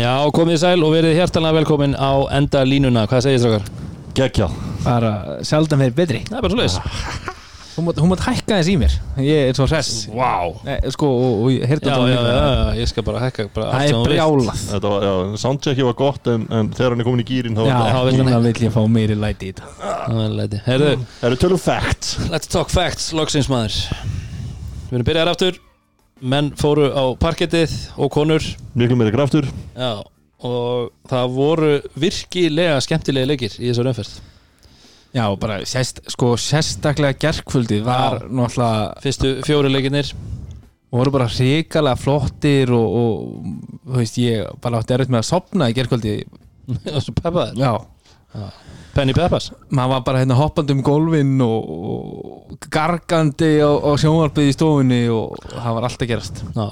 Já, komið í sæl og verið hjertalega velkomin á enda línuna, hvað segir þér okkar? Gekkja bara sjaldan verið betri. Það er bara svo leiðis hún mátt, hún mátt hækka þess í mér. Ég er svo hress. Vá. Nei, sko, og, og Já, hérna já, já, já, ég skal bara hekka bara það er brjálað. Þetta var, já, soundchecki var gott en, en þegar hann er komin í gýrin þá já, var þá vil hann núna vill ég fá meiri læti í þetta. Það er leiti. Heyrðu, Það eru tölum fact let's talk facts, loksins maður. Við erum byrjaðar aftur Menn fóru á parkettið og konur. Miklu meiri kraftur. Já, og það voru virkilega skemmtilega leikir í þessar umferð. Já, bara sérst, sko, sérstaklega gerkvöldið var náttúrulega Fyrstu fjóri leikirnir. Voru bara hrikalega flottir og, og þú veist, ég bara átti erfitt með að sopna í gerkvöldi og svo peppaðir já, Penny Peppas maður var bara hérna hoppandi um gólfin og, og gargandi á, á sjónvarpið í stofunni og það var allt að gerast. Já,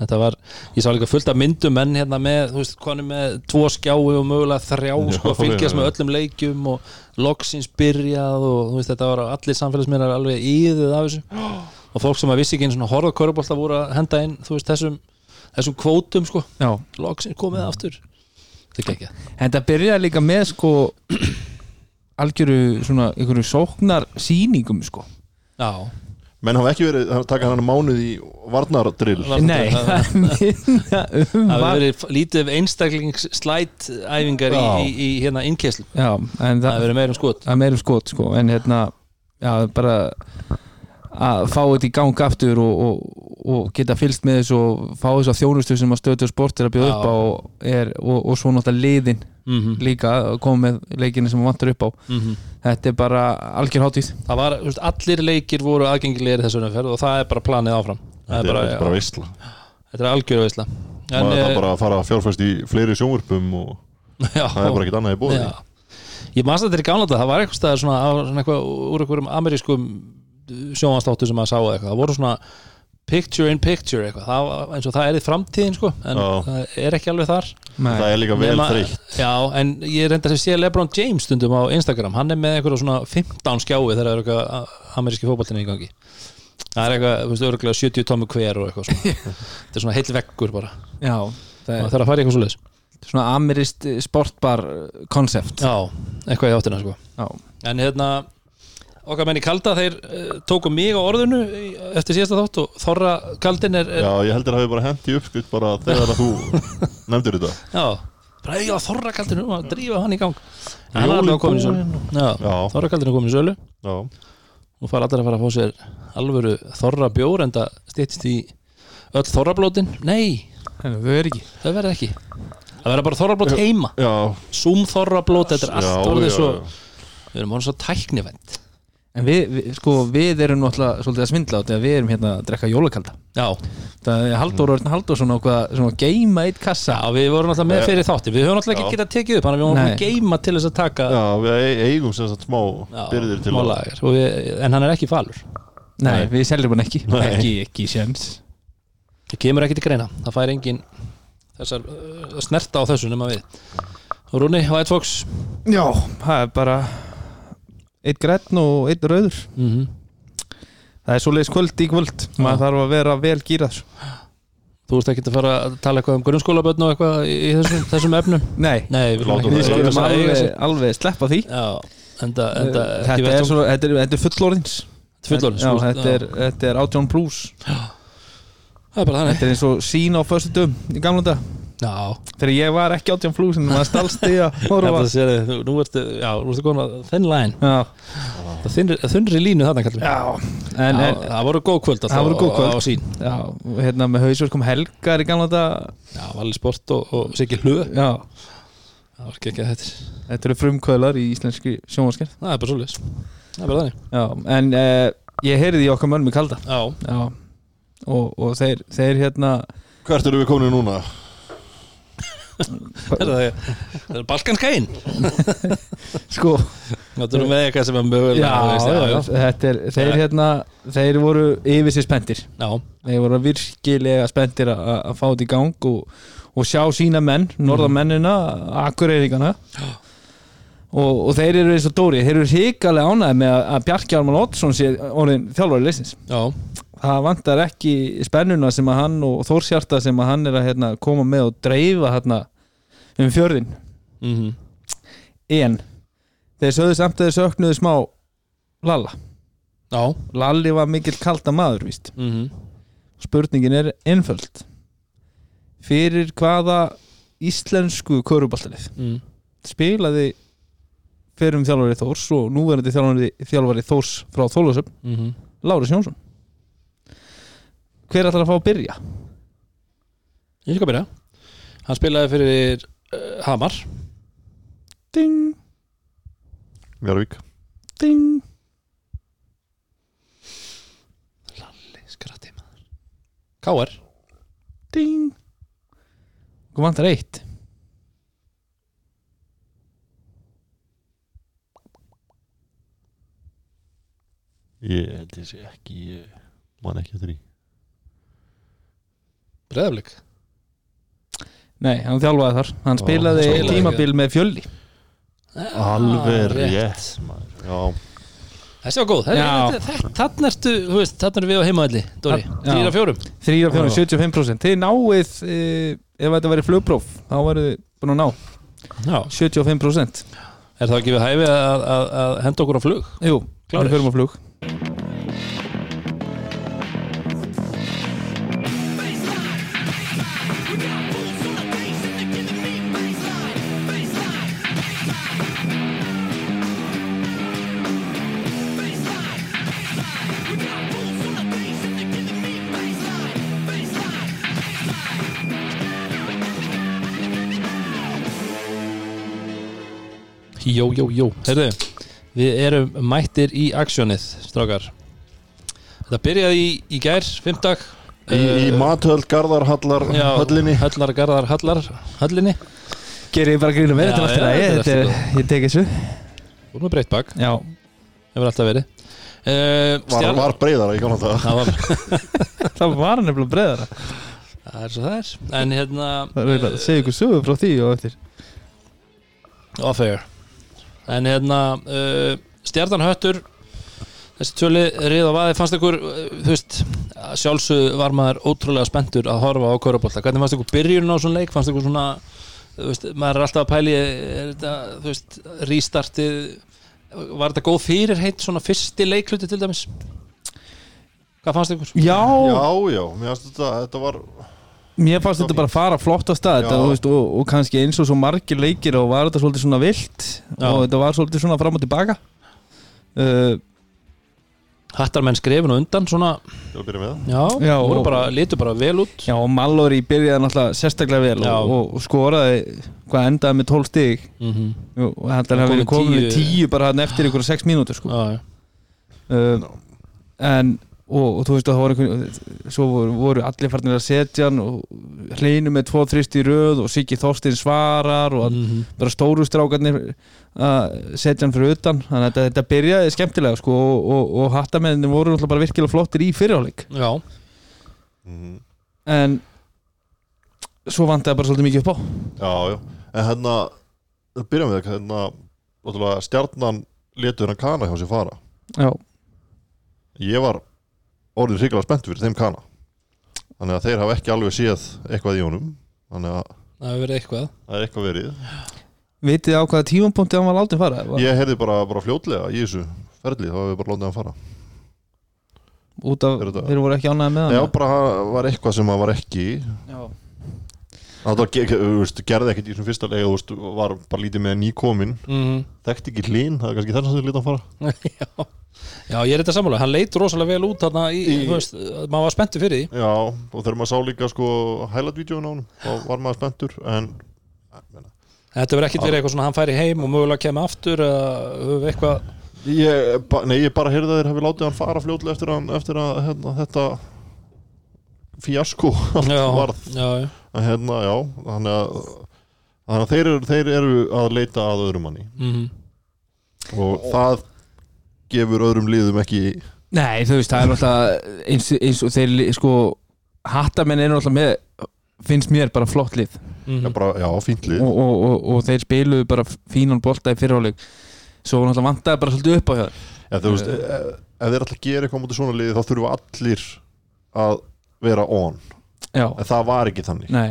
þetta var, ég sá líka fullt af myndum menn hérna með, þú veist, konum með tvo skjái og mögulega þrjá, Já, sko, fylgjast með öllum leikjum og loksins byrjað og þú veist, þetta var allir samfélagsmiðlar alveg íðuð af þessu. Og fólk sem að vissi ekki einu svona horfða körubólta voru að henda inn, þú veist, þessum þessum kvótum, sko, já, loksins komið aftur þetta er ekki En það byrjaði líka með sko algjöru svona einhverju sóknar sýningum sko. Já, Menn hafa ekki verið að taka hann mánuð í varnardrill. Var- Nei, það- um hefur verið lítið einstaklingsslætæfingar í, Já. í, í hérna innkeslu Já, en það hefur verið meira um skot. það er meira um skot sko en hérna, já, bara að fá þetta í gang aftur og, og, og geta fylst með þessu og fá þessu að þjónustu sem að stöðu sport er að bjóða upp á og, er, og, og svo náttúrulega liðin mm -hmm. líka að koma með leikinni sem vantar upp á. Þetta er bara algjör hátíð. Það var, þú veist, allir leikir voru aðgengilegir þessu umferð og það er bara planið áfram. Það Þetta er bara, er bara veistla þetta er algjör veisla. En, Maður eh, það bara að fara að fjárfæst í fleiri sjónvörpum og já, það er bara ekkert annað í bóði já. ég maður þetta er þetta það var eitthvað staðar svona, á svona eitthvað, úr einhverjum amerískum sjónvastáttu sem maður sá eitthvað, það voru svona picture in picture eitthvað, það, var- eins og það er í framtíðin sko, en Já. það er ekki alveg þar. Nei. Það er líka vel Nema- þreytt. Já, en ég reyndar að sé Lebron James stundum á Instagram, hann er með eitthvað svona 15 skjái þegar það er eitthvað ameríski fótballtinni í gangi. Það er eitthvað, þú veist, örgulega 70 tómi hver og eitthvað svona. Þetta er svona heill veggur bara. Já, það það er þarf að fara í eitthvað svoleiðis. Svona amirist sportbar konsept Já, eitthvað í áttina sko. Já, en hérna, okkar menn í kalda þeir uh, tóku mig á orðinu í- eftir síðasta þátt og Þorra kaldin er, er Já, ég heldur að hafi bara hendi uppskutt bara þegar að þú nefndir þetta. Já, bara eiga Þorra kaldin um að drífa hann í gang. Hann er alveg komin í sölu. Já, Já. Þorra kaldin er komin í sölu. Já, Nú fara allir að fara að fá sér alvöru þorra bjór en það stýttist í öll þorrablótin. Nei, þau er ekki. Það verða ekki. Það verða bara þorrablót heima. Já, Zoom þorrablót, þetta er allt orðið svo. Við erum orðið svo tæknivend En við, við, sko, við erum náttúrulega svolítið að svindla á þetta við erum hérna að drekka jólakalda. Já, Það er Halldór Örn Halldórsson ákvað svona að geima eitt kassa. Já við vorum alltaf með Já. fyrir þátti Við höfum alltaf ekki getað tekið upp að við vorum að geima til þess að taka Já, við e- eigum sem sagt smá byrðir til að. Og við, En hann er ekki falur. Nei, Nei. við seljum hann ekki. Nei. Ekki, ekki séns. Það kemur ekki til greina. Það fær engin þessar uh, snerta á þessu nema við. Og Rúni, White Fox. Já, það er bara eitt græn og eitt rauður. Mm Það er svoleiðis kvöld í kvöld. Maður þarf að vera vel gýraður Þú ert ekki að fara að tala eitthvað um grunnskólabötn og eitthvað í þessum, þessum efnum? Nei, Nei, við Látum eiga alveg, alveg sleppa því. Já, enda, enda ekki Þetta er, vettvang- svo, þetta er, þetta er fullorðins. Fullorðins Já, veist, þetta er, þetta er átjón plus. Það er bara þannig. Þetta er eins og sín á föstu döm í gamla dag Já, Þegar ég var ekki átjón plus en maður stalst því að horfa. Þetta nú ertu, já, nú ertu komin að þinn læn Þunnri línu þarna kallum já. En, en Það voru góð kvöld alltaf Það voru góð á- kvöld. á sín. Já, hérna með hausverk kom helgar í gamla dag Já, Valli Sport og, og Siggi Hlu Já, Það var ekki ekki að þetta þetta eru frumkvöðlar í íslenski sjónvarskerð Það er bara svolítið Það er bara þannig. Já, en uh, ég heyrði í okkar mönnum í kalda. Já, Já. Og, og þeir, þeir hérna Hvert eru við komin núna? Er það Það er balkanskæin Sko Það er með eitthvað sem er mögulega þetta er, þeir hérna Þeir voru yfir sér spendir já, Þeir voru virkilega spendir að fá þetta í gang og, og sjá sína menn, norðamennina akureyringana. Og, og þeir eru eins og Dóri þeir eru hikalega ánæði með að, að Bjarki Arman Oddsson sé orðin þjálfari leysins já, það vantar ekki spennuna sem að hann og Þórshjarta sem að hann er að hérna, koma með og dreifa hérna, um fjörðin mm en þeir sögðu samt að þeir söknuðu smá Lalla. Já. Lalli var mikill kalda maður mm spurningin er einföld. Fyrir hvaða íslensku körubaltalið mm. spilaði fyrir um þjálfari Þórs og núverandi þjálfari, þjálfari Þórs frá Þólusöp Mm Lárus Jónsson hver ætlar að fá að byrja? Ég skal byrja. Hann spilaði fyrir uh, Hamar. Ding, Járvík ding. Skratti maður. K.R. ding. Hvað vantar eitt? Ég held ég sé ekki Ég man ekki eftir því Breðaflik Nei, hann þjálfaði þar hann Ó, spilaði spilaði tímabil með fjölli Alveg rétt. maður. Já, Þessi var góð Já. Þannig ertu, þú veist, þannig erum við á heimaðalli Dóri, Já. þrýra fjórum þrýra fjórum, Já. 75% þið náið e, ef þetta væri flugpróf þá væru þið búin að ná Já, 75% er það ekki við hæfi að, að, að henda okkur á flug? Jú, Klárir. við förum á flug Jó, jó, jó. Herðu, við erum mættir í aksjónið, strákar. Þetta byrjaði í, í gær, fimmtag í, í mathöld Garðarhallar Já, höllinni. Höllar, garðar, hallar, höllinni. Gerir ég bara grínum með Já, þetta já, allt í lagi, þetta er er- Ég tek þessu. Þú erum breytt bak, Já, hefur alltaf verið. Uh, var, var breyðara í gamla þetta Það var það var nefnilega breðara Það er svo það er. En hérna Það er að segja ykkur sögur frá því og eftir. Off-air En hérna uh, Stjarnan höttur Þessi tjöli á vaði Fannst ykkur, uh, þú veist Sjálfsög var maður ótrúlega spenntur að horfa á Körabolta Hvernig fannst ykkur byrjun á svona leik? Fannst ykkur svona þú veist, Maður er alltaf að pæli er þetta, Þú veist, rístartið Var þetta góð fyrirheit Svona fyrsti leikluti til dæmis? Hvað fannst ykkur? Já, Já, já, mér finnst þetta, þetta var mér fannst þetta bara að fara flott á stað þetta, veist, og, og kannski eins og svo margir leikir og var þetta svolítið svona vilt Já. og þetta var svolítið svona fram og tilbaka uh, Hattarmenn skrefin og undan svona að Já, Já, og- bara, litu bara vel út Já, og Mallory byrjaði náttúrulega sérstaklega vel Já. og, og, og skoraði hvað endaði með 12 stig mm og hann hefði Komin verið komin með tíu. 10 bara hann eftir ykkur 6 mínútur sko. Já, já uh, en og, og þú veist að það voru einhvern svo voru, voru allir farnir að setja hann og hleinu með 2-3 í röð og Siggi Þorstein svarar og mm. Mhm. bara stóru strákarnir að setja hann fyrir utan þannig að þetta, þetta byrjaði skemmtilega sko, og, og, og hattamennin voru náttúrulega bara virkilega flottir í fyrirháleik Já, Mhm. en svo vantaði bara svolítið mikið upp á Já, já, en hérna að byrja með hérna náttúrulega, stjarnan letur hann kana hjá sér fara Já, ég var orðin hrikalega spennt fyrir þeim kana. Þannig að þeir hafa ekki alveg séð eitthvað í honum. Þannig að það hefur verið eitthvað. Það er eitthvað verið. Vitið á hvaða tímapunkti hann var látið fara var, ég heyrði bara, bara fljótlega í þessu ferli þá hefur við bara látið hann fara. Út af, Er þeir voru ekki ánæði með hann já, bara var eitthvað sem að var ekki Já. það gerði ekkert í þessum fyrsta lega þú veist, var bara lítið með nýkomin mm þekkti ekki hlín, það er kannski þess að þið lítið hann fara. Já, Já, ég er þetta sammála. Hann leit rosalega vel út þarna í, Í- veist, maður var spenntur fyrir því. Já, og þegar maður sá líka sko highlight-vídeóin á honum, þá var maður spenntur en meina, Þetta verður ekkit verið eitthvað svona hann færi heim og mögulega kemur aftur eða eitthvað Ég, nei, ég bara heyrði að þeir hefði látið hann fara fljótlega eftir, hann, eftir að hérna, þetta fíasko Já, varð. já, já. að, hérna, já, þannig að, þannig að þeir, eru, þeir eru að leita að öðrum manni. Mm og það gefur öðrum liðum ekki Nei, þú veist, það er náttúrulega eins, eins og þeir, sko hattamenn er náttúrulega með finnst mér bara flott lið. Já, bara, já, fínt lið. Og, og, og, og þeir spiluðu bara fínan bolta í fyrirháleik svo náttúrulega vantaði bara svolítið upp á þeim. Já, þú veist, ef, ef þeir að gera eitthvað móti svona liði þá þurfa allir að vera on. Já, en það var ekki þannig. Nei.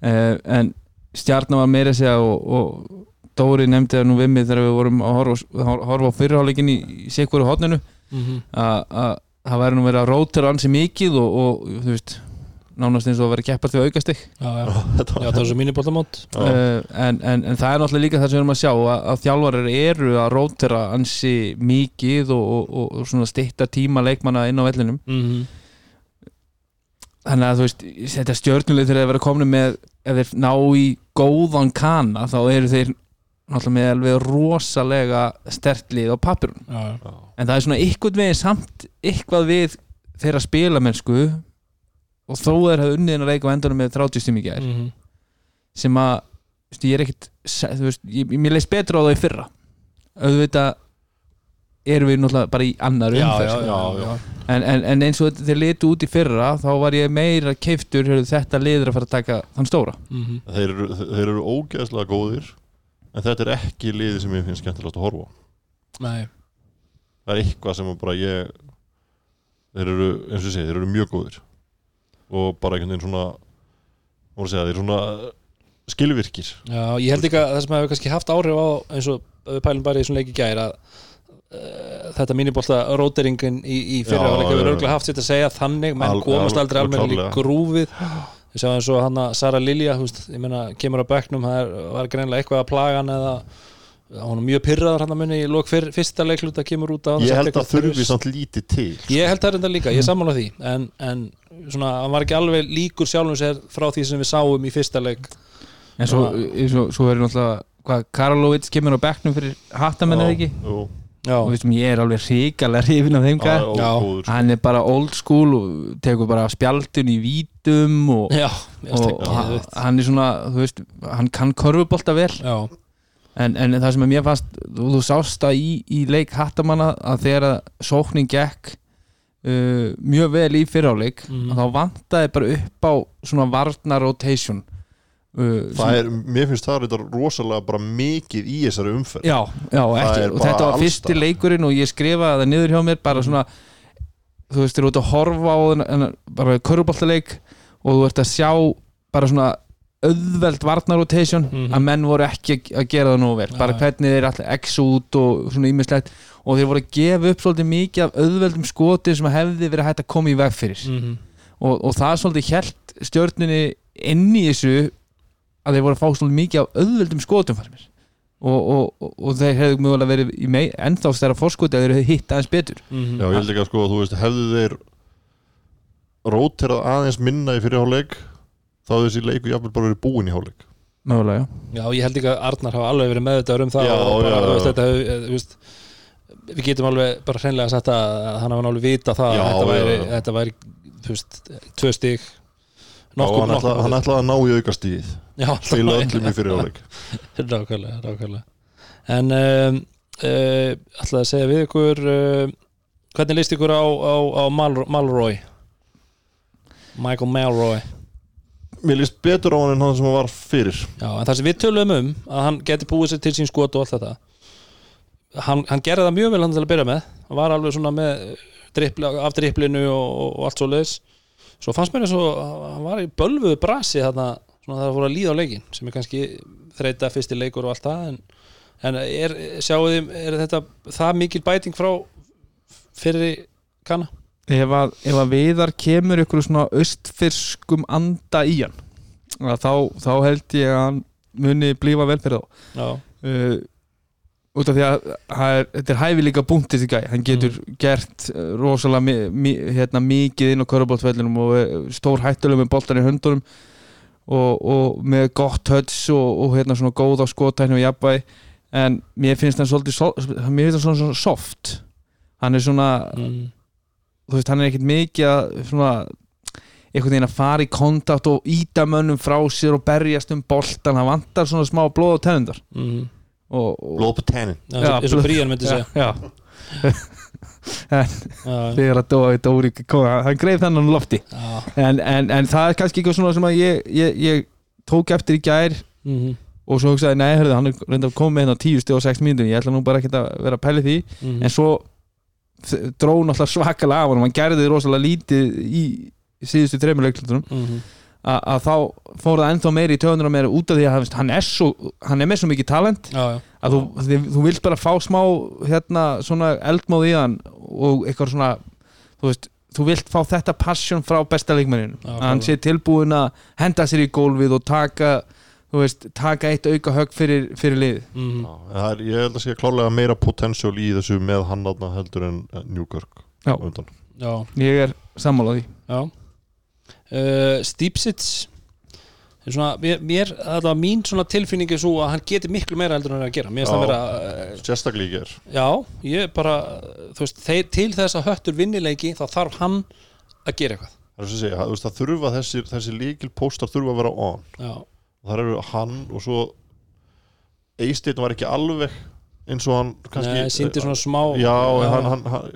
Uh, en stjarnan var meira segja og, og Dóri nefndi það nú við mig þegar við vorum að horfa, horfa á fyrirháleikin í, í sikvaru hodninu Mhm. að að það væri nú verið að rótera ansi mikið og, og þú veist nánast eins og að vera keppast við aukastig já, já. Já, það er svo mínibóltamót uh, en, en, en það er náttúrulega líka það sem við erum að sjá að, að þjálfarar eru að rótera ansi mikið og, og, og, og svona stitta tíma leikmanna inn á vellinum Mhm. þannig að þú veist, þetta stjörnuleg þegar þeir vera komni með, ef þeir ná í góðan kana, þá eru þeir náttúrulega með alveg rosalega stertlið á já. Já. en það er svona eitthvað við samt eitthvað við þeirra spilamennsku og þó þeir hafa unnið inn að leika á endanum með 30 stími gær Mhm. sem að þú veist, ég er ekkit þú veist, ég, mér leist betur á það í fyrra auðvitað erum við náttúrulega bara í annar umferð já, sko. já, já. en, en, en eins og þeir litu út í fyrra þá var ég meira keiftur þetta liður að fara að taka þann stóra Mhm. þeir, eru, þeir eru ógeðslega góðir en þetta er ekki liði sem ég finnst skemmtilegt að horfa Nei. það er eitthvað sem bara ég þeir eru, eins og ég segi, þeir eru mjög góðir. Og bara einhvern veginn svona voru að segja, þeir eru svona skilvirkir. Já, ég held ekki að það sem hefur kannski haft áhrif á eins og við pælum bara í svona leiki gæri að uh, þetta mínibólta róteringin í, í já, verið já. örgulega haft sitt að segja þannig, menn komast al- aldrei alveg í grúfið ég sá eins og hann að Sara Lilja veist, ég meina, kemur á bekknum það er, var greinlega eitthvað að plaga hann eða hún er mjög pyrraður hann að munni í lók fyr, fyrsta leikluta kemur út að ég held að þurfi samt lítið til Ég held það reynda líka, ég sammála því en, en svona, hann var ekki alveg líkur sjálfum sér frá því sem við sáum í fyrsta leik. En svo, svo, svo er náttúrulega hvað, Karlovits kemur á bekknum fyrir hattamenn eða ekki? Jú, veistum, ég er alveg hrikalega hrifin af þeim sko. hann er bara old school og tekur bara spjaldun í vítum og, já, og hann, er svona veist, hann kann korfubolta vel. Já, en, en það sem að mér fannst þú, þú sást það í, í leik hattamanna að þegar að sóknin gekk uh, mjög vel í fyrráleik Mhm. þá vantaði bara upp á svona varna rotation uh, það er, mér finnst það þetta rosalega bara mikið í þessari umferð. Já, já ekki, og þetta var fyrsti leikurinn og ég skrifaði það niður hjá mér bara svona þú veist, þú ert að horfa á þennan bara köruboltaleik og þú ert að sjá bara svona auðveld varnarotation Mhm. að menn voru ekki að- gera það nú vel. Bara hvernig þeir alltaf x út og svona ímislegt og þeir voru að gefa upp svolítið mikið af auðveldum skotin sem hefði verið hægt að koma í veg fyrir. Mhm. Og, og það svolítið hjælt stjörninni inn í þessu að þeir voru að fá svolítið mikið af auðveldum skotum fannst mér og, og, og, og þeir hefðu mögulega verið í mei, ennþá stærra fórskoti að þeir hefðu hitt aðeins betur Mhm. Já, ég held ekki að sko, þú veist, hefðu þeir róterað aðeins minna í fyrirháleik þá hefðu þessi leiku jafnvel bara verið búin í háleik mögulega, Já, ég held ekki að Arnar hafa alveg verið meðvitaður um það Já, og bara, já, þú veist, já. þetta, hefur, þú veist, við getum alveg bara hreinlega sagt að hann hafa alveg vita það Já, að þetta já, væri, já. þetta væri þú veist, tvö stig og nokkuð, hann, ætla, hann ætlaði að ná í aukastíð til öllum í fyrirháleik rákvæðlega, rákvæðlega en um, uh, ætlaði að segja við ykkur uh, hvernig líst ykkur á, á, á Mal, Malroy? Michael Malroy. Mér líst betur á hann en hann sem hann var fyrir. Já, en það sem við töluðum um að hann geti búið sér til sín skot og allt þetta. Hann, hann gerði það mjög vel hann til að byrja með. Hann var alveg svona með drippli, af dripplinu og, og, og allt svo leiðis svo fannst mér eins og hann var í bölvuðu brasi þarna svona það fór að líða á leikin sem er kannski þreita fyrsti leikur og allt það en, en er, sjáu þið, er þetta það mikil bæting frá fyrir kanna? ef að, ef að viðar kemur ykkur svona austfirskum anda í hann að þá, þá held ég að hann muni blífa vel fyrir þá Já, uh, út af því að er, þetta er hæfi líka búntið til gæ hann getur gert uh, rosalega mi, mi, hérna, mikið inn á körubóltvellinum og er stór hættuleg með boltan í höndunum og, og með gott höds og, og hérna svona góð á skotækni og jafnvægi. En mér finnst hann svolítið so, mér finnst hann svona, svona soft. Hann er svona mm, þú veist, hann er ekkert mikið að svona einhvern veginn að fara í kontakt og íta mönnum frá sér og berjast um boltan hann vantar svona smá blóð og tennundar mm, tennin Já, eins og- Brían myndi segja. Já, Já, þegar að Dói Dóri kom, hann greið þennan lofti. En, en, en það er kannski eitthvað svona sem að ég, ég, ég tók eftir í gær mhm, og svo hugsaði, nei, hörðu, hann er reynda að koma með hérna á 10 stíð og 6 mínútur, ég ætla nú bara ekki að vera að pæli því. Mhm. en svo þ- dró náttúrulega svakalega af honum. Hann gerði rosalega lítið í síðustu þreymur leiklutunum. Mhm. Að þá fór það ennþá meiri í töðunar meira út af því að hann er, svo, hann er með svo mikið talent já, já, að þú, þið, þú vilt bara fá smá hérna svona eldmóð í hann og eitthvað svona þú veist, þú vilt fá þetta passion frá besta leikmenninu, að hann klálega. sé tilbúin að henda sér í gólfið og taka þú veist, taka eitt auka högg fyrir, fyrir lið Mhm. Já, en það er, ég held að sé klárlega meira potential í þessu með hann heldur en en Newkirk Já. undan. já, ég er sammálað því já. Uh, Stipsits er svona, mér, það var mín svona tilfinningi svo að hann geti miklu meira heldur en hann er að gera. Já. vera, uh, sérstaklega í ger já, ég bara veist, þeir, til þess að höttur vinnileiki þá þarf hann að gera eitthvað. Það, er segja, það, það þurfa þessir, þessir líkil póstar þurfa að vera on. Já, þar eru hann og svo Eisteinn var ekki alveg eins og hann kannski Nei, síndi svona smá já, hann, hann, hann,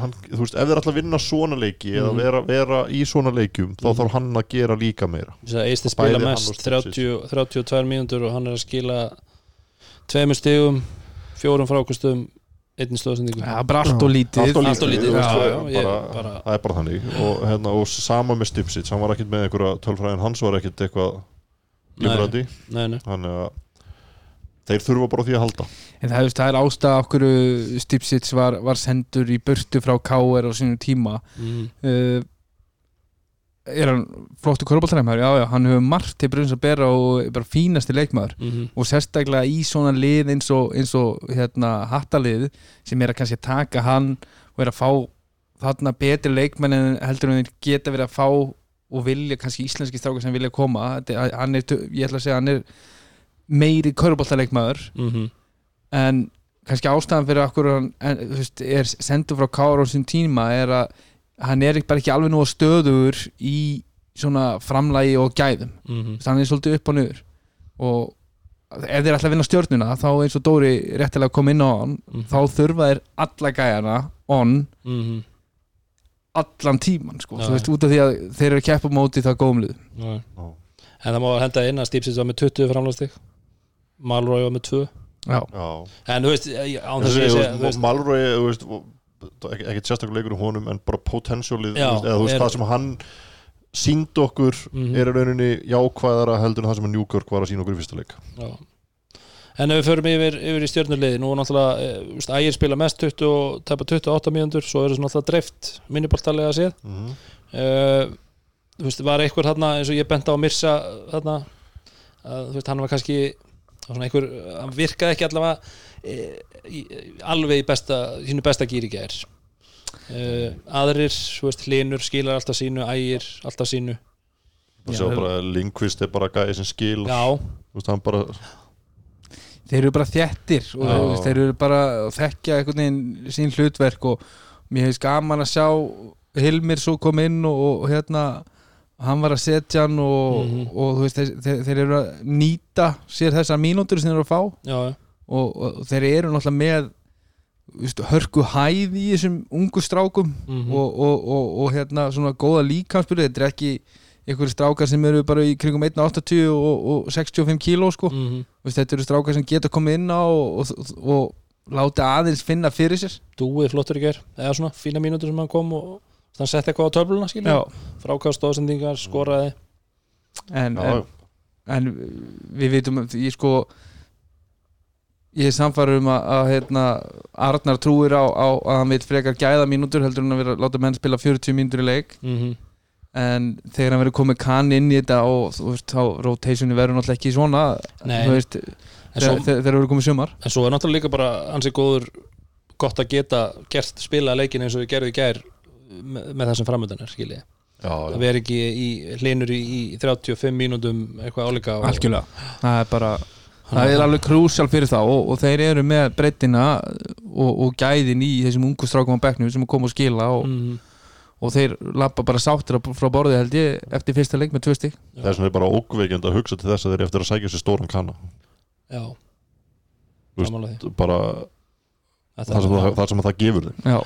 hann þú veist, ef þeir að vinna svona leiki eða Mhm. vera, vera í svona leikjum þá Mhm. þarf hann að gera líka meira Bæði spila mest og Stipsits. 30, 32 mínútur og hann er að skila tveimur stigum fjórum frákustum einnig stóðsendingu ja, bara allt og lítið það er ég bara- bara- það er bara þannig og, hérna, og sama með Stipsits, hann var ekkert með einhverja tölfræðin, hans var ekkert eitthvað lífrandi, nei, nei. þannig að þeir þurfa bara því að halda. En það, það er ástæða okkur Stipsits var, var sendur í burtu frá KR á sínum tíma. Mm. uh, er hann flottu korfbóltræðumæður, já já, hann hefur margt til brunns að bera og er bara fínasti leikmaður. Mm og sérstaklega í svona lið eins og, eins og hérna, hattalið sem er að kannski taka hann og er að fá þarna betri leikmenn en heldur þeir geta verið að fá og vilja kannski íslenski strákar sem vilja koma. Þetta, hann er, ég ætla að segja hann er meiri körubóltaleikmaður -hmm. en kannski ástæðan fyrir okkur hann en, þú veist, er sendur frá Kára á sín tíma er að hann er bara ekki alveg nú stöður í svona framlægi og gæðum Mm -hmm. hann er svolítið upp og niður og ef þeir ætla að vinna stjórnuna þá eins og Dóri réttilega kom inn á hann Mhm. þá þurfa þeir alla gæjana on Mm allan tíman sko, þú veist, út af því að þeir eru að keppa á móti það góðum lið -hmm. Já. en það má henda inn að Stipsits var með 20 framlastig Malroy var með 2 Já, Já. en þú veist, að veist, Malroy þú veist, ekki, ekki sérstaklega leikur í honum en bara potentialið Já, þú veist, eða þú veist er- það sem hann sínd okkur Mhm. er í rauninni jákvæðara heldur en það sem að Newkirk var að sína okkur í fyrsta leik já. en ef við förum yfir, yfir í stjörnuliði nú er náttúrulega, eh, þú veist, ægir spila mest 20, og tæpa 28 mínútur svo eru þessu náttúrulega dreift minniboltalega séð mm -hmm. uh, þú veist, var einhver þarna eins og ég bent á að Mirsa þarna að, þú veist, hann var kannski það einhver, hann virkaði ekki allavega e, í, alveg í besta sínu besta gýri gær. Uh, aðrir, þú veist, hlinur skilar alltaf sínu, ægir alltaf sínu. Og þeir- bara Lindqvist er bara gæði sem skil. Já, þú veist hann bara þeir eru bara þjettir og Já. þeir eru bara að þekkja einhvern veginn sín hlutverk og mér hefði gaman að sjá Hilmir svo kom inn og, og hérna hann var að setja hann og, Mhm. og þú veist, þeir, þeir, eru að nýta sér þessar mínútur sem þeir eru að fá. Já, og, og þeir eru náttúrulega með veist, hörku hæð í þessum ungu strákum mm og, og, og, og hérna svona góða líkansbyrði þetta er ekki einhverju strákar sem eru bara í kringum 1.80 og, og 65 kíló sko. Mm Þú veist, þetta eru strákar sem geta komið inn á og, og, og láta aðeins finna fyrir sér. Dúið flottur í gær. Eða svona fína mínútur sem hann kom og hann setti eitthvað á töfluna, skilja frákast ásendingar, skoraði. En, en, en við vitum ég sko ég er samfæður um að, að hérna, Arnar trúir á, á að hann vil frekar gæða mínútur heldur en að vera að láta menn spila 40 mínútur í leik. Mm -hmm. en þegar hann verður komið kann inn í þetta og þú veist, þá rotationi verður náttúrulega ekki svona veist, þegar þegar verður komið sumar. En svo er náttúrulega líka bara hansi góður gott að geta gert spila leikin eins og við gerðum í gær með, með þessum framöndanar, skilja já, að já. vera ekki í hlinur í, í 35 mínútum eitthvað álíka og, algjörlega. Það er bara það er alveg krúsjál fyrir þá og, og þeir eru með breytina og, og gæðin í þessum ungu strákum á bekknum sem kom og skila og, mm, og þeir lappa bara sáttir frá borði held ég eftir fyrsta leik með tvö stík vegna er bara ógveikjand að hugsa til þess að þeir eru eftir að sækja sér stóran kanna. Já, því. bara Þetta það sem er- það, það, sem það gefur þeim. Já,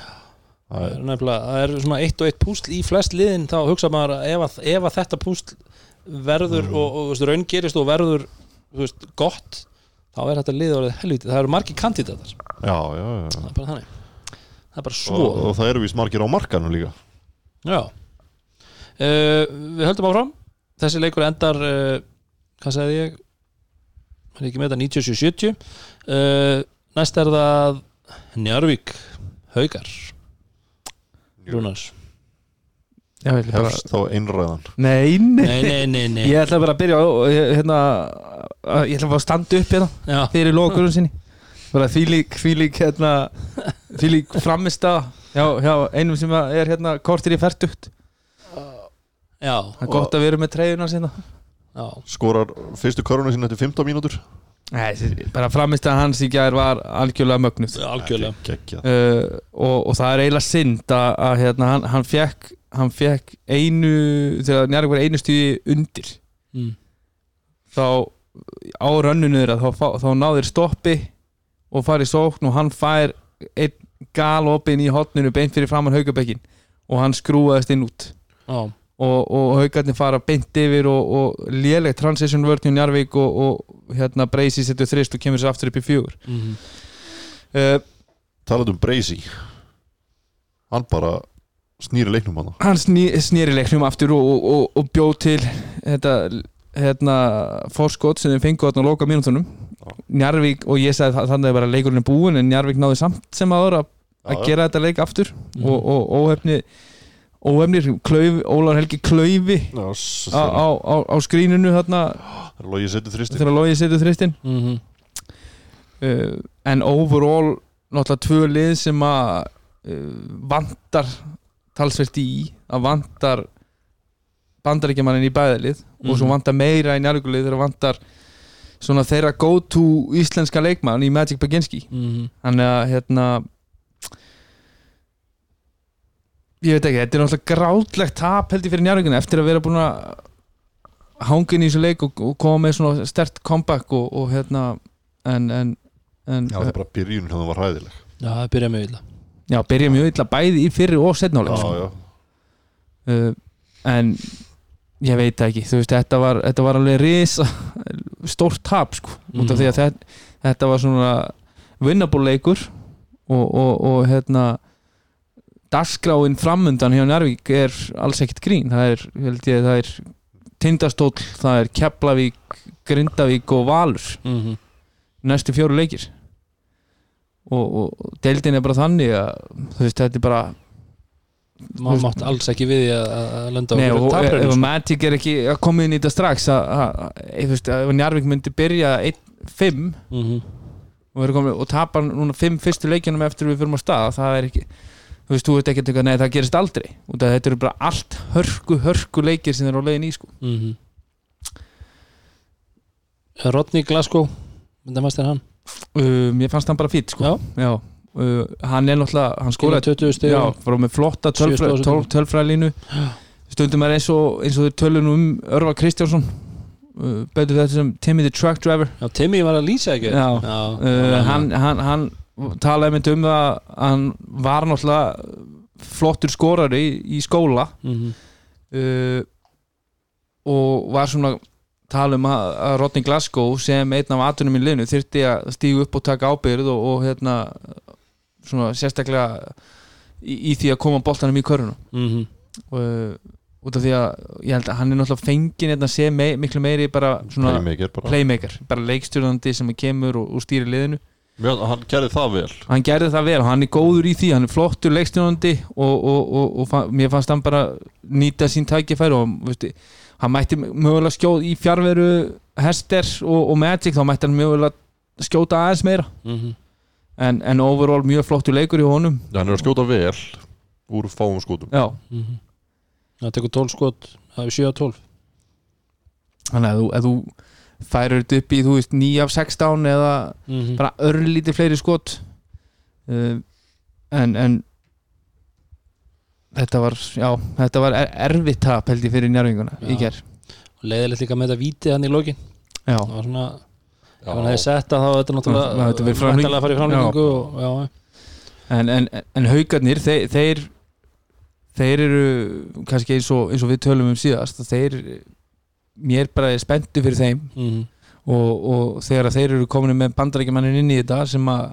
það er, nefnilega, það er svona eitt og eitt púsl í flest liðin þá hugsa maður að ef, að, ef að þetta púsl verður Mhm. og, og, og raun gerist og verður veist, gott þá er þetta lið orðið helviti, það eru margir kandidatar. Já, já, já, það er bara þannig. Það er bara svo. Og, og það eru vist margir á markanum líka. Já. Uh, Við höldum áfram. Þessi leikur endar uh, Hvað sagði ég? Er ekki með þetta 97-70 uh, Næst er það Njarvík Haugar Rúnars. Hefst þá einræðan. Nei, nei, Nei, nei, nei, nei. Ég ætla bara að byrja á hérna, að- Ég ætla bara að standa upp hérna Já, fyrir lokurinn sinni. Þvílík hérna, þvílík framista hjá, hjá einum sem er hérna kortir í færtugt já, það er gott að við erum með treyjuna sinna já. skorar fyrstu köruna sinna eftir 15 mínútur Nei, bara framista hans í gær var algjörlega mögnuð. Algjörlega. Uh, og, og það er eiginlega synd að, að hérna, hann, hann fekk hann fekk einu þegar Njarvík var einu stíði undir mm. þá á rönnunu þeirra þá, fá- þá náðir stoppi og farið sókn og hann fær einn galopin í hotninu beint fyrir framann haugabekkin og hann skrúaðist inn út. Já, og, og haugarnir fara beint yfir og, og léleg transition vörn hjá Njarvík og, og hérna Breysi setur þrist og kemur sér aftur upp í fjögur. Mm uh, talað um Breysi hann bara snýri leiknum hann hann sný, snýri leiknum aftur og, og, og, og bjóð til þetta hérna, forskot sem þeim fengu á loka mínútonum Já. Njarvík og ég sagði það- þannig að bara leikurinn er búinn en Njarvík náði samt sem aður að, að Já, gera þetta leik aftur Mhm. og, og óhefni óhefnir klauf, Ólar Helgi klaufi Já, á, á, á, á skrínunu þarna. Er þegar Lógi setur þristinn -hmm. uh, en overall náttúrulega tvö lið sem að uh, vantar talsvert í að vantar bandaríkjamannin í bæðalið og svo Mhm. vantar meira í njárvíkulið þegar vantar svona þeirra go to íslenska leikmann í Magic Baginski Mm þannig að hérna ég veit ekki, þetta er náttúrulega grátlegt tap held ég fyrir njárvíkuna eftir að vera búin að hanga inn í þessu leik og, og koma með svona stert comeback og, og hérna en, en, en Já, það er bara byrjun hérna var hræðileg Já, það byrja mjög illa Já, byrja mjög illa bæði í fyrri og setnáleik Já, sko. já, uh, en ég veit ekki þú veist, þetta var, þetta var alveg risa stórt tap sko út af Mhm. því að þetta, þetta var svona vinnable leikur og, og, og hérna dagskráin framundan hjá Njarvík er alls ekkert grín. Það er, held ég, það er Tindastóll, það er Keflavík Grindavík og Valur. Mm næstu fjóru leikir. Og, og, og deildin er bara þannig að þú veist, þetta er bara maður mátt alls ekki við að, að lenda Nei, á og ef tapræðinu ef Magic er ekki að koma inn í þetta strax að, að, að, ef Njarvík myndi byrja 1-5 mm og, vera komin- og tapa núna 5 fyrstu leikjunum eftir við fyrir á stað það er ekki, þú veist, þú veist ekki eitthvað, nei það gerist aldrei. Og þetta eru bara allt hörku, hörku leikir sem er á leiðin í sko. -hmm. Rodney Glasgow myndi maður stæðan hann? Uh, mér fannst hann bara fýtt sko. Já. Uh, hann er náttúrulega, hann skóraði 20 stig Já, frá með flotta tölfræðlínu stundum er eins og, eins og þau tölun um Örvar Kristjánsson. Uh, betur þetta sem Timmy the Truck Driver. Já, Timmy var að lýsa ekki. Já. Já, uh, hann, hann, hann talaði mynd um það að hann var náttúrulega flottur skorari í, í skóla mm uh, og var svona tala um að, að Rodney Glasgow sem einn af atunum í liðinu þyrfti að stígu upp og taka ábyrð og, og hérna svona sérstaklega í, í því að koma boltanum í körunum -hmm. uh, út af því að ég held að hann er náttúrulega fengin hérna sé mei, miklu meiri bara svona playmaker bara. bara leikstjórnandi sem kemur og, og stýrir liðinu Mér, hann gerði það vel. Hann gerði það vel, hann er góður í því hann er flottur leikstjórnandi og, og, og, og mér fannst hann bara nýta sín tækifæri og veistu, hann mætti mögulega skjóð í fjárveru Hester og, og Magic þá mætti hann mögulega skjóta aðeins meira. Mm en, en overall mjög flottur leikur í honum. Já, hann er að skjóta vel úr fáum skotum. Já, -hmm. Það tekur 12 skot Það er 7 á 12 þannig að þú, færir þetta upp í þú veist 9 af 16 eða mm bara örlítið fleiri skot. Uh, en, en þetta var já, þetta var er, erfitt tap held ég fyrir njárvinguna í Já. ger Leiðilegt líka með þetta víti hann í lokin. Já, Það var svona Ef hann hefði sett að þá var þetta náttúrulega væntanlega að fara í framlengingu og, já, en, en, en haugarnir þeir, þeir þeir eru kannski eins og, eins og við tölum um síðast þeir mér bara er spenntu fyrir þeim mm og, og þegar þeir eru komin með bandarækjumannin inn í þetta sem að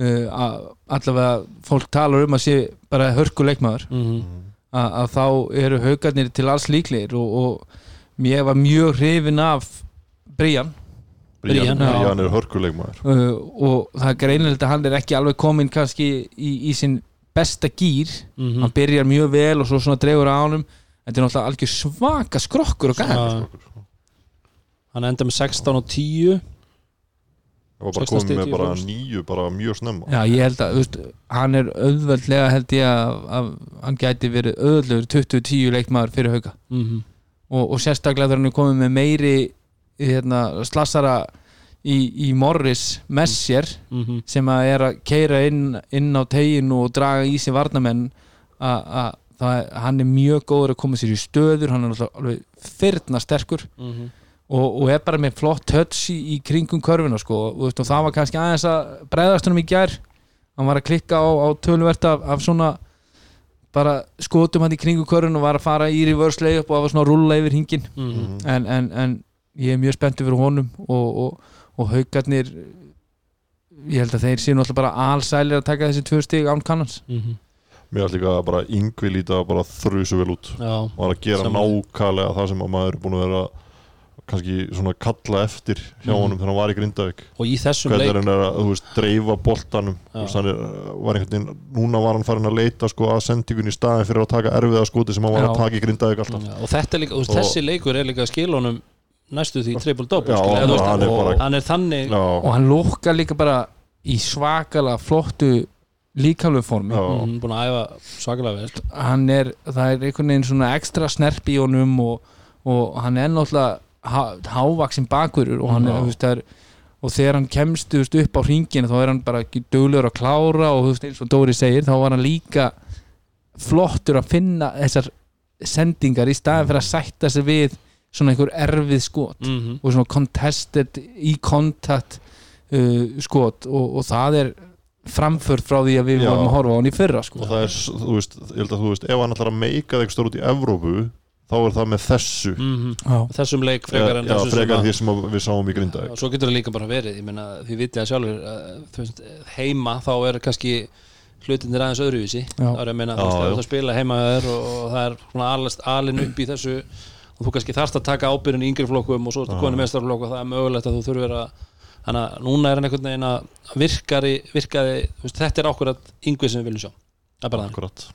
uh, allavega fólk talar um að sé bara hörku leikmaður Mhm. að, að þá eru haugarnir til alls líklegir og, og mér var mjög hrifin af Brian Brian, Brían, já. Brían er hörkuleikmaður uh, og það er greinilegt að hann er ekki alveg komin kannski í, í sinn besta gýr Mhm. hann byrjar mjög vel og svo svona dregur á honum þetta er náttúrulega algjör svaka skrokkur og gæð Já. hann enda með 16 og 10 Það var bara 16 komið með bara 10 nýju bara mjög snemma Já, ég held að, veist, hann er auðveldlega held ég að, að hann gæti verið auðveldlegur 20-10 leikmaður fyrir hauka Mhm. og, og sérstaklega þegar hann er komið með meiri hérna, slassara í, í Morris með sér Mhm. sem að er að keira inn, inn á teginu og draga í sig varnamenn að að það, hann er mjög góður að koma sér í stöður hann er alltaf alveg fyrna sterkur Mhm. og, og er bara með flott touch í, í kringum körfuna sko, og, veist, og það var kannski aðeins að bregðast honum í gær hann var að klikka á, á töluvert af, af svona bara skotum hann í kringum körfuna og var að fara í reverse layup og það var svona að rulla yfir hingin Mhm. en, en, en ég er mjög spenntur fyrir honum og, og, og haugarnir ég held að þeir séu náttúrulega bara allsælir að taka þessi tvö stig án kannans Mhm. Mér ætla líka að bara yngvi líta bara þrjusu vel út Já, og var að gera Sammála. nákvæmlega það sem að maður er búin að vera kannski svona kalla eftir hjá Mhm. honum þegar hann var í Grindavík og í þessum hvernig leik er hann er að þú veist, dreifa boltanum. Þú veist, hann er, var einhvern veginn, núna var hann farin að leita sko, að sendingun í staðin fyrir að taka erfiða skoti sem hann var Já. að taka í Grindavík alltaf Já, og þetta er líka, veist, Og- þessi leikur er líka að skila honum næstu því triple double Já, skilja, hann- þú veist, hann er og bara- hann er þannig Já, og hann lókar líka bara í svakalega flottu líkamlu formi. Mhm, búin að æfa svakalega vel hann er, það er einhvern veginn svona ekstra snerp í honum og, og hann er náttúrulega há, hávaksin bakverur og hann er, þú veist, það er og þegar hann kemst þú veist, upp á hringinu þá er hann bara ekki duglegur að klára og þú veist, eins og Dóri segir, þá var hann líka flottur að finna þessar sendingar í staðin fyrir að sætta sig við svona einhver erfið skot Mhm. og svona contested í kontakt uh, skot og, og það er framfört frá því að við Já. vorum að horfa á hann í fyrra sko. og það er, þú veist, ég held að þú veist ef hann ætlar að meika þig stór út í Evrópu þá er það með þessu Mhm. Já. þessum leik frekar en já, þessu sem frekar að- því sem að við sáum í Grindavík Já, svo getur það líka bara verið ég meina, þið vitið að sjálfur að, þú veist, heima þá er kannski hlutinir aðeins öðruvísi Já. það er að meina, Já, þú veist, já. þú spila heima þér og, og það er svona alast alin upp í þessu og þú kannski þarft að taka ábyrjun í yngri flokkum og svo ertu konið mestarflokk og það er mögulegt að þú þurfir að þannig að núna er hann einhvern veginn að virkari, virkaði, þú veist, þetta er okkur að yngvi sem við viljum sjá. Það er bara þannig. Akkurat.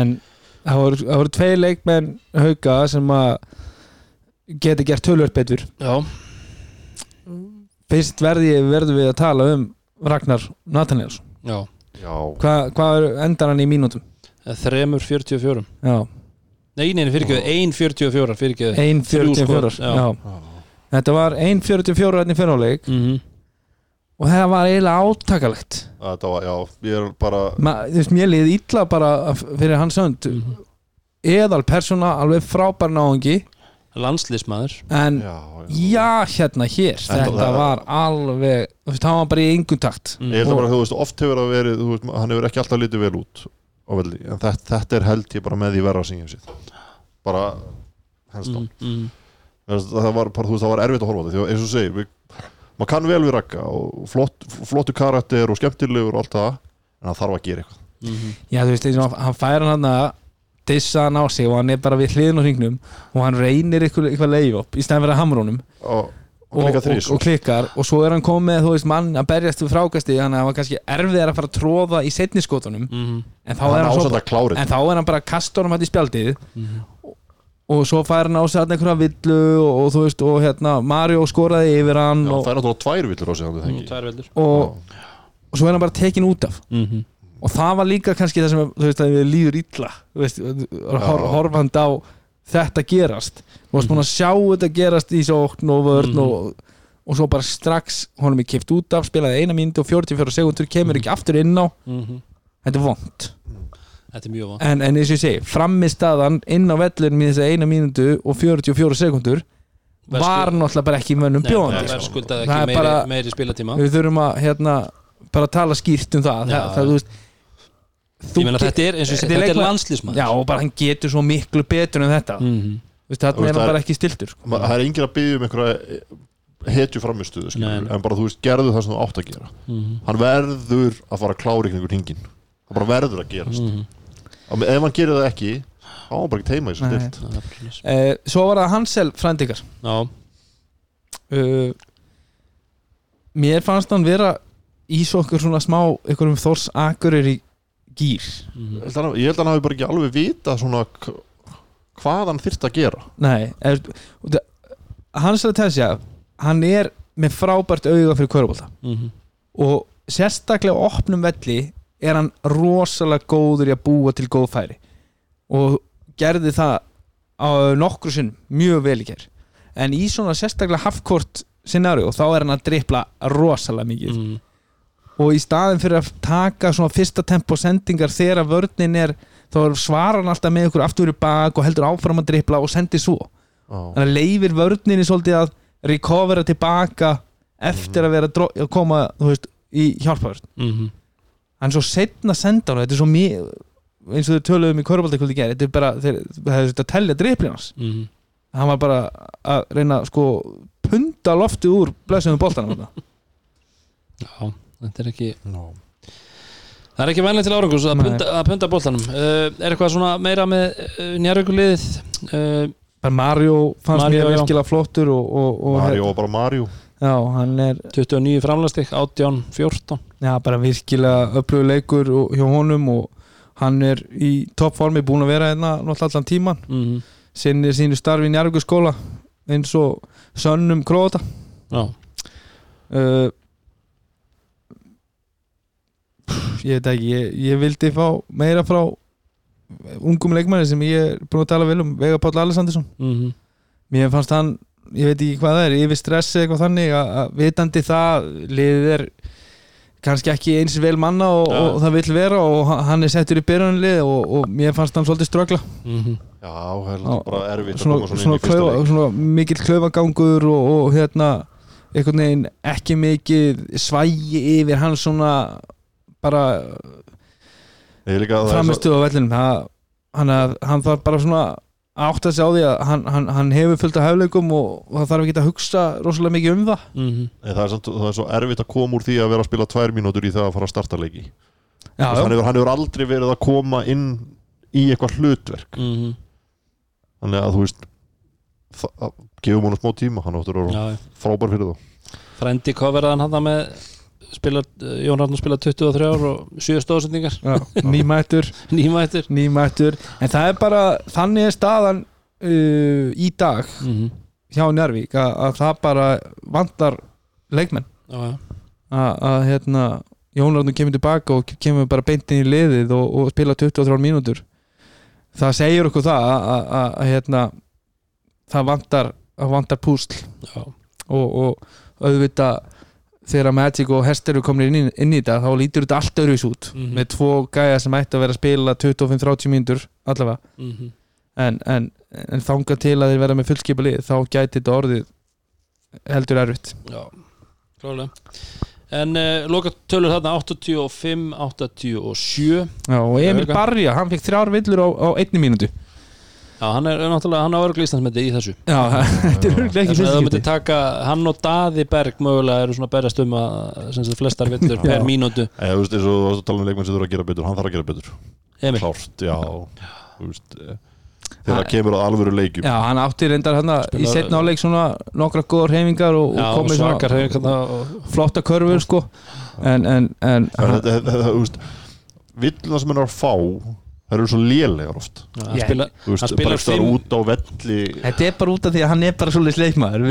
en það voru, það voru tvei leikmenn hauka sem að geti gert tölvöld betur. Já, fyrst verði verðum við að tala um Ragnar Nathaniels já, já, Hva, hvað er endar hann í mínútum? þremur 44 Já, Nei, neina, fyrirgjöðu, 1.44 fyrirgjöðu 1.44 já. já. Þetta var 1.44 hann í fyrráleik mm og það var eiginlega átakalegt. Þetta var, já, ég er bara Ma, þú veist, mér liði illa bara fyrir hans hönd. Mhm. eðal persóna, alveg frábær náungi. Landslýsmaður en já, já, hérna hér Þetta þetta var- var alveg þú veist, hann var bara í engum takt. Mm. ég held að bara, þú veist, oft hefur það verið þú veist, hann hefur ekki alltaf litið vel út á velli, en þetta, þetta er held ég bara með ég hef séð bara hens mm, mm. Það var, bara, þú veist, það var erfitt að horfa því að eins og við, maður kann vel við rakka og flott, flottu karakter og skemmtilegur og allt það, en það þarf að gera eitthvað. Mm já, þú veist, eins og hann fær hann að dissa hann á sig og hann er bara við hliðin á hringnum og hann reynir eitthvað, eitthvað leið í stæðan fyrir að hamra honum. Og, og, og, og, og klikkar og svo er hann komið með, þú veist, mann að berjast við frákasti þannig að hann var kannski erfið að fara að tróða í setni skotunum. -hmm. en þá hann er hann, svo, en þá er hann bara að kasta honum hætti í spjaldið. Mhm. Og svo fær hann á sig hann einhverja villu og, og þú veist, og hérna Mario skoraði yfir hann Já, og, það er náttúrulega tvær villur á sig hann, það mm, ekki Tvær veldur og, og svo er hann bara tekin út af. Mm -hmm. og það var líka kannski það sem þú veist, að við líður illa þú veist, hor, horfand á þetta gerast. Þú varst búin að sjá þetta gerast í sókn og vörn Mhm. og, og svo bara strax honum er kipt út af, spilaði eina mínúti og 44 sekundur, kemur Mhm. ekki aftur inn á. Mhm. þetta er vond Þetta er mjög vant en, en eins og ég segi, frammistaðan inn á vellurinn í þessa eina mínútu og 44 sekundur var náttúrulega bara ekki mönnum bjóðandi sko. Það ekki er meiri, bara- meiri spilatíma við þurfum að hérna, bara tala skýrt um það, Já, það, það já. þú veist þú Ég meina þetta er eins og ég segi, Þetta er landslýsmaður já, og bara hann getur svo miklu betur en þetta mm -hmm. Er það er- bara ekki stiltur sko. Það er enginn að byggja um einhverja hetju framistuðu en bara þú veist, gerðu það sem þú átt að gera Mhm. hann verður að fara að klára ykkur hingin það bara verður að gerast mm. Ef hann gerir það ekki þá á hann bara ekki teima í þessu er bara svoleiðis. eh, Svo var það Hansel frændikar Já, uh, Mér fannst hann vera í svo okkur svona smá einhverjum þórs akurir í gýr mhm. að hann- ég held að hann hafi bara ekki alveg vita svona hvað hann þyrst að gera. Nei, er, Hansel Tessia hann er með frábært auga fyrir körubólta Mhm. og sérstaklega opnum velli er hann rosalega góður í að búa til góð færi og gerði það á nokkru sinn mjög vel í ger en í svona sérstaklega halfkort scenario þá er hann að dripla rosalega mikið Mhm. og í staðin fyrir að taka svona fyrsta tempo sendingar þegar vörnin er þá svarar hann alltaf með ykkur aftur í bak og heldur áfram að dripla og sendir svo Já. þannig að leifir vörninni svolítið að recovera tilbaka eftir að vera að koma veist, í hjálpavörn Mhm. Hann er svo setna að senda hann þetta er svo mjög eins og þau töluðum í Körbaldakvöldi gera þetta er bara, þeir það hefði þetta að tellja driplínans Mhm. hann var bara að reyna sko punda loftið úr blessuðum boltanum þarna. Já, þetta er ekki Já. Það er ekki vænlega til árangus að Nei. punda, að punda boltanum uh, Er eitthvað svona meira með uh, njárvíkuliðið uh, bara Mario fannst Mario, mér virkilega flottur og, og, og Mario var bara Mario já, hann er 29 framlastik, 18, 14 já, bara virkilega öflugur leikur og, hjá honum og hann er í toppformi búin að vera hérna allan tíman mm sinnir sínu starfi í Njarvíkur skóla eins og sönnum króta Já, uh, ég veit ekki ég, ég vildi fá meira frá ungum leikmanni sem ég er búin að tala vel um Vega Páll Alessandinsson mm mér fannst hann, ég veit ekki hvað það er yfir stressi eitthvað þannig að, að vitandi það liðið er kannski ekki eins vel manna og, Já. og það vill vera og ha- hann er settur í byrjunlið og, og mér fannst hann svolítið ströggla -hmm. Já, það er bara erfitt að svona, koma svona, svona, inn í fyrsta leik svona mikill klaufagangur og, og hérna einhvern veginn ekki mikið svægi yfir hann svona bara Ég líka að það svo- framistuð á vellinum hann, að, hann þarf bara svona að átta sig á því að hann, hann, hann hefur fullt af hæfleikum og, og það þarf ekki að hugsa rosalega mikið um það. Mm Nei, það, er samt, það er svo erfitt að koma úr því að vera að spila tvær mínútur í það að fara að starta leiki. Já, hann, hefur, hann hefur aldrei verið að koma inn í eitthvað hlutverk. -hmm. þannig að þú veist það, að, gefum honum smá tíma hann áttur að vera frábær fyrir þá. Frendi coverðan hann með spila, Jón Ragnar spila 23 ár og 7 stóðsendingar. Já, nýmættur. Nýmættur. Nýmættur. En það er bara þannig er staðan uh, í dag mm -hmm. hjá Njárvík að, að það bara vantar leikmenn. Að, að hérna Jónarðin kemur tilbaka og kemur bara beint inn í liðið og, og spila 23 mínútur. Það segir okkur það að, að, að, að hérna það vantar, að vantar púsl. Já, og, og auðvitað þegar Magic og Hester eru komin inn, inn í þetta þá lítur þetta allt öðruvis út. Mhm. með tvo gæja sem ætti að vera að spila 25-30 mínútur allavega. Mm en, en, en þanga til að þeir vera með fullskipa lið þá gæti þetta orðið heldur erfitt. Já klálega En uh, loka tölur þarna 85, 87 Já, og Emil. Barja, hann fekk þrjár villur á, á einni mínútu Já, hann er náttúrulega, hann á örgl Íslandsmeti í þessu. Já, þetta er örglega ekki að taka hann og Daði Berg mögulega eru svona berjast um að flestar villur per Já. mínútu. Eða, þú veist, eins og þú varst að tala um leikmenn sem þurfa að gera betur hann þarf að gera betur. Emil, klárt, já, þú veist eh, þegar það kemur á alvöru leikjum. Já, hann átti reyndar hann í Spila- setna áleik svona nokkra góðar hefingar og, og komið svakar svona flotta körfur sko. En, en, en er þú veist, villuna sem hann er að fá það eru svo lélegar oft hann Ég- spila þú veist, Hann spilar bara fimm- út á velli þetta er bara út af því að hann er bara svolítið sleikmaður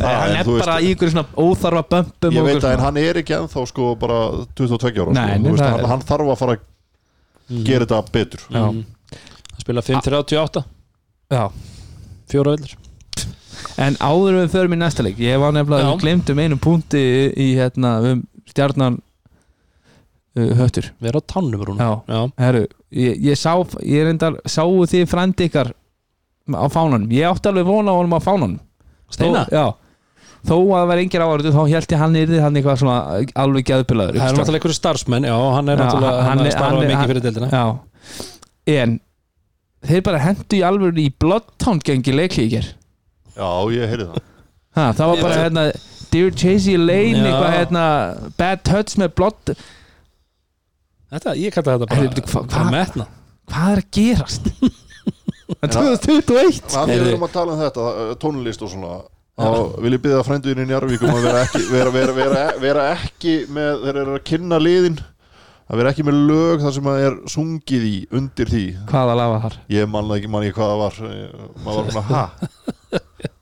Hann er bara í ykkur svona óþarfa bömpum ég og veit að hann er ekki ennþá sko bara 22 ára Nei, sko. hann, hann þarf að fara að Mhm. gera þetta betur Já. Mhm. hann spila 5-38 Já, fjóra villur en áður en við förum í næsta leik ég var nefnilega, við glemdum einu punkti í, hérna, um stjarnan höttur. Við erum á tannum rúna ég, ég sá ég reyndar, sáu þið frændi ykkar á fánanum, ég átti alveg vona á honum á fánanum. Steina? Þó, já, þó að það var engir áhverju þá held ég hann yrði hann eitthvað svona alveg geðpilaður það er náttúrulega einhverju starfsmenn já, hann er Já, náttúrulega, hann hann starfað mikið fyrir deildina. Já, en þeir bara hendu í alveg í Bloodhound gengi ger já, ég heyrði það. Ha, það var bara hérna Dear Chasey Lane, eitthvað hérna Bad Touch með blott Þetta, ég kalla þetta bara Heyrðu, hva- bara hva- metna Hvað er að gerast? Það er 2021 að því við erum að tala um þetta uh, tónlist og svona þá vil ég byggja frænduðin í Njarvíkum að vera ekki, vera, vera, vera, vera ekki með, þeir eru að kynna liðin að vera ekki með lög þar sem að er sungið í undir því. Hvaða laga þar? ég man það ekki, man ekki hvað það var. Eh, maður var svona, ha?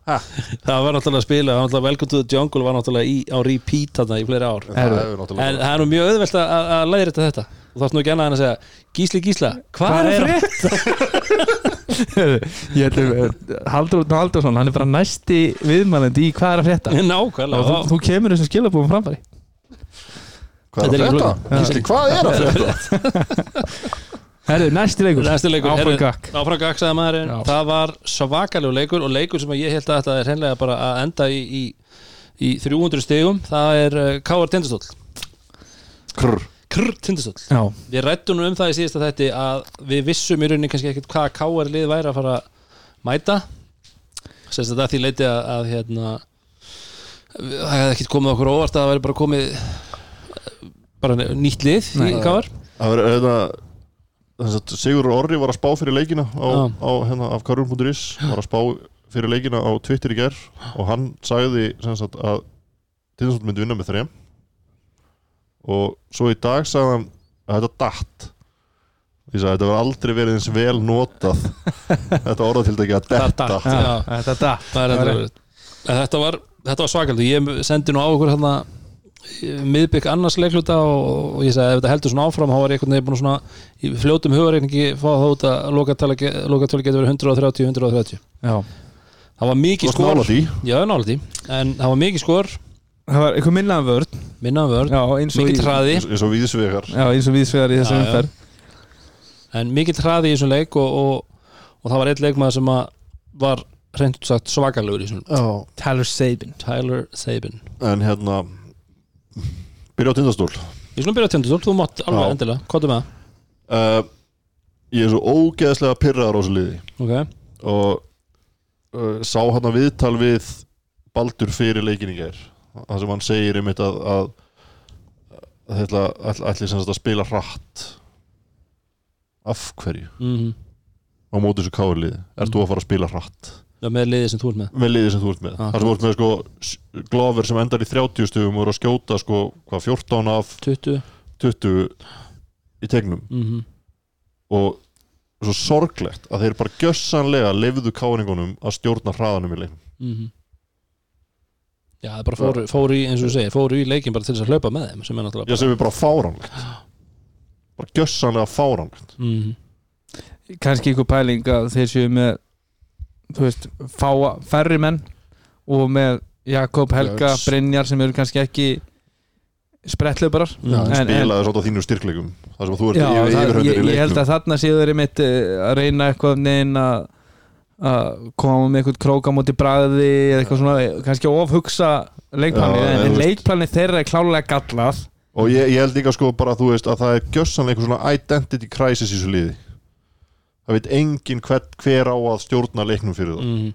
Það var náttúrulega að spila, það var náttúrulega Welcome to the Jungle var náttúrulega í, á repeat þarna í fleiri ár. En það Herru. hefur En náttúrulega það er nú mjög auðvelt að, að læra þetta þetta og það er nú ekki annað en að segja Gísli Gísla, hvað er frétt? Ég ætlum Haldur Haldursson, hann er bara næsti viðmælandi í hvað er að frétta Nákvæmlega og þú, þú kemur þessum skilabúum framfæri hvað er að frétta? Gísli, hvað er að frétta? Herru, næsti leikur Næsti leikur Áfram heyrðu, gakk. Áfram gakk, sagði maðurinn. Það var svakalegu leikur og leikur sem að ég held að þetta er hreinlega bara að enda í, í, í 300 stegum Það er uh, K.R. Tindastóll Krr. Krr Tindastóll Já, Við rættum um það í síðasta þætti að við vissum í rauninni kannski ekkert hvaða K.R. lið væri að fara að mæta Sérst að það því leiti að, að hérna það hefði ekkert komið okkur óvart að það væri bara komið bara nýtt lið Nei. í K.R. það var þetta þess að Sigur Orri var að spá fyrir leikina á, Já. á hérna af karun.is var að spá fyrir leikina á Twitter í ger og hann sagði sagt að Tindarsson myndi vinna með þrejum og svo í dag sagði hann að þetta datt. Ég sagði að þetta var aldrei verið eins vel notað. Þetta orðatildagi að detta. Datt, þetta er er er- þetta, en þetta var þetta var svakaldur, ég sendi nú á okkur hérna miðbygg annars leikluta og, og ég sagði ef þetta heldur svona áfram þá var ég einhvern veginn búin svona í fljótum hugareikningi fá það út að lokatölu getur verið 130, 130 Já, það var mikið skor. því. Já, nála því, en það var mikið skor það var eitthvað minnaðan vörn. Minnaðan vörn, Já, eins og mikið hraði. Eins og viðsvegar Já, eins og viðsvegar í þessu Já, já. umferð. En mikið hraði í þessum leik og, og, og það var eitt leikmaður sem að var reynd sagt svakalegur í þessum. Tyler Sabin Tyler Sabin en hérna byrja á tindastól. Ég slum byrja tjöndustól, þú mátt alveg Já. endilega, hvað er með það? uh, ég er svo ógeðslega pyrraðar á þessu liði. Ok, og uh, sá hann að viðtal við Baldur fyrir leikin í gær það sem hann segir um þetta að, að, þetta ætli sem að spila hratt. Af hverju? Mhm. Á móti þessu káurliði, ert þú að fara að spila hratt? Já, með liðið sem þú ert með. Með liði sem þú ert með, Ah. þar sem þú ert með sko Glover sem endar í 30 stugum og eru að skjóta sko hvað 14 af 20 20 í tegnum. Mm og svo sorglegt að þeir bara gjössanlega lefðu káringunum að stjórna hraðanum í leiknum. -hmm. Já, það bara fóru, fóru í, eins og þú segir, fóru í leikin bara til þess að hlaupa með þeim sem er náttúrulega Já, sem er bara fáránlegt. Bara gjössanlega fáránlegt. Mm kannski einhver pæling að þeir séu með þú veist, fáa, færri menn og með Jakob, Helga, Yes. Brynjar sem eru kannski ekki sprettlöparar Já, en, en- spilaði svona á þínu styrklegum þar sem þú ert Já, yfir, ég, í ég held leiknum. að þarna séu þeir einmitt eh, að reyna eitthvað neinn að að koma með eitthvað krók á móti bræði eða eitthvað svona, kannski að ofhugsa leikplani, Já, en, en en þú veist- leikplani þeirra er klálega gallað. Og ég, ég held líka sko bara þú veist að það er gjössanlega eitthvað svona identity crisis í þessu liði. Það veit engin hver, hver á að stjórna leiknum fyrir það. -hmm.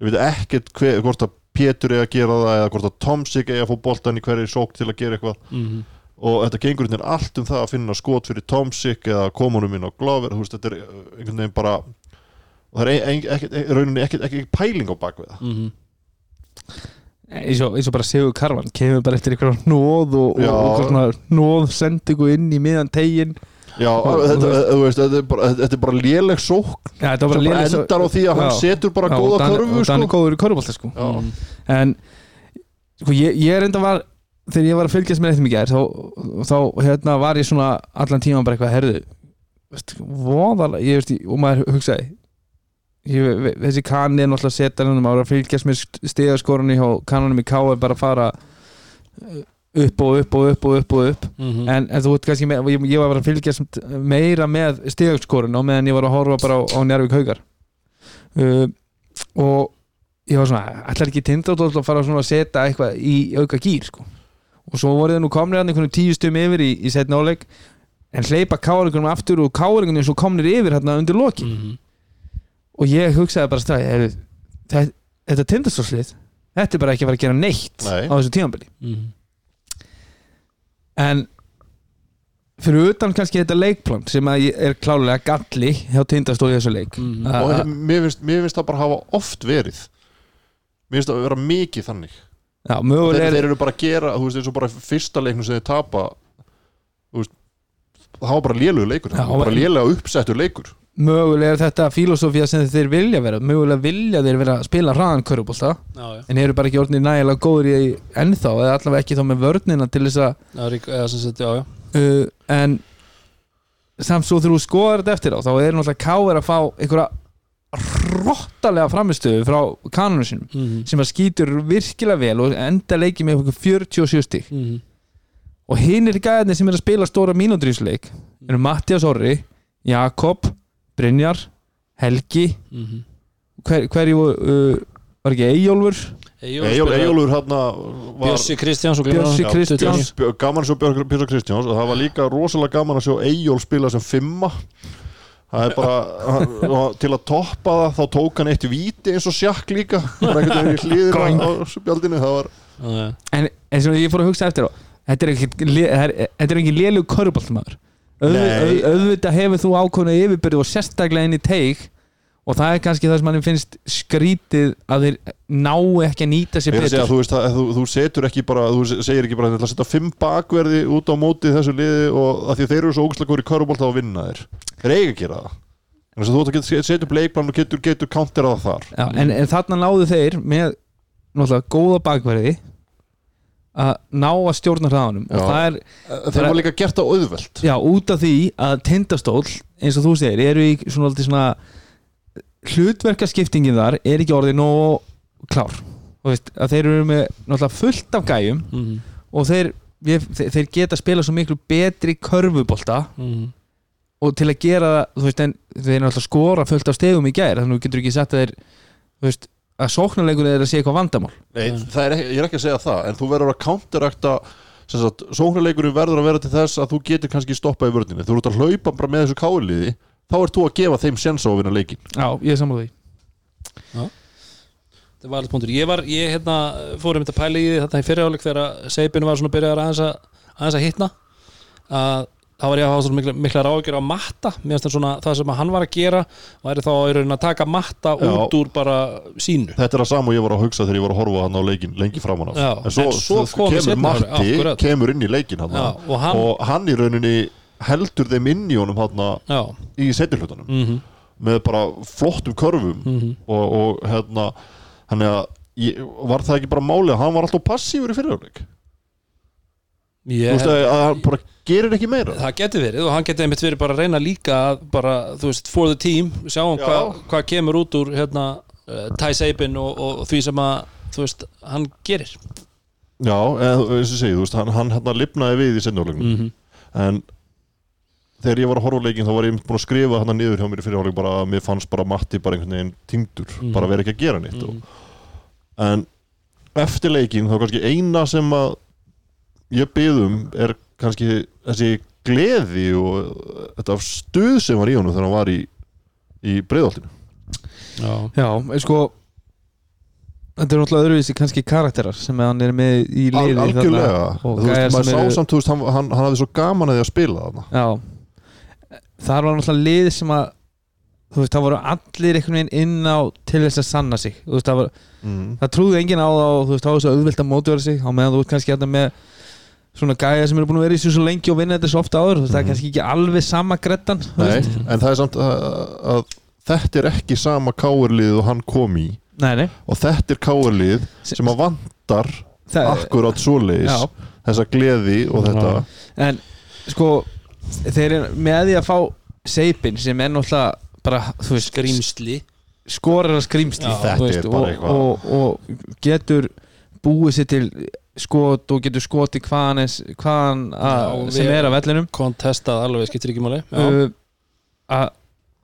ég veit ekkert hver, hvort að Pétur er að gera það eða hvort að Tomsik er að fá boltan í hverju sók til að gera eitthvað. Mm og þetta gengur veginn allt um það að finna skot fyrir Tomsik eða komunum inn á Glover þú veist þetta er uh, einhvern veginn bara og það er rauninni ekkert pæling á bakvið það -hmm. eins og, og bara Sigur Karvan kemur bara eftir eitthvað nóð og, og, nóð sendingu inn í miðan tegin Já, Og- þetta, veist, þetta er bara, þetta er bara léleg sók þetta var sem bara endar á því að hann Já. setur bara Já, góða körfu og er sko. góður í körfubólta sko. Já. en sko, ég, ég er enda var þegar ég var að fylgjast með eitthvað mikið þá, þá hérna, var ég svona allan tíma bara eitthvað herðu veist, voðalega, ég veist, og maður hugsaði ég, þessi kanni er náttúrulega setar hann að fylgjast með stegaskorunni hjá kannanum í K er bara að fara uh, upp og upp og upp og upp og upp Mm en, en þú veit kannski með, ég, ég var að fylgjast meira með stegagskorun á meðan ég var að horfa bara á, á Njárvík haugar uh, og ég var svona, ætlar ekki tindardóll að fara að setja eitthvað í auka gýr sko. og svo voru þið nú komnir hann einhvern tíu stum yfir í, í setna áleik en hleypa káringunum aftur og káringunum svo komnir yfir hérna undir loki -hmm. Og ég hugsaði bara stræði þetta, þetta tindastólslið þetta er bara ekki að fara að gera neitt Nei. á þessu tímabili Mhm. en fyrir utan kannski þetta leikplan sem að ég er klálega galli hjá tindastóð í þessu leik Mhm. að- og að- mér finnst, mér finnst það bara hafa oft verið mér finnst það vera mikið þannig já, þeir, mögulega þeir er eru bara að gera, þú veist, eins og bara fyrsta leiknum sem þeir tapa þú veist, það var bara lélugur leikur það var bara lélega uppsettur leikur mögulega er þetta filosófía sem þeir vilja vera mögulega vilja þeir vera að spila hraðan körubólta en eru bara ekki orðinir nægilega góður í ennþá eða allavega ekki þá með vörnina til þess að uh, en samt svo þú skoðar þetta eftir á þá er náttúrulega K.R. að fá einhverja hrottalega framistöðu frá kanonu sinum Mhm. sem að skýtur virkilega vel og enda leikið með einhver 47 stík Mhm. og hinn er gæðinni sem er að spila stóra mínútur í þessu leik eru Mattias Orri, Jakob Brynjar, Helgi Mhm. hver, hverju uh, var ekki Eyjólfur? Eyjól- Eyjólfur var Bjössi Kristjáns Já, Kristjáns. Gaman að sjá Björn Björn Kristjáns. Og það var líka rosalega gaman að sjá Eyjól spila sem fimma. Það er bara hann, og til að toppa það þá tók hann eitt víti eins og sjakk líka. Það var en eins og ég fór að hugsa eftir á þetta er ekki, þetta er ekki auðvitað hefur þú ákveðna yfirbyrði og sérstaklega inn í teig og það er kannski það sem mann finnst skrítið að þeir ná ekki að nýta sér að segja, betur þú, veist, að, þú, þú setur ekki bara þú segir ekki bara að setja fimm bakverði út á móti þessu liði og að því þeir eru svo ógæslega góður í körubólta að vinna þeir. Þeir eiga gera það. Þannig að þú setja upp leikplan og getur, getur counterað þar. Já, en, en þarna náðu þeir með náttúrulega góða bakverði að ná að stjórna hraðanum og það er þeir var líka gert það auðvelt Já, út af því að tindastól eins og þú segir, eru í svona, svona, hlutverkaskiptingin þar er ekki orðið nóg klár og veist, að þeir eru með náttúrulega fullt af gæjum Mhm. og þeir, við, þeir, þeir geta spila svo miklu betri körfubolta Mhm. og til að gera það, þú veist, en þeir náttúrulega skora fullt af stegum í gær, þannig að þú getur ekki sagt að þeir, þú veist, að sóknarleikur er að sé eitthvað vandamál. Nei, það er, ekki- ég er ekki að segja það en þú verður að counterakta sóknarleikurinn verður að vera til þess að þú getur kannski stoppað í vörninni. Þú ert að hlaupa bara með þessu káliði þá ert þú að gefa þeim sens á að vinna leikin Já, ég er sammála því. Það var alveg punktur. Ég var, ég hérna, fór um þetta pæli í því þetta í fyriráleik þegar Seipin var svona byrjar aðeins að, aðeins að hitna að þá var ég að hafa svona mikla, mikla ráðgjör á matta. Það svona, það sem hann var að gera væri þá í raunin að taka matta Já. út úr bara sínu. Þetta er að sama og ég var að hugsa þegar ég var að horfa hann á leikin lengi framan af Já, en svo, en svo í kemur Matti kemur inn í leikin hann Já, og hann, og hann í rauninni heldur þeim inn í honum hann í setjahlutanum mhm, með bara flottum körfum mhm. og, og hérna hann er að ég, var það ekki bara málið að hann var alltaf passífur í fyrirjáleik Ég, þú veist að, hann bara gerir ekki meira það getur verið og hann getur einmitt verið bara að reyna líka að bara, þú veist, for the team sjáum Já. hvað hva kemur út úr hérna, uh, Ty Sabin og, og því sem að þú veist, hann gerir já, eins og segi, þú veist, hann, hann hérna lifnaði við í setjahleiknum -hmm. en þegar ég var að horfa leikin þá var ég búin að skrifa hann niður hjá mér í fyrirháleik bara að mér fannst bara Matti bara einhvern veginn týndur, Mhm. bara vera ekki að gera neitt Mhm. og, en eftir leikin þá kannski eina sem að ég byðum er kannski þessi gleði og þetta stuð sem var í honum þegar hann var í, í breiðoltinu Já, Já, sko Þetta er náttúrulega öðruvísi kannski karakterar sem hann er með í liði algjörlega, þú veist, maður sá samt veist, hann, hann, hann hafði svo gaman að því að spila þarna. Já. Það var náttúrulega lið sem að þú veist, það voru allir einhvern veginn inn á til þess að sanna sig. Þú veist, það, var, mm. það trúði enginn á það og þú veist, það var svo auðvilt að mótjóra sig. Á meðan þú ert kannski hérna með svona gæja sem eru búin að vera í þessu svo lengi og vinna þetta svo ofta áður, þú veist, það er Mhm. kannski ekki alveg sama grettan þú Nei, en það er samt að, að þetta er ekki sama káurlið og hann kom í. Nei, nei. Og þetta er káurlið sem að vantar það, akkurát svoleiðis Já. þessa gleði og þetta. En sko þeir eru með því að fá seipin sem er náttúrulega bara, þú veist, skrýmsli skorar að skrýmsli og, og, og getur búið sér til skot og getur skoti hvaðan, er- hvaðan að, Já, sem er að vellinum. kontestað alveg, skiptir ekki máli. Uh, að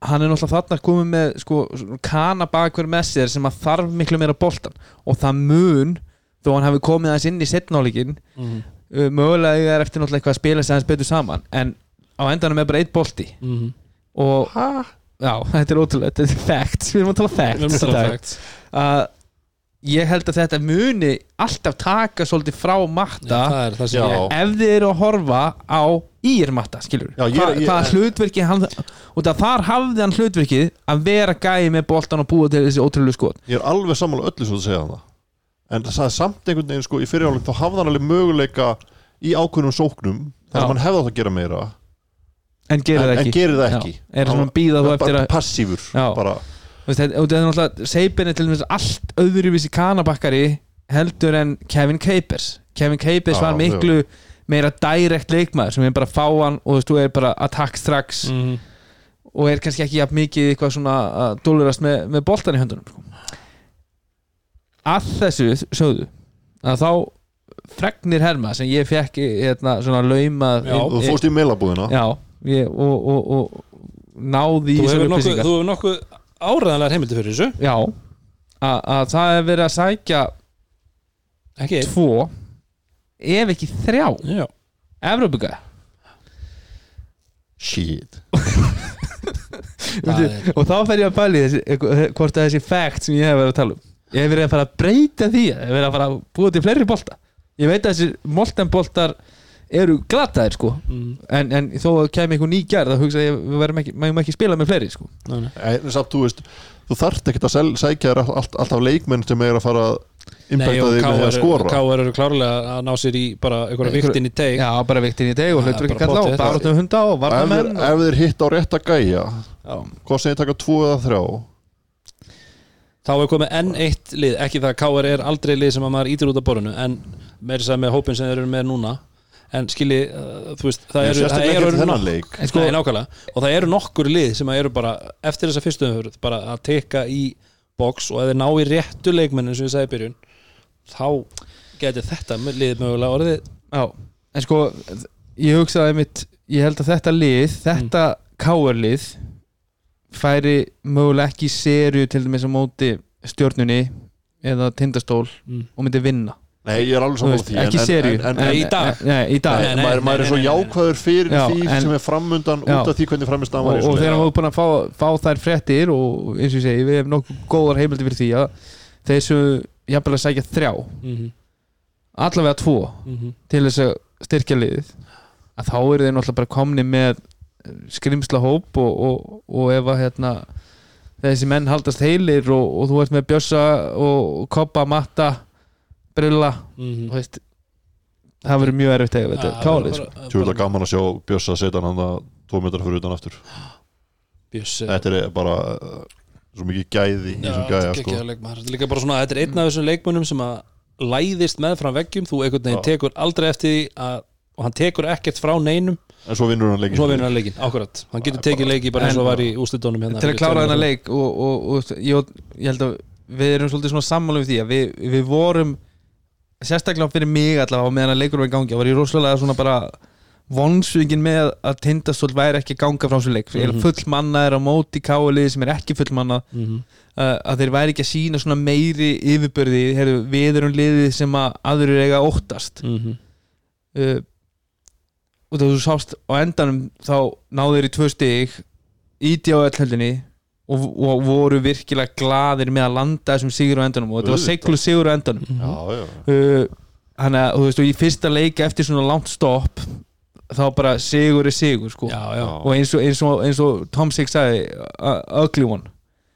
hann er náttúrulega þarna komið með sko, kana bakverð með sér sem að þarf miklu meira boltan og það mun þó hann hafi komið aðeins inn í setnáleikin mhm, uh, mögulega er eftir náttúrulega eitthvað að spila sig aðeins betur saman. En á endanum er bara eitt bolti. Mhm. og ha? já, þetta er ótrúlega, þetta er facts. Við erum að tala facts. Að ég held að þetta muni alltaf taka svolítið frá matta það er það sem Já. ég ef þið eru að horfa á ír-matta, skilur Já, ég- Hva, ég- hvað hlutverki hann og það þar hafði hann hlutverkið að vera gæi með boltan og búa til þessi ótrúlega skot ég er alveg sammála öllu svo að segja það en það er samt einhvern veginn sko í fyrirháleik þá hafði hann alveg möguleika í ákveðnum sóknum þar Já. sem hann hefði átt að gera meira en gerir en, það en ekki gerir það ekki Já. er svona að býða þú Bara eftir að passífur Já. bara, þetta- og þetta er náttúrulega Seipin er til dæmis allt öðruvísi kanabakkari heldur en Kevin Capers Kevin Capers Já, var miklu meira direct leikmaður sem er bara að fá hann og þú veist, þú er bara attack strax Mhm. og er kannski ekki jafn mikið eitthvað svona að dólurast með, með boltan í höndunum sko. að þessu sögðu að þá fregnir herma sem ég fekk hérna, svona laumað Já. þú fórst í meilabúðina já ég, og, og, og náði í þú þessar hefur nokkuð, upplýsingar. þú hefur nokkuð áræðanlega heimildi fyrir þessu. Já að, að það er verið að sækja ekki einn. tvo ef ekki þrjá. Já. Evrópuga shit. Það er- og þá fer ég að pæli þessi, hvort að þessi fact sem ég hef verið að tala um ég hef verið að fara að breyta því ég hef verið að fara að búa til fleiri bolta. Ég veit að þessi moltenboltar eru glataðir sko. Mm. en, en þó að kemur einhver ný gerð þá hugsa ég við verðum ekki, ekki spila með fleiri sko. Nei, samt þú veist þú þarft ekkert að sel, sækja þér allt, alltaf leikmenn sem er að fara að impacta þig með því að skora. KR eru klárlega að ná sér í bara einhverja Einhver- viktin í teig. Já bara viktin í deg og hlutur ekki bara kalla á. pottþétt. barátum hunda og þeir, varnamenn ef þeir hitt á rétta gæja Já. hvað sem ég taka tvo eða þrjá? Þá er komið enn eitt lið. Ekki það að KR er aldrei lið sem að maður ítir út af borinu en með hópin sem þeir eru með núna en skilji, uh, þú veist það eru, það eru En sko- og það eru nokkur lið sem að eru bara eftir þessa fyrstu umhverf bara að teka í box og ef þeir ná í réttu leikmennin sem við sagði í byrjun þá geti þetta lið mögulega orðið Já, en sko ég hugsaði mitt, ég held að þetta lið þetta káarlið færi mögulega ekki í serju til dæmis á móti stjörnunni eða tindastól mm. og myndi vinna nei ég er alveg veist, því ekki serju en, í dag. Nei, í dag. Nei, nei, maður, maður er svo jákvæður fyrir Já, því en- sem er framundan Já. út af því hvernig framistæðan og, var í og þegar maður búin að fá, fá þær fréttir og eins og ég segi, við hefum nokkuð góðar heimildi fyrir því að þeir sem jafnvel að sækja þrjá. Mm allavega tvo -hmm. til þess að styrkja liðið. Að þá eru þeir náttúrulega bara komni með skrimsla hóp og, og, og ef að hérna þessi menn haldast heilir og, og þú ert með bjössa og koppa, matta brilla, Mm þú veist það verður mjög erfitt að þetta kálið sko. Tjóðlega gaman að sjá Bjössa setja hann að tvo metrar fyrir utan aftur. Bjössi Þetta er bara uh, svo mikið gæði í Já, þessum þetta gæja er sko. er bara svona, þetta er einn af þessum leikmönnum sem að læðist með fram veggjum, þú einhvern veginn tekur aldrei eftir því að og hann tekur ekkert frá neinum. En svo vinnur hann og leikin svo vinnur hann leikin, akkurat. Hann getur er tekið bara- leiki bara eins og var í úslitónum hérna til að klára þennan leik og, og, og ég, ég held að við erum svolítið svona sammála við því að við, við vorum sérstaklega fyrir mig allavega meðan að leikur var í gangi og var ég rosalega svona bara vonsvingin með að tindastól væri ekki ganga frá þessu leik mm Mhm. full manna er á móti káaliði sem er ekki full manna Mhm. uh, að þeir væri ekki að sína svona meiri yfirbörði, heyrðu, við erum liðið sem að aðrir eiga óttast Mhm. uh, og þú sást á endanum þá náðu þeir í tvö stig íti á öllhöldinni og, og voru virkilega glaðir með að landa þessum sigur á endanum og þetta var seglu sigur á endanum Já, já uh, hann að, þú veist, og í fyrsta leika eftir svona langt stopp þá bara sigur er sigur sko. já, já. og eins og, eins og, eins og Tom Six sagði ugly one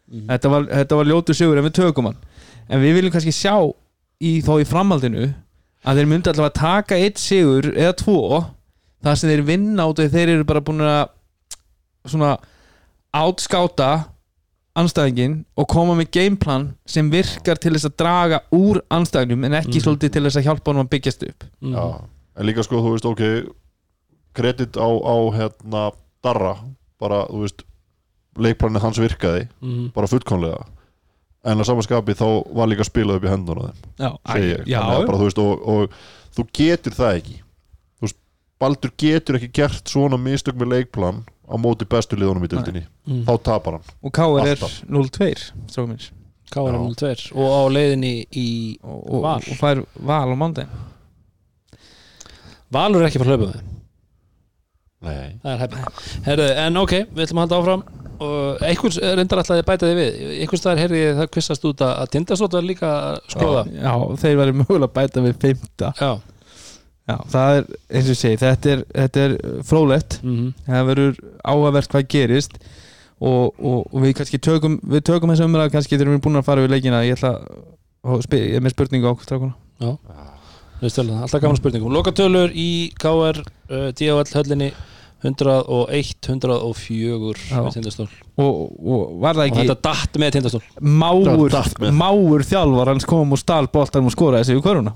Mhm. þetta var, þetta var ljótur sigur en við tökum hann en við viljum kannski sjá í, þá í framhaldinu að þeir myndi allavega taka eitt sigur eða tvo það sem þeir vinna út af því þeir eru bara búin að svona átskáta anstæðingin og koma með gameplan sem virkar til þess að draga úr anstæðingum en ekki Mhm. svolítið til þess að hjálpa honum að byggjast upp Mhm. Já, en líka sko, þú veist, ok kredit á, á hérna Darra, bara, þú veist leikplanið hans virkaði Mhm. bara fullkomlega en að samanskapi þá var líka spilað upp í hendun á þeim já, segi ég, já, Þannig að bara, þú veist, og, og þú getur það ekki þú veist, Baldur getur ekki gert svona mistök með leikplan á móti bestu liðunum í dildinni Mhm. þá tapar hann. Og K.R. er Alltaf. 0-2 strákum minns KR Já. 02 og á leiðinni í og, og, Val. og fær val á mándaginn Valur er ekki er hefn Herðu, en ok, við ætlum að halda áfram. Og einhvers reyndar alltaf að bæta þig við. Einhvers staðar heyrði ég það kvissast út að Tindastótt var líka að skoða. Já, þeir væri mögulega að bæta við fymta já, Já, það er, eins og ég segi, þetta er, þetta er frólætt mhm. Það verður áhugavert hvað gerist og, og, og við kannski tökum við tökum þessa umræða kannski þegar við erum búin að fara við leikina. Ég ætla að ég er með spurningu á strákuna Veist vel, alltaf gaman spurningum Lokatölur í KR uh, DHL höllinni 101, 104 Já. með tindastól. Og, og var það og ekki þetta datt með tindastól. Máur, máur þjálfar hans kom og stál boltanum og skoraði sig í köruna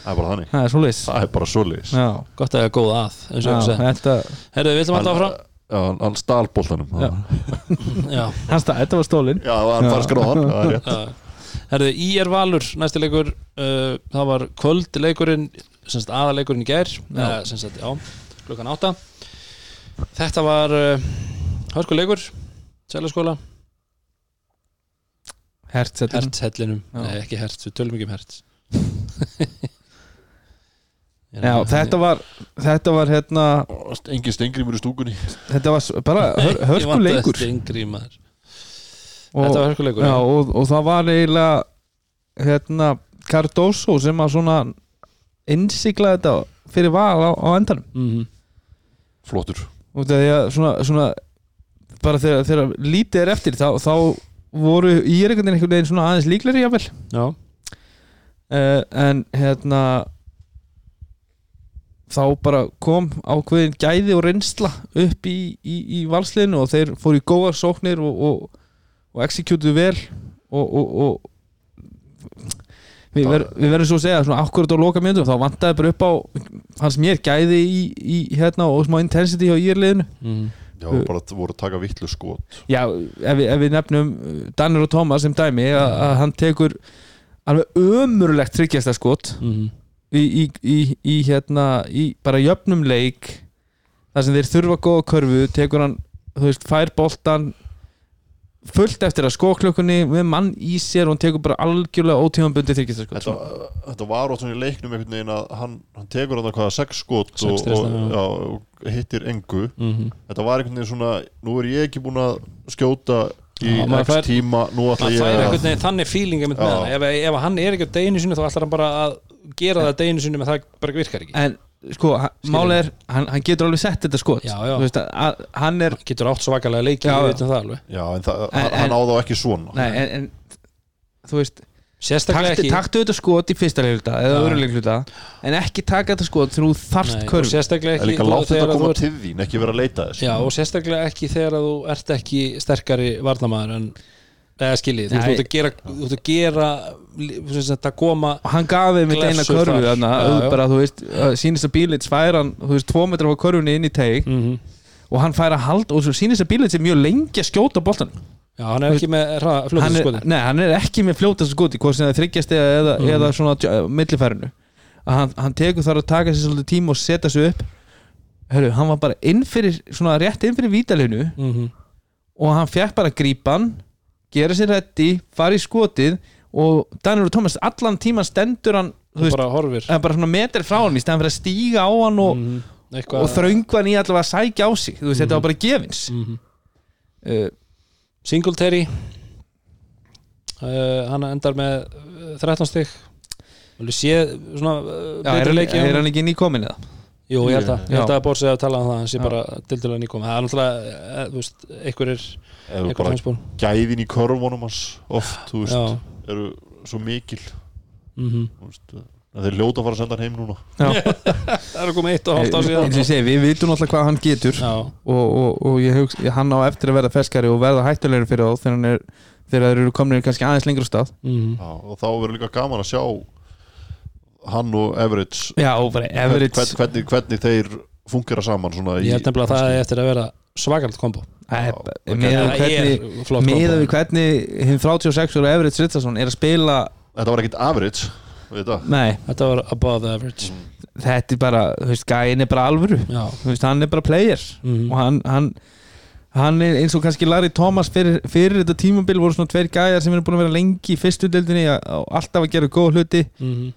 Það er bara þannig. Það er svo leys Það er bara svoleiðis. Já, gott að það er góð að eins og ég segi. þetta, Herðu, við ætlum alltaf áfram. Já, hann- hann stál boltanum. Já. Já, hans það, þetta var stólin Já, hann Já. fara skráðan Það er rétt. Herðu, í er Valur næsti leikur uh, það var kvöldleikurinn semst aðaleikurinn í gær eða, semst, já, klukkan átta. Þetta var uh, hörkuleikur Sælaskóla, Hertz, þetta Hertz-hellinum Já. Nei, ekki Hertz, við tölum ekki um Hertz Já, þetta var þetta var hérna Engin stengrimur í stúkunni. Þetta var bara hör, hörkuleikur. og, Þetta var hörkuleikur já, og, og það var eiginlega hérna Cardoso sem að svona innsigla þetta fyrir val á, á endanum. Mm Flottur. Og það er svona, svona bara þegar, þegar lítið er eftir þá, þá voru í einhvern veginn einhvern veginn svona aðeins líkleri jáfnvel Já, uh, en hérna þá bara kom ákveðin gæði og reynsla upp í, í, í valsliðinu og þeir fóru í góða sóknir og, og, og executuðu vel og, og, og við, ver, við verðum svo að segja svona akkurat á loka myndum þá vantaði bara upp á hans mér gæði í, í hérna og smá intensity á írliðinu mm. Já, bara voru að taka vittlu skot Já, ef við, ef við nefnum uh, Danir og Thomas sem dæmi að, að hann tekur alveg ömurlegt tryggjasta skot Mm. Í, í, í, í hérna í bara jöfnum leik þar sem þeir þurfa góða körfu tekur hann, þú veist, fær boltan fullt eftir að skóklökunni með mann í sér og hann tekur bara algjörlega ótímanbundi þykist sko. þetta, þetta var svona í leiknum einhvern veginn að hann, hann tekur hann hvaða sex skot og, og, já. og hittir engu Mm þetta var einhvern veginn svona nú er ég ekki búin að skjóta í Já, x fær- tíma nú ætla Það að einhvern veginn þannig hana ef, ef hann er ekki á deginu sinu þá ætlar hann bara að gera það deginu sinu með það bara virkar ekki. En sko, máli er hann, hann getur alveg sett þetta skot. Já, já. Þú veist, að, að, hann er Hann getur átt svakalega leiki, Já, við já. veitum það alveg. Já, en það, En- hann, hann en- á þá ekki svona. Nei, en, en þú veist Sérstaklega taktu, ekki taktu þetta skot í fyrsta leikluta eða Já. öðru leikluta en ekki taka þetta skot þegar þú þarft Nei, og körf sérstaklega er ekki líka þú- látt þetta þegar að þú koma ert- til þín, ekki vera að leita þess Já, og sérstaklega ekki þegar að þú ert ekki sterkari varnamaður en eða skiljið, þú ert að gera þú ert að gera að koma og hann gaf þeim mitt eina körfu Já, já. bara, þú veist, sínist að bílits fær hann, þú veist, tvo metra á körfunni inn í teig mm og hann fær að halda og sínist að bílits er mjög lengi að skjóta boltan Já, hann er ekki með er, skoði nei, hann er ekki með fljótast skoti hvort sem það er þryggjast eða, eða, Mhm. eða svona millifærinu. Að hann, hann tekur þar að taka sér svolítið tíma og setja sig upp. Hörru, hann var bara inn fyrir, svona rétt inn fyrir vítalinu mm -hmm. og hann fekk bara grípan gera sér reddi, fara í skotið og Daniel og Thomas allan tíman stendur hann veist, bara horfir. bara svona metri frá hann í stæðan fyrir að stíga á hann og, Mhm. Eitthvað- og þröngva hann í allavega að sækja á sig þú veist, þetta var bara gefins. Mhm. uh, Singletary. Uh, hann endar með uh, 13 stygg Þú séð svona uh, já, er, leiki er hann ekki nýkomin eða? Jú, ég held að, að Borsi að tala um það hann sé bara dildilega nýkom það er náttúrulega, eh, þú veist, einhverjir eða bara hansbúr gæðin í körfunum hans oft, þú veist, Já, eru svo mikil. Mhm. Þú veist, að þeir ljóta að fara að senda hann heim núna. Það er að koma eitt og hálft á segi, við vitum náttúrulega hvað hann getur Já, og, og, og ég hugsa, ég- hann á eftir að verða feskari og verða hættulegur fyrir þá þegar, hann er, þegar þeir eru komin kannski aðeins lengur á stað. Mhm. Já, og þá verður líka gaman að sjá hann og Everett. Hvernig, hvernig þeir fungera saman svona í Ég held nefnilega að það er eftir að vera svakalt kombo er kombo við hvernig hinn 36 og Everett Ritzason er að spila þetta var ekkit average Þetta var above average. Þetta er bara, þú veist, gæin er bara alvöru. Veist, hann er bara player. Mhm. og hann, hann hann er eins og kannski Larry Thomas fyrir, fyrir þetta tímabil voru svona tveir gæjar sem eru búin að vera lengi í fyrstu deildinni og alltaf að gera góð hluti. Mhm.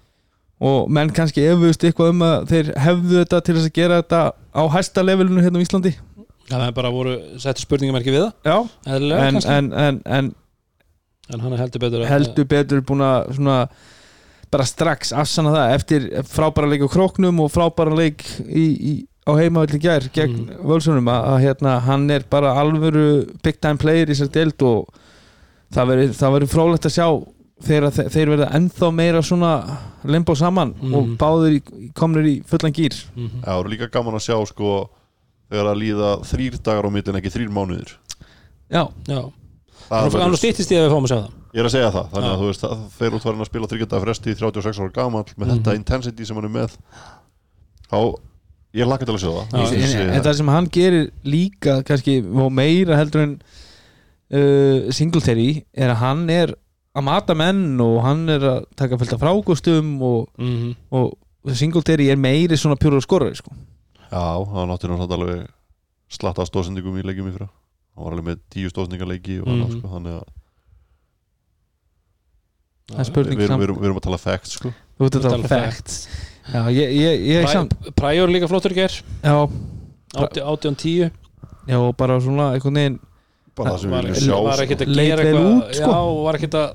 og menn kannski efust eitthvað um að þeir hefðu þetta til þess að gera þetta á hæsta levelinu hérna á Íslandi það er bara voru settu spurningamerki við það. Já, eðlilega, en, en, en, en en hann er heldur betur að- heldur betur búin að svona bara strax afsanna það eftir frábæra leik á króknum og frábæra leik í, í, á heimavalli gær gegn Mhm. völsunum að, að hérna, hann er bara alvöru big time player í sér deild og það verður það verður frólægt að sjá þegar þe- þeir verða ennþá meira svona limbo saman og báður í, komnir í fullan gýr Mhm. Já, það er líka gaman að sjá sko þegar að líða þrýr dagar á millin ekki þrýr mánuðir. Já, já, verður- stýttist í að við fáum að sjá það. Ég er að segja það, þannig að þú veist að þeir út farin að spila þryggjönda fresti í 36 ára gamall með Mhm. þetta intensity sem hann er með. Þá, ég lakka til að sjá það. Ég en, segi en það sem hann gerir líka kannski og meira heldur en uh, Singletary er að hann er að mata menn og hann er að taka fylgta frágustum og, Mhm. og Singletary er meiri svona pjúra skorari sko. Já, það nátti náttúrulega alveg slatta stóðsendingum í leikjum í fyrra hann var alveg með tíu stóðsendingarleiki og annað Mhm. sko, þannig að Það er spurning við, erum, samt. við, erum, við erum að tala facts sko þú veit þetta Tala facts já, ég, ég, ég samt Præjur líka flottur ger já, 18-10 já, og bara svona einhvern veginn bara það sem við var, viljum sjá var sko. ekkert að Leit gera eitthvað sko. já, var ekkert að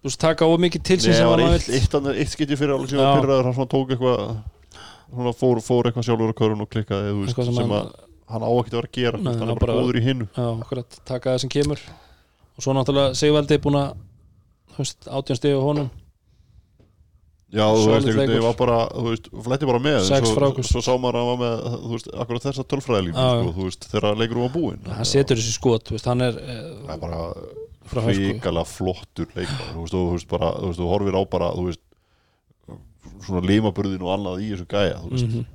þú veist, taka of mikið til sem það var hann eitt, skipti fyrir alveg Já. síðan fyrir að hann svona tók eitthvað svona fór, fór eitthvað sjálfur á körun og klikkaði þú veist, sem, sem að hann á ekkert að vera að gera Nei, hann er bara góður í hinnu taka það sem kemur og svo náttúrulega Sigvaldi búin að átján stegu honum Já, þú veist, einhvern veginn var bara, þú veist, fletti bara með svo, svo sá maður að hann var með, þú veist, akkurat þessa já. sko, þú veist, þegar leikur var búinn hann setur þessi skot, þú veist, hann er Það eh, er bara hrikalega flottur leikmar þú veist, þú veist, bara, þú veist, þú horfir á bara, þú veist svona limaburðin og annað í þessu gæja, þú veist. Mhm.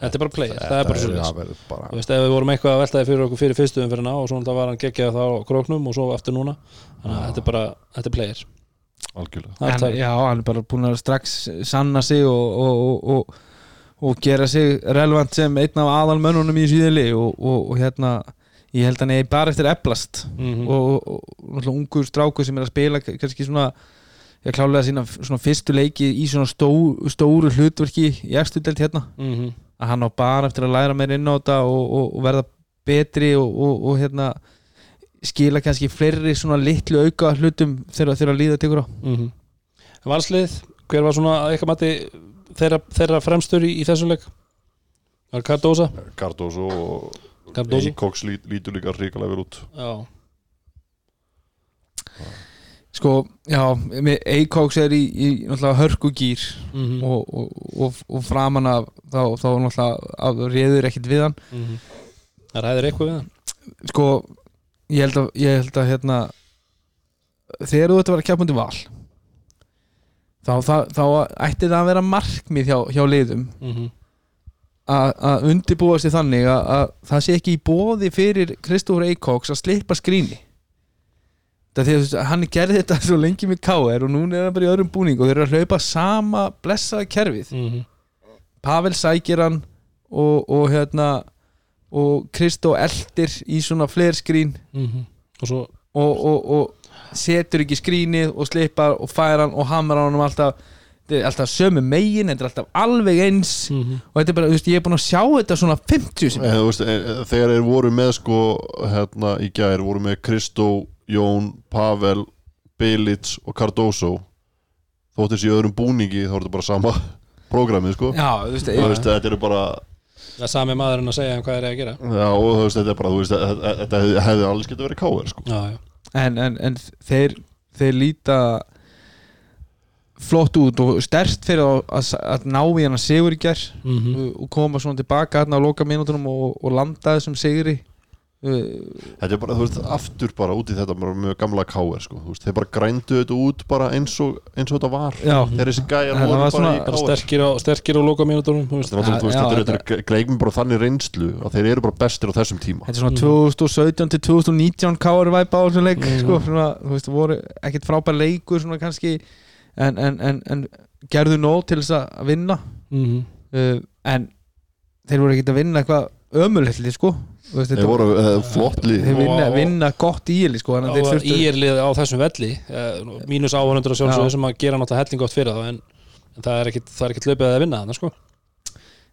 þetta er bara play, það er bara það verður bara Þú veist, ef við vorum eitthvað að veltaði fyrir okkur fyrir fyrstu umfyrirna og svo náttúrulega var hann geggjað þá á króknum og svo aftur núna. Þannig að þetta er bara, þetta er player algjörlega. Er það, já, hann er bara búin að strax sanna sig og, og, og, og, og gera sig relevant sem einn af aðalmönnunum í síðili og, og, og hérna ég held að hann er bara eftir eflast. Mhm. og, og, og ungur strákur sem er að spila kannski svona ég klálega sína svona fyrstu leiki í svona stó, stóru hlutverki í efstu delt hérna. Mhm. að hann á bara eftir að læra meira inn á þetta og, og, og verða betri og, og, og hérna skila kannski fleiri svona litlu auka hlutum þegar að líða tekur á. Mhm. Valslið, hver var svona að eitthvað mati þeirra, þeirra fremstur í, í þessum leik? Var Cardosa Cardoso og Cardoso, Eikoks lít, lítur líka hrikalega vel út. Já, sko, já, með Eikoks er í, í hörkugýr mhm, og, og, og, og framan af þá, þá náttúrulega reyður ekkit við hann mhm. það ræðir eitthvað við hann sko, ég held að, ég held að hérna þegar þú ert að vera kjapmundi val þá, þá, þá ætti það að vera markmið hjá, hjá liðum Mhm. að að undirbúa sig þannig að, að það sé ekki í bóði fyrir Kristofur Eikoks að slippa skríni það því að þú veist, hann gerði þetta svo lengi með KR og núna er hann bara í öðrum búning og þeir eru að hlaupa sama blessaða kerfið Mhm. Pavel sækir hann og, og hérna og Kristó eldir í svona fleir skrín Mhm. og svo og, og, og setur ekki skrínið og slipar og fær hann og hamrar hann um alltaf þetta er alltaf sömu megin, þetta er alltaf alveg eins Mhm. og þetta er bara, þú veist, ég er búin að sjá þetta svona 50 sem eh, þegar þeir voru með sko hérna í gær voru með Kristó, Jón, Pavel Bilic og Cardoso þótt þessi í öðrum búningi þá er þetta bara sama prógramið sko. Já, þú veist, þú ég, veist, þetta eru bara það er sami maðurinn að segja hann hvað er að gera. Já, og þú veist, þetta er bara, þú veist, þetta- þetta hefði, hefði alls getur verið káver sko. Já, já, en, en, en þeir þeir líta flott út og stert fyrir að, að, að ná í hann að sigur í ger Mhm. og koma svona tilbaka hérna á loka mínútunum og, og landa þessum sigri þetta er bara, þú veist, aftur bara út í þetta bara með gamla káver sko, þú veist, þeir bara grændu þetta út bara eins og, eins og þetta var Já. þegar þessi gæjar voru bara svona- í bara káver sterkir á, sterkir á loka veist. Þetta er náttúrulega, þú veist, Já, þetta þetta- þetta gleymum bara þannig reynslu að þeir eru bara bestir á þessum tíma þetta er svona Mhm. 2017 til 2019 kári væpa á þessum leik sko, svona, þú veist, voru ekkert frábær leikur svona kannski en, en, en, en gerðu nóg til þess að vinna Mhm. uh, en þeir voru ekkert að vinna eitthvað ömulhelli sko veist, þeir voru uh, flott lið. Þeir vinna, Og- vinna gott í eli sko, og íerlið á þessum velli. Eh, mínus áhörundur að Já. sjálfsögðu sem að gera náttúrulega helling gott fyrir þá en, en það er ekkit, það er ekkit löpið að vinna þannig sko.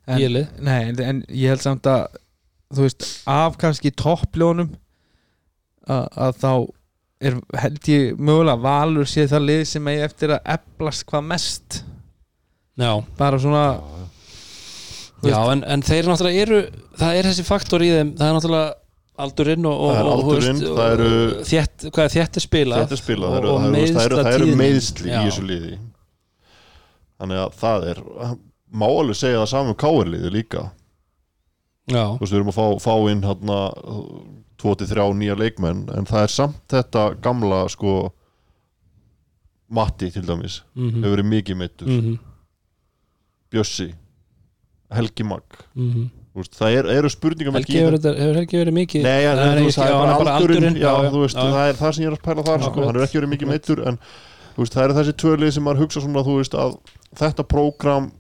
Nei, en, en ég held samt að þú veist, af kannski toppljónum að, að þá er held ég mögulega valur sé það lið sem eigi eftir að eflast hvað mest. Já, bara svona já en, en þeir náttúrulega eru það er þessi faktor í þeim það er náttúrulega aldurinn og, og, Það er og, aldurinn, það eru- þétt, hvað er þétt spilað Þetta er spilað, það og- eru, og það eru, það eru, það eru Já. í þessu liði. Þannig að það er má alveg segja það saman um káirliði líka. Já, Þú veist, við erum að fá, fá inn hérna 23 nýja leikmenn en það er samt þetta gamla sko Matti til dæmis mhm, hefur verið mikið meittur mhm, Bjössi, Helgi Magg. Mhm. Þú veist, það er, eru spurningar Helgi hefur, þetta- hefur Helgi verið mikið Nei, ja, Nei, veist, það er bara aldurinn, já, já, þú veist, já. það er það sem ég er að pæla þar, sko, hann er ekki verið mikið meittur en þú veist, það eru þessi tvölið sem maður hugsa svona, þú veist, að þetta prógram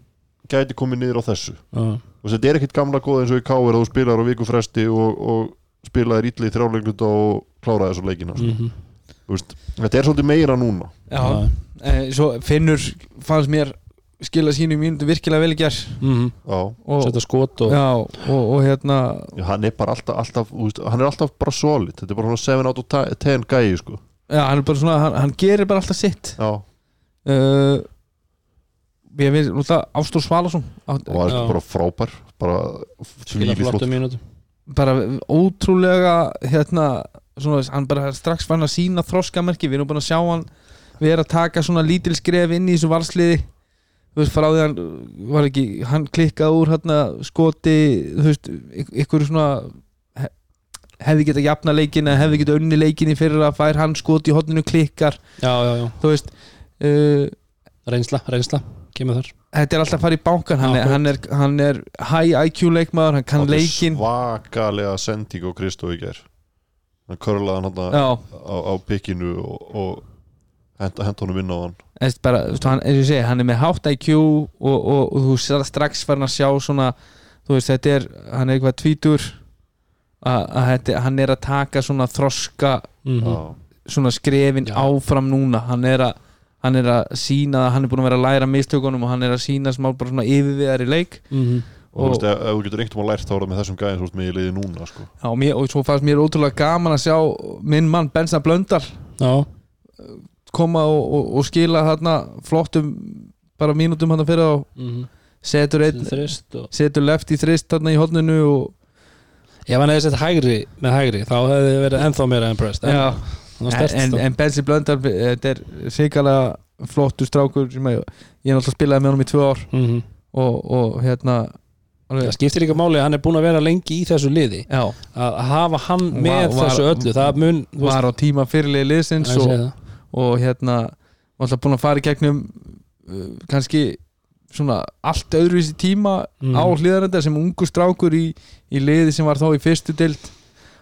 gæti komið niður á þessu. Já. þú veist, þetta er ekkit gamla góð eins og í Káir að þú spilar á vikufresti og, og spilaðir ítli í þrjáleikluta og kláraði þessu leikina sko. Mhm. Þú veist, þetta er svolítið meira núna. Já, e, svo Finnur fannst mér skila sínu mínútu virkilega vel í gerð Mhm. já, og, Setja skot og já, og, og hérna já, hann er bara alltaf, alltaf þú veist, hann er alltaf bara solid, þetta er bara svona 7 out of 10 gæi, sko. Já, hann er bara svona, hann, hann gerir bara alltaf sitt. Já, uh, ég veit, náttúrulega Ástór Svalason. Átt- og hann er bara frábær bara skila þvílíkt flott flottum mínútum. Bara ótrúlega hérna, svona, hann bara strax fann að sína þroskamerki, við erum búin að sjá hann vera að taka svona lítil skref inn í þessu valsliði þú veist, frá því hann var ekki, hann klikkað úr hérna skoti, þú veist ykk- ykkur svona he- hefði geta jafna leikin eða hefði geta unni leikin í fyrir að fær hann skoti í hotninu klikkar, Já, já, já, þú veist uh, reynsla, reynsla kemur þar. þetta er alltaf að fara í bankan hann, er, hann, er, hann er high IQ leikmaður hann kann Átti leikin svakalega sending á Kristó í ger hann körlaði hann á, á pikkinu og, og henda, henda honum inn á hann Eðst bara, þú veist, hann, eins og ég segi, hann er með hátt IQ og, og, og þú sér strax farin að sjá svona, þú veist, þetta er hann er eitthvað tvítur að, að hann er að taka svona þroska, Mhm. Já. svona skrefin Já. áfram núna, hann er að hann er að sína að hann er búin að vera að læra mistökunum og hann er að sína smá bara svona yfirviðar í leik Mhm. og þú Og- veist, ef, þú getur einhvern veginn lært þá er það með þessum gæðin þú veist með í liði núna sko. Já, og, mér, og svo fannst mér ótrúlega gaman að sjá minn mann Bensa Blöndal Já, koma og, og, og skila þarna flottum bara mínútum hann fyrir á mhm. setur, einn, þrist og setur left í þrist þarna í hodninu og Ef hann hefði sett hægri með hægri þá hefði þið verið ennþá meira impressed en, sterkt en, þá. en Bensi Blöndal þetta er sikalega flottur strákur sem ég, ég er náttúrulega spilaði með honum í tvö ár Mhm. og, og hérna Það skiptir líka máli að hann er búin að vera lengi í þessu liði já, að hafa hann með var- þessu öllu það mun var á tíma fyrirlegi liðsins og. Og hérna var alltaf búin að fara í gegnum uh, kannski svona allt öðruvísi tíma Mhm. á hliðarenda sem ungu strákur í, í liði sem var þá í fyrstu dild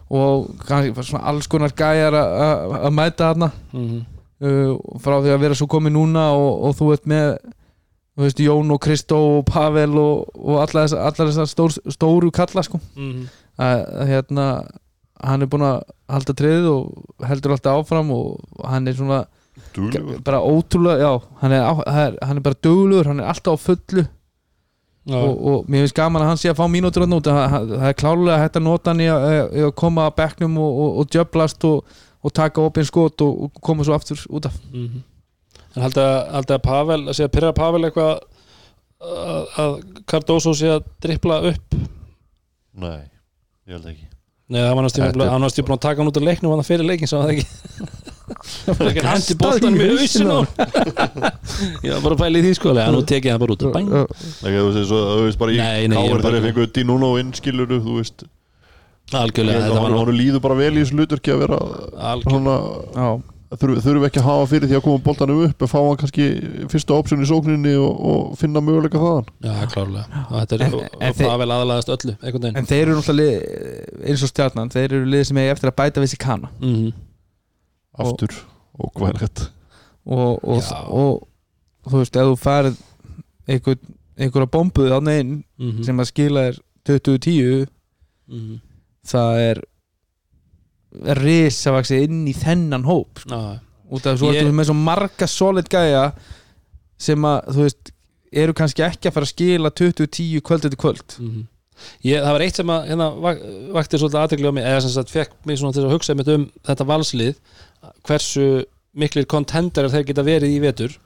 og kannski svona alls konar gæjar að- mæta þarna Mhm. uh, frá því að vera svo komið núna og, og þú ert með þú veist, Jón og Kristó og Pavel og, og allar þessar stór, stóru kalla sko. Mhm. að, að hérna hann er búin að halda treðið og heldur alltaf áfram og hann er svona Duglegur. bara ótrúlega, já hann er, á, hann er, hann er bara duglugur, hann er alltaf á fullu. Og, og mér finnst gaman að hann sé að fá mínútur að nota, það, það er klálega hægt að nota hann í að, í að koma að bekknum og, og, og djöblast og, og taka opinn skot og, og koma svo aftur út af. Mhm. En haldið að, Pavel að sé að pyrra Pavel eitthvað að, að Cardoso sé að drippla upp? Nei, ég held ekki Nei, það var ég búin að taka hann út af leiknum hann fyrir leikin, sá það ekki. Það var ekki að í í hausinn hausinu á Ég var bara að pæla í því sko en nú tekið hann bara út Bang. Ekki, þú veist, svo, þú veist bara í Nei, nei, ég er Káir bara- þegar fengu Dino inn skiluru þú veist. Algjörlega, þetta var hann, líður bara vel í þessu hluturki að vera algjörlega svona þurfum þurfum ekki að hafa fyrir því að koma boltanum upp en fá hann kannski fyrsta option í sókninni og, og finna möguleika þaðan Já, klárlega þetta er, þeir- Pavel aðalaðast öllu einhvern veginn en þeir eru náttúrulega eins og stjarnan, þeir eru lið sem er eftir að bæta við sér kana Mhm. aftur og er þetta og, og, og, þú veist, ef þú farið einhver, einhverja bombuð á neginn Mhm. sem að skila er 2010 Mhm. það er risavaxið inn í þennan hóp sko. Út af þessu Ég- með svo marga solid gæja sem að þú veist eru kannski ekki að fara að skila 20-10 kvöld eftir kvöld mhm. ég, það var eitt sem að hérna, vak, vakti svolítið aðtegli á mig eða sem sagt fekk mig svona til að hugsa einmitt um þetta valslið hversu miklir kontenderar þeir geta verið í vetur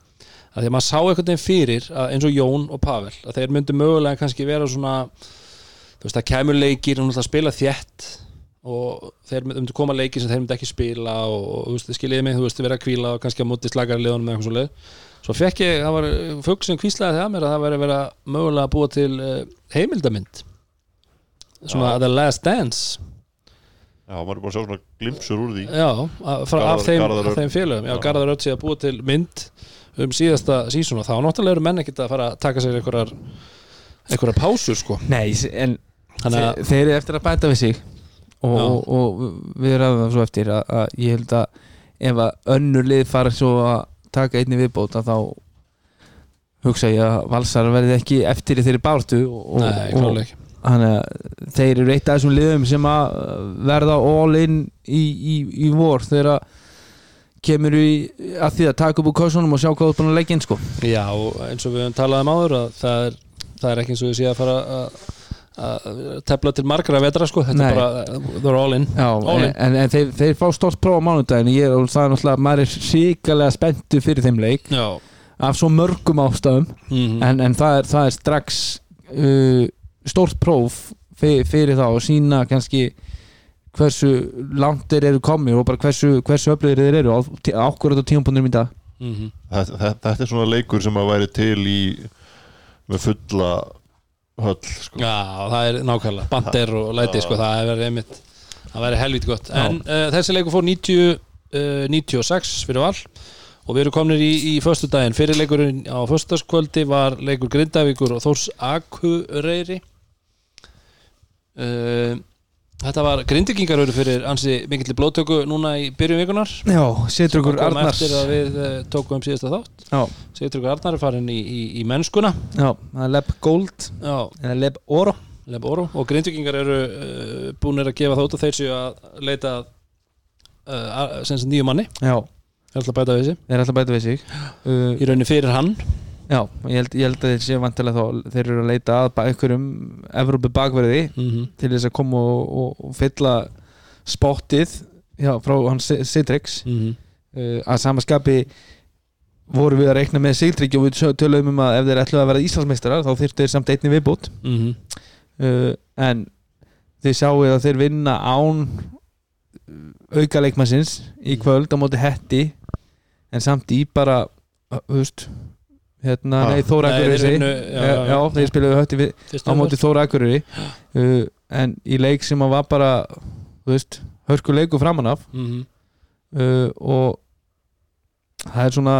að því að maður sá einhvern veginn fyrir að eins og Jón og Pavel að þeir myndu mögulega kannski vera svona þú veist það kemur leikir og náttúrulega spila þétt og þeir myndu koma leikir sem þeir myndu ekki spila og, og þú veist, skiljiði mig, þú veist, vera að kvíla og kannski að móti slagari liðunum með eitthvað svo leið svo fekk ég, það var fugg sem kvíslaði það mér að það væri að vera mögulega að búa til uh, heimildamynd. Svona Já. The Last Dance. Já, maður er bara að sjá svona glimpsur úr því. Já, að- frá, af, Garðar- þeim, þeim félögum. Já, Já. Garðar sé að búa til mynd um síðasta sísón og þá náttúrulega eru menn ekkert að fara að taka sér einhverjar einhverjar pásur sko. Nei, en Þannig þeir, að, þeir við og, og, og við ræðum það svo eftir að, að ég held að ef að önnur lið fara svo að taka einni viðbót að þá hugsa ég að valsar verði ekki eftir í þeirri bártu og, nei, og, klálega ekki. Þannig að þeir eru eitt af þessum liðum sem að verða all in í, í, í vor þegar að kemur í að því að taka upp úr kossunum og sjá hvað þú er búin að leggja inn sko. Já, eins og við höfum talað um áður að það er, það er ekki eins og við sé að fara að tefla til margra vetra sko, þetta Nei. er bara they're all in. Já, All en, in. en, en þeir, þeir fá stórt próf á mánudaginn ég, og það er náttúrulega, maður er síkalega spenntu fyrir þeim leik. Já, af svo mörgum ástæðum. Mm en, en það, er, það er strax uh, stórt próf fyrir, fyrir þá og sína kannski hversu langt þeir eru komið og bara hversu, hversu öflugir þeir eru á, ákvörðu á tímapunktunum í dag. -hmm. þetta, þetta, þetta er svona leikur sem að væri til í með fulla höll sko. Já, það er nákvæmlega Bandir og læti, sko, það er verið einmitt það verið helvít gott. En uh, þessi leikur fór 90, uh, 96 fyrir val og við erum komnir í, í föstudaginn fyrir leikurinn á föstudagskvöldi var leikur Grindavíkur og Þórs Akureyri uh, Þetta var Grindikingar eru fyrir ansi mikill blóttöku núna í byrjun vikunar Já, kom Arnars eftir að við uh, tókum um síðasta þátt. Ykkur Arnar er farin í, í, í mennskuna. Já, það er Leb Gold. Eða Leb Oro. Leb Oro. Og grindvikingar eru uh, búinir að gefa út og þeir séu að leita uh, sem nýju manni. Já, ég ætla að bæta við þessi þeir er alltaf bæta við sig. Uh, í rauninni fyrir hann Já, ég held, ég held að þeir séu vantilega þá þeir eru að leita að einhverjum Evrópu bakverði mm -hmm. til þess að koma og, og, og fylla spottið já, frá hans Citrix Mm uh, að samaskapi voru við að reikna með Sigtrygg og við töluðum um að ef þeir ætlu að vera Íslandsmeistarar þá þyrftu þeir samt einni viðbútt -hmm. uh, en þið sjáu að þeir vinna án auka leikmannsins í kvöld á móti hetti en samt í bara þú veist hérna, Ah. nei Þóra Akureyri. já, já, já, þeir spiluðu hötti við, á móti Þóra Akureyri. Uh, en í leik sem að var bara þú veist, hörku leiku framan af. Mm -hmm. uh, og það er svona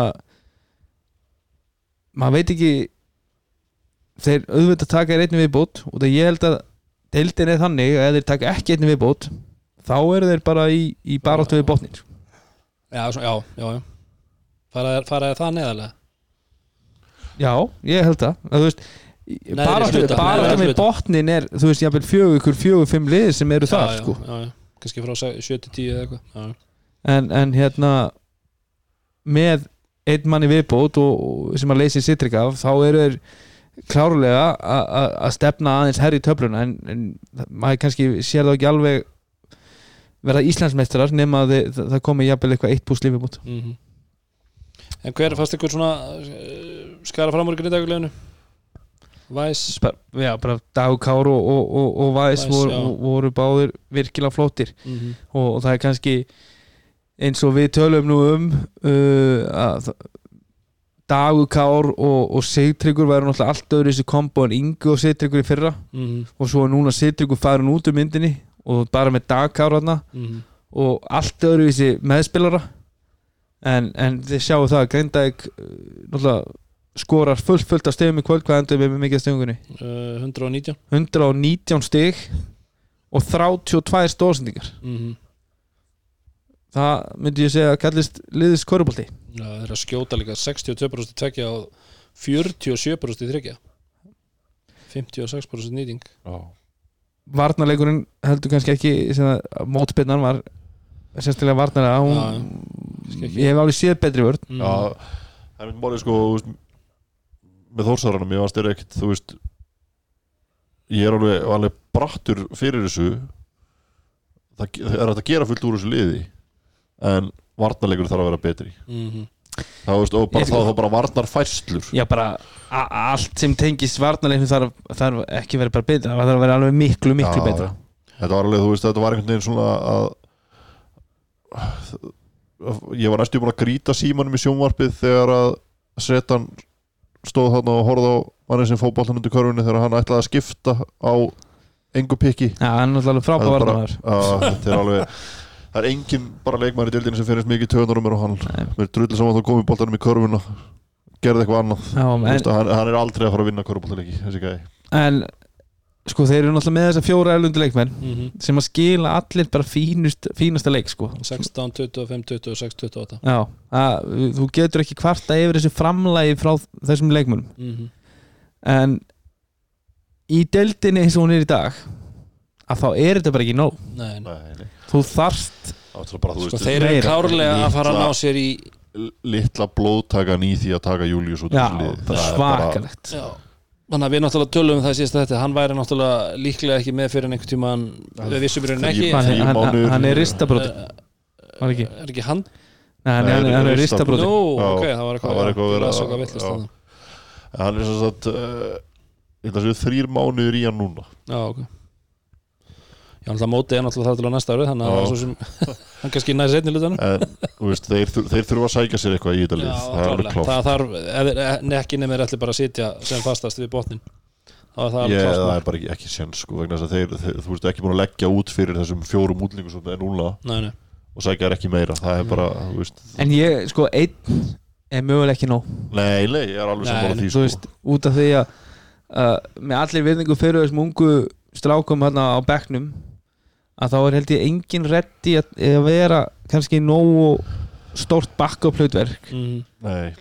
maður veit ekki þeir auðvitað taka þér einni viðbót. Og það ég held að deildin er þannig að ef þeir taka ekki einni viðbót þá eru þeir bara í, í baráttu við botnin já, já, já, já. Faraði fara það neðarlega já, ég held það, við hluta. botnin er þú veist, jáfnvel fjögur, ykkur fjögur, fimm liðir sem eru þar sko. já, já, já. kannski frá 7-10 eða eitthvað en, en hérna með einn manni viðbót og, og sem að leysi sitrik af þá eru þeir klárlega að stefna aðeins herri í töfluna. En, en maður kannski sér þá ekki alveg verða Íslandsmeistarar nema að þið, það komi jafnvel eitthvað eitt pús lífið bútt Mm en hver fannst ykkur svona skara fram úr grindaguleginu Væs já, bara Dag Kár og, og, og, og Væs Væs, voru, voru báðir virkilega flóttir mm -hmm. og, það er kannski eins og við tölum nú um uh, að Dagur Kár og, og Sigtryggur væru náttúrulega allt öðru þessi kombo en Ingu og Sigtryggur í fyrra. Mm og svo er núna Sigtryggur farin út úr myndinni og bara með Dag Kár þarna. -hmm. og allt öðru þessi meðspilara. En, en þið sjáu það að Grindavík uh, náttúrulega skorar fullt fullt af stegum í kvöld hvað endur við með mikið stegungunni uh, 119 119 steg og 32 stóðsendingar mm -hmm. það myndi ég segja að kallist liðis korubólti Já, það er að skjóta líka 62% tvekja og 47% í þryggja 56% nýting Já. varnarleikurinn heldur kannski ekki sem að mótspinnan var sérstaklega varnarlega hún, ekki. ég hef alveg séð betri vörn mm. Já, það er mynd málið sko með þórsaranum, ég varst þér ekkert þú veist ég er alveg, alveg brattur fyrir þessu. Það það er að gera fullt úr þessu liði en varnarleikur þarf að vera betri. Mhm. þá veist, og bara, þá, þá bara varnar færslur Já, bara allt sem tengist varnarleiknum þarf, þarf ekki verið bara betra það þarf að vera alveg miklu, miklu Já, betra þetta var alveg, þú veist, þetta var einhvern veginn svona að ég var næstu búin að grýta símanum í sjónvarpið þegar að setan stóð þarna og horfði á manni sem fótboltan undir körfunni þegar hann ætlaði að skipta á engu pikki Já, hann er alltaf frábæð að þetta er alveg það er engin bara leikmæri í dildinni sem finnst mikið töðunarum og hann. Nei. með drulli saman þá komið boltanum í körfuna gerði eitthvað annað. Já, en, að hann, hann er aldrei að fara að vinna gæði en sko, þeir eru náttúrulega með þessa fjóra erlundi leikmenn Mhm. sem að skila allir bara fínust, fínasta leik sko. 16, 25, 26, 28 Já, að, þú getur ekki kvarta yfir þessu framlægi frá þessum leikmennum Mhm. en í deildinni eins og hún er í dag að þá er þetta bara ekki nóg Nei, nei. Þú þarft Sko þeir eru klárlega að fara að ná sér í litla blóðtakan í því að taka Július út já, Það er svakalegt Já Þannig að við náttúrulega tölum um það síðast þetta Hann væri náttúrulega líklega ekki með fyrir einhvern tíma Við vissum í rauninni ekki. hann, hann, hann, hann er ristabróti Eh, ekki? Er ekki hann? Nei, hann, Nei, hann, hann er ristabrotin. ristabróti Nú, ok, það var eitthvað það var eitthvað að eitthvað villist hann er sem sagt ég ætla að þrýr mánuður í hann núna. Já, ok Já, náttúrulega mótið er náttúrulega það til á næsta ári Þannig að Já. það er svo sem Hann kannski næri setni lutanum þeir, þeir þurfa að sækja sér eitthvað í þetta lið það er alveg klárt. Það þarf eða- ne- Ekki nefnir ætli bara að sitja sem fastast við botnin Það það klárt það er bara ekki, ekki séns sko, vegna þess að þeir, þeir, þú veist, ekki búin að leggja út fyrir þessum fjórum útlingum sem það er núna Nei, nei. og sækja er ekki meira, það er bara þú veist, en ég, sko, einn er mögulega ekki nóg. Nei, nei, ég er alveg Nei, sammála því þú sko. veist, út af því að uh, með allir virðingu fyrir þessum ungu strákum hérna á bekknum að þá er held ég engin reddi að, að vera kannski nógu stórt backup hlutverk Mhm. nei,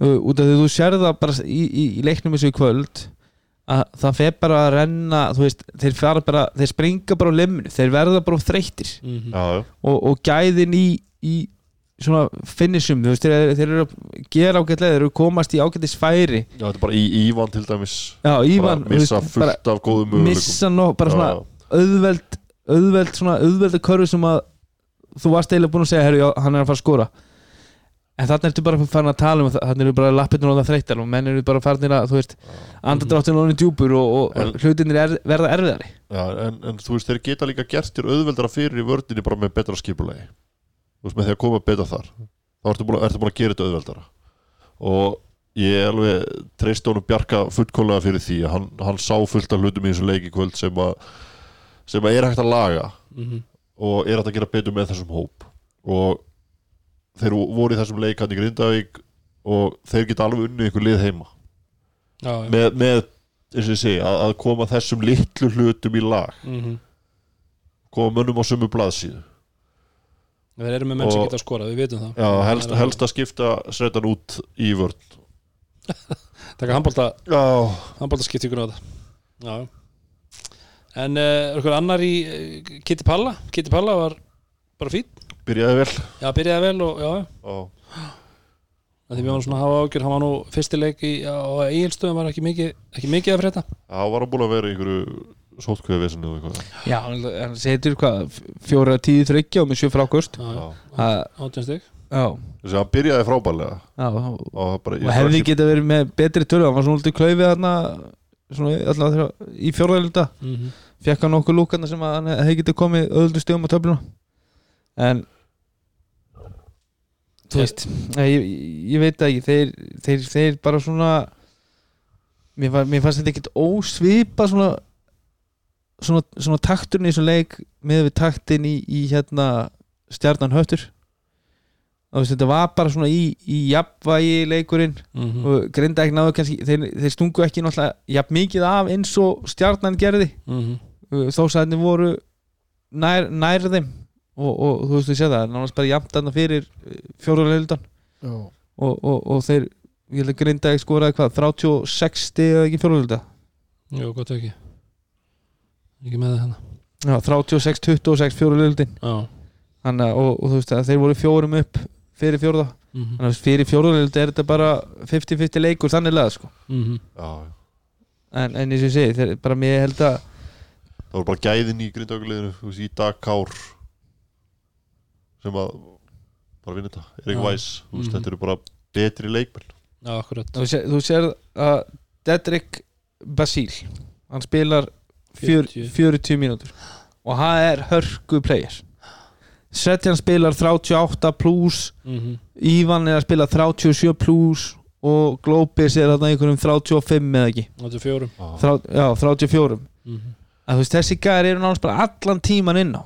uh, út af því þú sér það bara í, í, í leiknum þessu í kvöld að það fer bara að renna þú veist, þeir bara, þeir springa bara á lemnu, þeir verða bara þreyttir Mhm. já, já, og, og gæðin í, í svona finishum, þú veist, þeir, þeir eru að gera ágætlega, þeir eru að komast í ágættis færi. Já, þetta er bara í Ívan til dæmis. Já, Ívan, bara missa veist, bara fullt af góðum möguleikum. missa nó, bara svona auðveld, auðveld svona auðvelda körfu sem að þú varst eiginlega búin að segja, herru, já, hann er að fara að skora. En þannig ertu bara farin að tala um þannig eru bara lappirnir á það þreytar og menn eru bara farin að, þú veist, andadráttin og djúpur og, og En- hlutinir er, verða erfiðari. Já en, en þú veist, þeir geta líka gert þér auðveldara fyrir í vördinni bara með betra skipulegi veist, með því að koma betra þar þá ertu búin, ertu búin að gera þetta auðveldara. Og ég alveg treyst honum Bjarka fullkólega fyrir því hann, hann sá fullt af hlutum í þessu leiki kvöld sem að sem að er hægt að laga Mhm. og er hægt að gera betur með þessum hóp. Og þeir voru í þessum leik hann í Grindavík og þeir geta alveg unnið ykkur lið heima. Já, með, með eins og ég segi, að, að koma þessum litlu hlutum í lag. Mhm. koma mönnum á sömu blaðsíðu Þeir eru með menn sem geta að skora, við vitum það. Já, helst, Það helst að skipta setan út í vörn. Taka handbólta Já, skipt ykkur á þetta. Já já. En uh, er eitthvað annar í uh, Kitty Palla? Kitty Palla var bara fín byrjaði vel. Já, byrjaði vel og já, já. Já, Að Því við varum svona að hafa ágjör, hann var nú fyrstileik í, á eigilstöðum var ekki mikið, ekki mikið að frétta. Það var hann búin að vera í einhverju sótkveði vesinu og eitthvað. Já, hann setur hvað, fjóra tíu þryggja og með sjö frákust Já, já, Já, átján stygg já, þessi hann byrjaði frábælega já, og og, það bara, ég hefði geta verið með betri tölu. Hann var svona lítið klaufið þarna svona alltaf í fjórðarölda mm -hmm. fekk hann okkur lúkarna sem að hann hefði getið komið öðuldu stöðum á töfluna. En þú veist ég, ég veit ekki. Þeir, þeir, þeir bara svona mér, var, mér fannst þetta ekkert ósvipa svona svona, svona takturinn í þessum leik með við taktin í, í hérna stjarnan og veist, þetta var bara svona í, í jafnvægi leikurinn Mm og grinda ekki náðu kannski þeir, þeir stungu ekki náttúrulega jafn mikið af eins og stjarnan gerði. -hmm. þó sæðinni voru nær, nær þeim og, og þú veist þú sé það, nánast bara jafnt þarna fyrir fjóruleildan og, og, og þeir, ég held að grinda ekki skoraði hvað, 36 stig eða ekki fjóruleilda Jú, gott ekki Ekki með það hérna. Já, 36, 26 fjóruleildin Já. Þannig að, og, og þú veist að þeir voru fjórum upp fyrir fjórða. Mm Þannig að fyrir fjóruleildi er þetta bara 50-50 leikur þannig leða sko. -hmm. Já, en, en eins og ég segi, þeir, bara mér held að það voru bara gæðin í grindaugaliðinu þú veist, í dag Kár sem að bara vinna þetta, Erik Já. Væs þú veist, Mhm. þetta eru bara betri leikmenn. Já, akkurat. Þú sér, þú sér að Dedrick Basíl hann spilar 40. 40 mínútur. Og hann er hörku player. Setjan spilar 38 pluss mm Ívan er að spila 37 pluss og Glóbis er þarna einhverjum 35 eða ekki. Þetta er fjórum. Þrá, já, 34 mm að þú veist, þessi gæðir eru náttúrulega bara allan tíman inn á.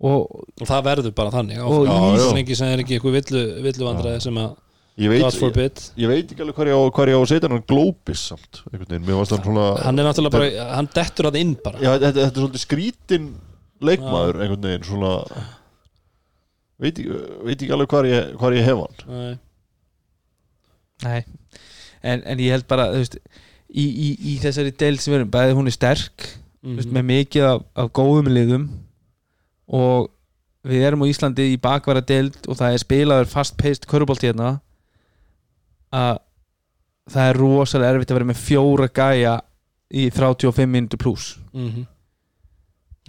Og Og það verður bara þannig. Og áfram. í- Svo lengi sem er ekki eitthvað villu, villu vandræði sem að ég veit, ég, ég veit ekki alveg hvað ég á, hvað ég á að setja hann Glóbis samt, einhvern veginn, mér varst hann svona Hann er náttúrulega bara, hann dettur að inn bara. Já, þetta, þetta er svolítið skrítin leikmaður einhvern veginn, svona veit ekki, veit ekki alveg hvað ég, hvað ég hef hann. Nei. Nei, en, en ég held bara veist, í, í, í þessari del sem við erum bæði hún er sterk Mm þú veist, með mikið af, af góðum liðum og við erum á Íslandi í bakvara deild og það er spilaður fast-paced körubolt hérna að það er rosalega erfitt að vera með fjóra gæja í 35 minnur pluss Mhm.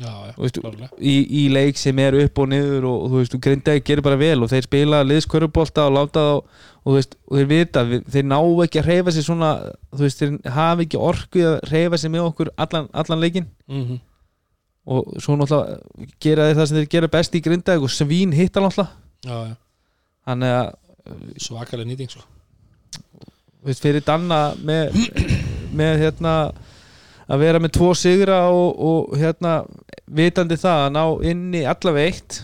Já, já, Þú veist, klárlega. í, í leik sem er upp og niður og, og þú veist, þú grindaði gerir bara vel og þeir spila liðskörubólta og láta þá og, veist, og þeir vita, við, þeir ná ekki að reyfa sér svona, þú veist, þeir hafa ekki orku að reyfa sér með okkur allan, allan leikin Mhm. og svo náttúrulega gera þeir það sem þeir gera best í grindaði og svín hittar náttúrulega Já, já, þannig að, svakalega nýting sko. Veist, fyrir Danna með, með hérna að vera með tvo sigra og, og hérna vitandi það að ná inn í allavega eitt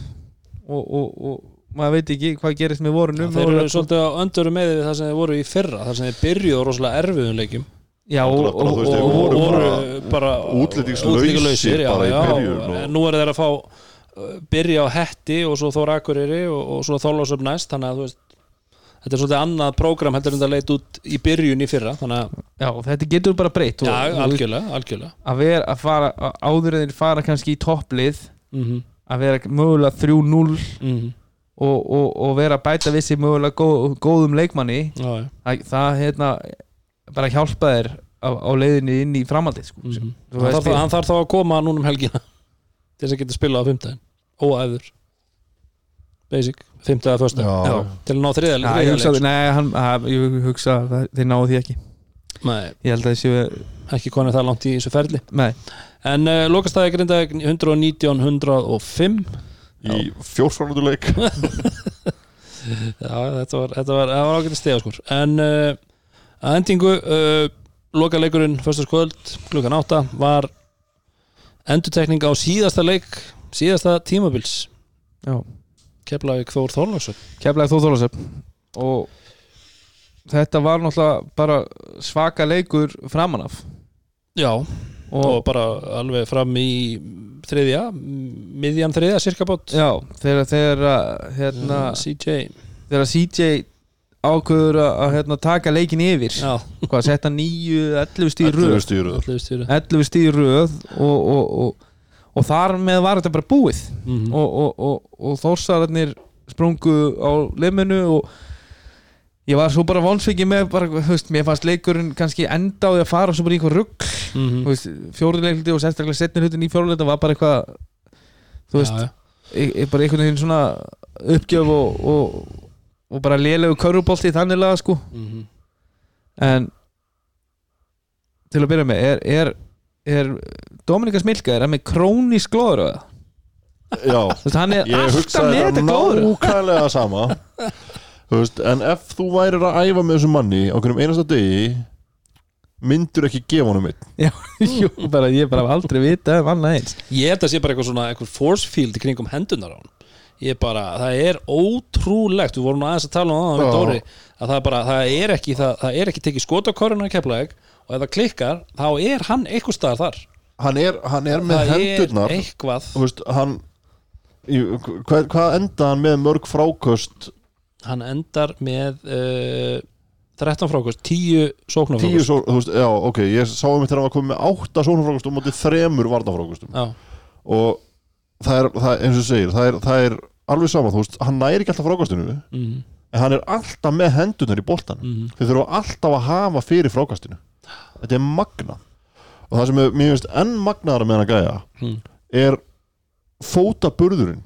og, og, og maður veit ekki hvað gerist með vorunum Þeir eru svolítið á öndurum með við það sem þeir voru í fyrra þar sem þeir byrjuðu rosalega erfiðum leikjum. Já, og, voru bara bara útlendingslausir útlendingalausir, já, bara í já, byrjun og- en nú eru þeir að fá uh, byrja á Hetti og svo Þór Akureyri og, og svo Þorlásöf næst þannig að þú veist þetta er svolítið annað prógram heldur en það leit út í byrjun í fyrra já, þetta getur bara breytt já, algjörlega, algjörlega. að vera að fara að áður en þeir fara kannski í topplið mm að vera mögulega 3-0 -hmm. og, og, og vera að bæta vissi mögulega góð, góðum leikmanni já, það, það hérna bara hjálpa þér á, á leiðinni inn í framhaldið sko. Mm Þú hann, hann þarf þá að koma núna um helgina til þess að geta spilað á fimmtæðin óæður basic, fimmtæða fyrsta Já. til að ná þriða, Já, ég nei, hann, að, ég hugsa að það- þeir náðu því ekki. Nei, ég held að þeir séu ekki konið það langt í þessu ferli. Nei, en uh, lokastæði grindaði 119 105 í fjórfranduleik Já, þetta var, þetta var, var ágætið stega skur En uh, að endingu uh, Lokaleikurinn föstaskvöld klukkan 8 var endurtekning á síðasta leik síðasta tímabils. Já Keflavík Þór Þorlásson keflaði þó þólasöp og þetta var náttúrulega bara svaka leikur framan af. Já, og, og bara alveg fram í þriðja, miðjan þriðja cirka bót. Já, þegar þegar hérna, CJ þegar CJ ákveður að hérna, taka leikin yfir. Já, hvað, setja 9, 11 stíð röð? 11 stýruður allir stýru 11 stíð röð og, og, og, og þar með var þetta bara búið. Mm og, og, og, og þórsararnir sprungu á liminu og ég var svo bara vonsvikið með bara, veist, mér fannst leikurinn kannski enda á því að fara svo bara í einhver rugg -hmm. þú veist, fjóruðleikluti og sérstaklega setnir hlutin í fjóruðleikluti var bara eitthvað þú veist, já, e e bara einhvern veginn svona uppgjöf og, og, og bara lélegu körubolti þannig laga sko. Mm -hmm. en til að byrja með er, er, er Dominika Smilka er hann með krónísk glóður á það Já, Þú veist, hann er ég alltaf hugsaði með þetta þetta glóður nákvæmlega sama. Þú veist, En ef þú værir að æfa með þessum manni á hverjum einasta degi myndur ekki gefa honum einn? Jú, bara, ég bara hef aldrei vita um annað eins. Ég held að sé bara eitthvað svona eitthvað force field í kringum hendunar á hann Ég bara, það er ótrúlegt Við vorum nú aðeins að tala um það með Já. Dóri að það, er bara, það er ekki það, það er ekki tekið skotakoruna að kepla og ef það klikkar, þá er hann eitthvað staðar þar. Hann er, hann er með Það hendurnar. er eitthvað veist, hann í, hvað, hvað enda hann með mörg fráköst? Hann endar með uh, 13 frákvist, 10 sóknar tíu svo, þú veist, já, ok ég sá um þetta að hann var komið með átta sónafrákustum og mótið þremur varnafrákustum Já, og það er, það, eins og segir það er, það er alveg sama, þú veist, hann næri ekki alltaf frákastinu en mm, hann er alltaf með hendurnar í boltan mm, þeir þurfa alltaf að hafa fyrir frákastinu þetta er magna. Og það sem er, mér finnst enn magnaðara með hann að gæja Hmm. er fótaburðurinn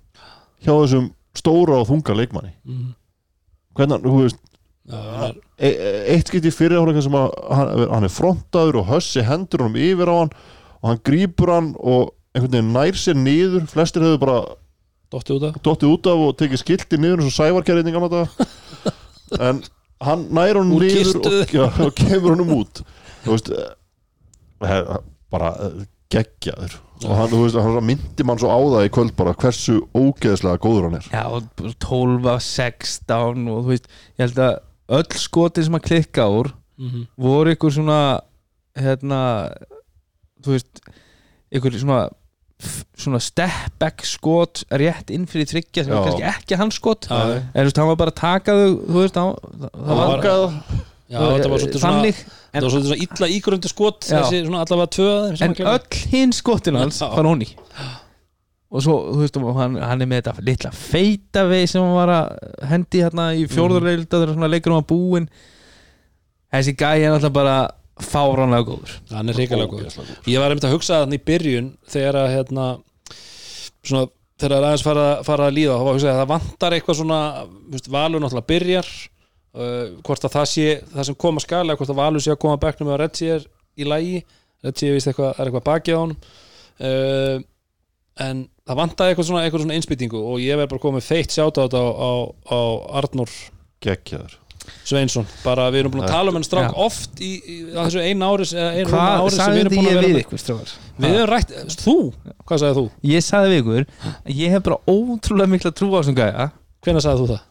hjá þessum stóra og þunga leikmanni. Mhm. hvernig, hann, þú veist hann er- e e- eitt skipt í fyrir áleika sem að hann, hann er frontaður og hössi hendur honum yfir á hann og hann grípur hann og einhvern veginn nær sér niður. Flestir hefur bara dottið út af. dottið út af og tekið skilti niður eins og daga en hann nær Úr niður og, já, og kemur honum út þú veist eh, hef, bara eh, geggjaður. Og hann, þú veist, hann myndi mann svo á það í kvöld bara hversu ógeðslega góður hann er. Já, og 12 af 16 og þú veist, ég held að öll skotin sem að klikka úr Mhm. voru ykkur svona hérna þú veist, ykkur svona svona step back skot rétt inn fyrir tryggja sem var kannski ekki hans skot. En þú veist, hann var bara að taka þau þú veist, hann, það, það var Langaði- Já, þetta var svolítið svona þannig, Þetta var svolítið svona illa ígrundu skot Já. Þessi svona allavega tvö af þeim sem en hann gerði. öll hinn skotin hans Já. var honni og svo, þú veist, hann, hann er með þetta litla feita vei sem hann var að hendi hérna í fjórðurleilda þegar svona leikur um að búin þessi gæi er alltaf bara fáránlega góður Hann er ríkilega góð Ógeðslega góður. Ég var einmitt að hugsa þannig í byrjun þegar að hérna svona þegar að aðeins fara, fara að líða þá var að hugsa að það vantar eitthvað svona veist, valur náttúrulega byrjar uh, hvort að það sé, það sem koma skala hvort að valur sé að koma að bekknum með að Redsi er í lægi, Redsi er vist eitthvað er eitthvað bakið á honum uh, en það vantar eitthvað svona, eitthvað svona einspýtingu og ég verð bara komið feitt sjáta á þetta á, á, á Arnur geggjaður Sveinsson, bara við erum búin að tala um henn strák Já. oft í, í á þessu einu ári eða einu hvað ári sem við sagði erum búin að ég vera við ykkur strákar? Við höfum rætt, þú, hvað sagði þú? ég sagði við ykkur að ég hef bara ótrúlega mikla trú á þessum gæja Hvenær sagði þú það?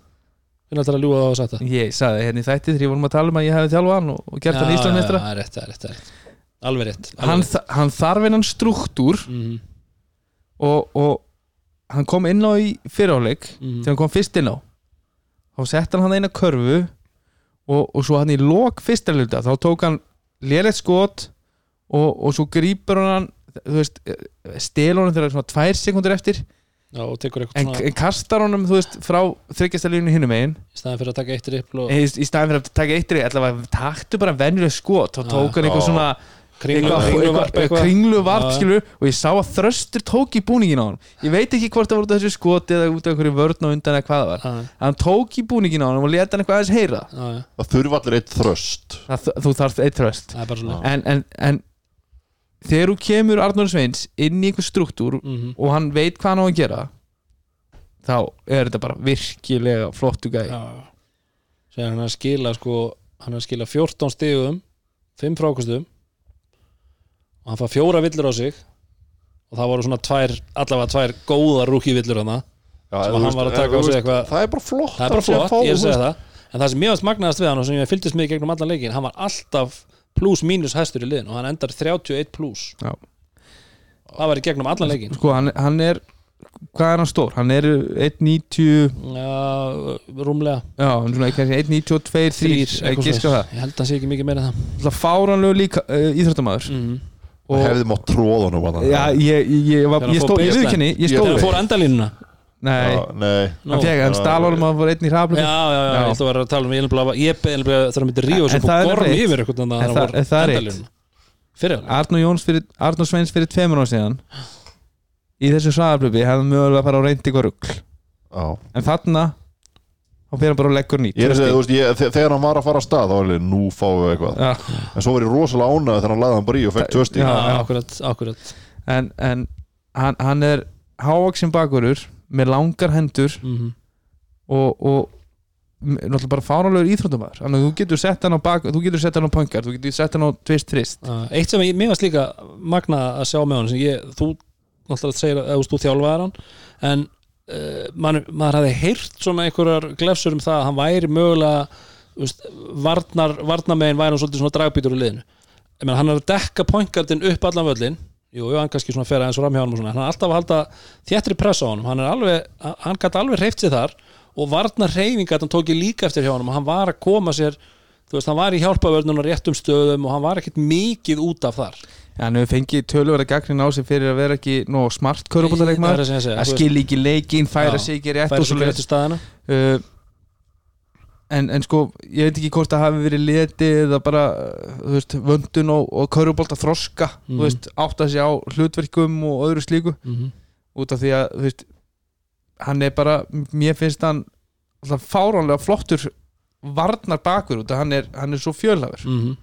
Hvenær ætlar að ljúga það á það? ég sagði hérna í þætti þegar ég vorum að tala um að ég hefði þjálfað hann og, gert hann íslandsmeistra Það er rétt, það er rétt, það er rétt Alveg rétt hann, alveg rétt. þa- hann þarf hennan struktúr Mhm, og, og hann kom inn á í fyriráleik mhm. þegar hann kom fyrst inn á þá sett hann hann eina körfu og, og svo hann í lok fyrsta hluta þá tók hann lélegt skot og, og svo grípur hann þú veist, stelur hann þegar svona tvær sekundur eftir Já, og tekur eitthvað en, svona en kastar honum, þú veist, frá þryggjastalínu hinnum megin. Í staðan fyrir að taka eitt rippl og í, í staðin fyrir að taka eittir allavega taktu bara venjuleg skot. Þá tók hann eitthvað svona kringlu, eitthvað, kringlu eitthvað, varp eitthvað, eitthvað. kringlu varp Já. skilur og ég sá að þröstur tók í búningin á hann ég veit ekki hvort það voru þessu skoti eða út af einhverju vörn á undan eða hvað það var. Já, hann tók í búningin á hann og leta hann eitthvað aðeins heyra. Já, já, það þurfa allir eitt þröst. Þú þarft eitt þröst. Það er bara svona. En, en, en þegar þú kemur Arnóri Sveins inn í einhver struktúr Mhm. og hann veit hvað hann á að gera þá er þetta bara virkilega flottu gæi. Já Sér hann að skila sko hann að skila 14 stigum 5 frákastum og hann fær fjóra villur á sig og það voru svona tvær allavega tvær góðar rúki villur hann Já, Sem þú hann veist, var að en taka þú á sig veist, eitthvað- það er bara flott það er bara að að flott, fá, ég er að segja veist, það. En það sem mér varst magnaðast við hann og sem ég fylgdist með í gegnum allan leikin hann var alltaf pluss mínus hæstur í liðin og hann endar 31 pluss Já. það var í gegnum allan leikin sko hann, hann er hvað er hann stór? hann er 1.90 já, rúmlega. Já, hann er svona kannski 1.92 3, eitthvað ekki sko það. Ég held að það sé ekki mikið meira en það. Það fáranlegu líka uh, íþróttamæður mm. og hefði mátt tróða nú bara. Já, ég, ég, ég, hann ég stóð, ég viðkynni ég stóð hann fór endalínuna nei. Já, nei. Nú. hann fekk, hann Já, stál honum að hann fór einn í raflöku já, já, Já. ég ætla að vera að tala um ég nefnilega- ég beði nefnilega þegar hann myndi rífa En svo það er búið gorm yfir að En hann það- var en það er hann. Arnur Sveins fyrir tveimur ára síðan. Í þessu svaðarblöfi hefði mögulega að fara á reyndi ykkur rugl. Já. en þarna þá fyrir hann bara að leggur nýtt. Er að þegar hann var að fara að stað þá var ég, nú fáum við eitthvað. Já, en svo ég rosalega ánægð þegar hann lagði hann bara í og fekk tvö stík En, en með langar hendur Mhm. og, og m- náttúrulega bara fáránlegur íþróttumæður þannig að þú getur sett hann á bak þú getur sett hann á punkar, þú getur sett hann á tvist trist Já, eitt sem ég, mér varst líka magna að sjá með hann ég, þú náttúrulega segir að þú þjálfaðar hann en uh, man, maður hafði heyrt svona einhverjar glefsur um það að hann væri mögulega veist, varnar, varnamegin væri hann svolítið svona dragbítur í liðinu. Meina, hann er að dekka pointgardin upp allan völlin jú, jú, hann kannski svona fer aðeins fram hjá hann og svona, hann er alltaf að halda þéttri press á honum, hann er alveg hann gæti alveg reyft sér þar og varnar reyfingat hann tók ég líka eftir hjá honum og hann var að koma sér þú veist, hann var í hjálpavörnum réttum stöðum og hann var ekkert mikið út af þar. Hann hefur fengið töluverða gagnrin á sig fyrir að vera ekki nóg smart segja, að veist, skilja ekki leikinn, færa Já, sig ekki rétt færa sig svo réttu staðina uh, en, en sko, ég veit ekki hvort það hafi verið leti eða bara, uh, þú veist, vöndun og, og kaurubolt að þroska Mhm. þú veist, átta sig á hlutverkum og öðru slíku Mhm. út af því að, þú veist hann er bara, mér finnst hann alltaf fáránlega flottur varnar bakvör út af hann er, hann er svo fjölhafur Mhm.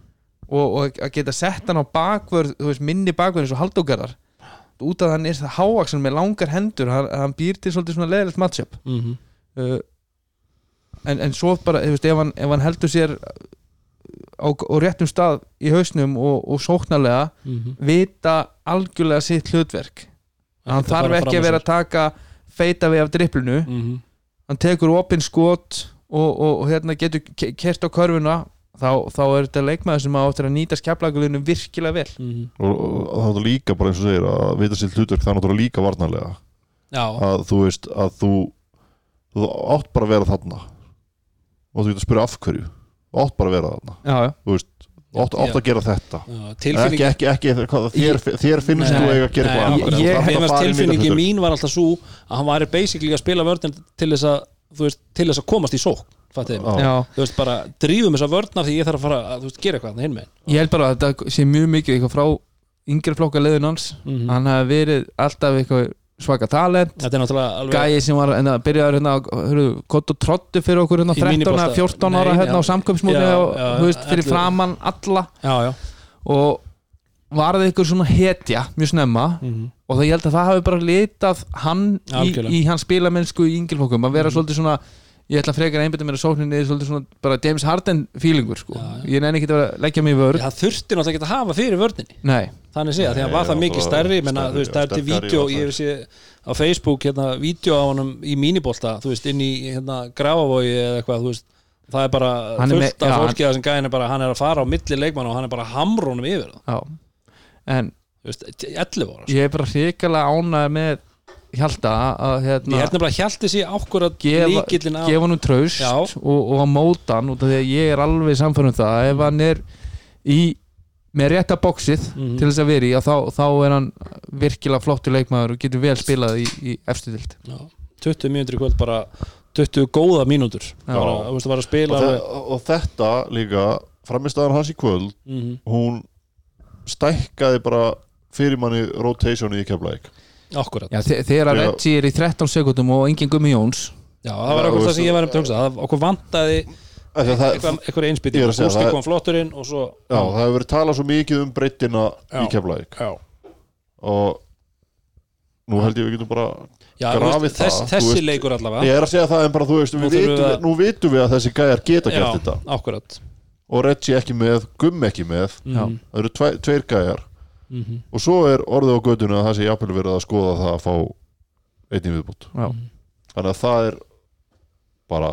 og, og að geta sett hann á bakvörð þú veist, minni bakvörð eins og haldógarðar út af að hann er það hávaksan með langar hendur hann, hann býr til svolítið svona leðilegt matchup Mhm. uh, en, en svo bara, þú veist, ef hann, ef hann heldur sér á, á réttum stað í hausnum og, og sóknarlega Mhm. vita algjörlega sitt hlutverk. Hann þarf ekki að vera að taka feita við af driplinu Mhm. hann tekur opinn skot og, og, og hérna getur ke- kert á körfuna þá, þá er þetta leikmaður sem á eftir að nýta skeflagulunum virkilega vel. Mhm. og, og, og það er líka bara eins og segir að vita sér hlutverk það er náttúrulega líka varnarlega. Já, að þú veist að þú þú átt bara að vera þarna og þú getur að spyrja af hverju? Þú átt bara að vera þarna. Já, já. þú veist, þú átt, átt að gera þetta. Já ekki, tilfinning ekki, ekki, hvað, þér, þér finnst Nei, þú eiga að gera eitthvað annað. Að tilfinningi mín var alltaf svo að hann væri basically að spila vörðin til þess að þú veist, til þess að komast í sók þú veist bara drífum þessa vörðna því ég þarf að fara að þú veist, gera eitthvað hinn með ég held bara að þetta sé mjög mikið eitthvað frá yngri flokka leiðun hans. Mhm. hann hafi verið alltaf eitthvað svaka talent er gæi sem var hérna, byrjaður hérna kott og trottu fyrir okkur hérna Í 13 mínibolta. eða 14 ára hérna á veist, fyrir 11. framann alla já, já. og varði ykkur svona hetja mjög snemma Mhm. og það ég held að það hafi bara litað hann í, í hans spilamennsku í yngilflokkum að vera Mhm. svolítið svona ég ætla frekar að einbytta mér að sókninni svolítið svona bara James Harden feelingur sko. Já, ég nenni ekki að leggja mig í vörð það þurfti náttúrulega ekki að hafa fyrir vörðinni nei, þannig sé að því að var það mikið bara stærri menna, stærri, þú veist, það er til vídeo ég hef sé á Facebook hérna, vídeo á honum í mínibolta þú veist, inn í hérna, grafavogi eða eitthvað, þú veist það er bara er fullt með- af já, fólki að sem gæðin er bara, hann er að fara á milli leikmann og hann er bara að hamra honum yfir það já en þú veist, 11 ára sko. ég er bara hrikalega ánægð með Hjalta að ég hérna, held nefnilega að hjalti sér ákvörð gefa, líkillin af gefa hann traust Já. og, og að móta hann út af því að ég er alveg samfærum það ef hann er í með rétta bóksið Mhm. til þess að vera í að þá, þá er hann virkilega flottur leikmaður og getur vel spilað í, í Já, 20 mínútur í kvöld bara 20 góða mínútur. Bara, veist, og, þe og þetta líka framistæðan hans í kvöld Mhm, hún stækkaði bara fyrir manni rotationi í keflæk akkurat. Já, þe- þegar að. Reggie er í 13 sekundum og engin Gummi Jóns. Já, það var okkur það sem ég var um að hugsa. Það okkur vantaði eitthvað, segja, Gústi kom flotturinn og svo já, það hefur verið talað svo mikið um breyttina Já. í keflæk Já, og nú held ég við getum bara Já grafið veist, þess, það, þú þessi veist. leikur allavega. Ég er að segja það en bara þú veist Nú við að- nú vitum við að þessi gæjar geta Já, gert þetta. akkurat. Og Reggie ekki með, Gumm ekki með. Mhm, það eru tve, tveir gæjar. Mhm. og svo er orðið á gödunni að það sé jafnvel verið að skoða það að fá einnig viðbútt Já. þannig að það er bara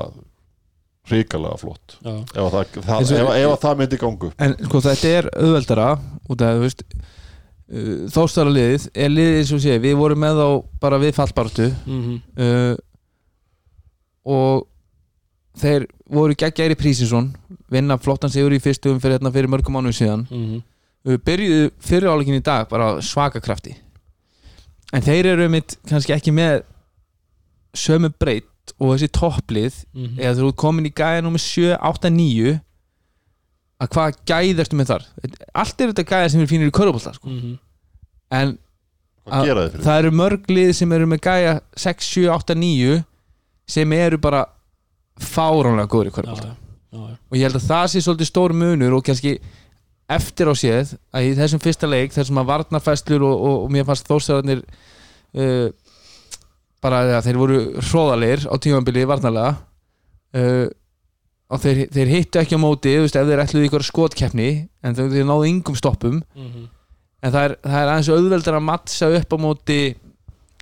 hrikalega flott. Já. ef að það, það, ef, ef að það myndi gangu En sko þetta er auðveldara út af veist uh, liðið er liðið eins og sé við vorum með þá bara við fallbartu Mhm, uh, og þeir voru geggjæri Prísinsson vinna flottan sigur í fyrstu umferð hérna fyrir mörgum mánuðum síðan. Mhm. uh, byrjuðu fyrir áleikin í dag bara á svaka krafti. En þeir eru mitt kannski ekki með sömu breytt og þessi topplið Mhm. eða þú ert komin í gæða nummer 7, 8, 9 að hvað gæð ertu með þar allt er þetta gæða sem er fínir í körubólta sko. En gera þið fyrir það eru mörg lið sem eru með gæja 6, 7, 8, 9 sem eru bara fáránlega góður í körubólta já, já. og ég held að það sé svolítið stór munur og kannski eftir á séð að í þessum fyrsta leik þessum að varnarfæslur og, og, og mér fannst þórsararnir uh, bara að þeir voru hróðalegir á tímambili varnarlega uh, og þeir, þeir hittu ekki á móti þú veist, ef þeir ætluðu ykkur skotkeppni en þeir, þeir náðu yngum stoppum Mhm. en það er, það er aðeins auðveldar að mattsa upp á móti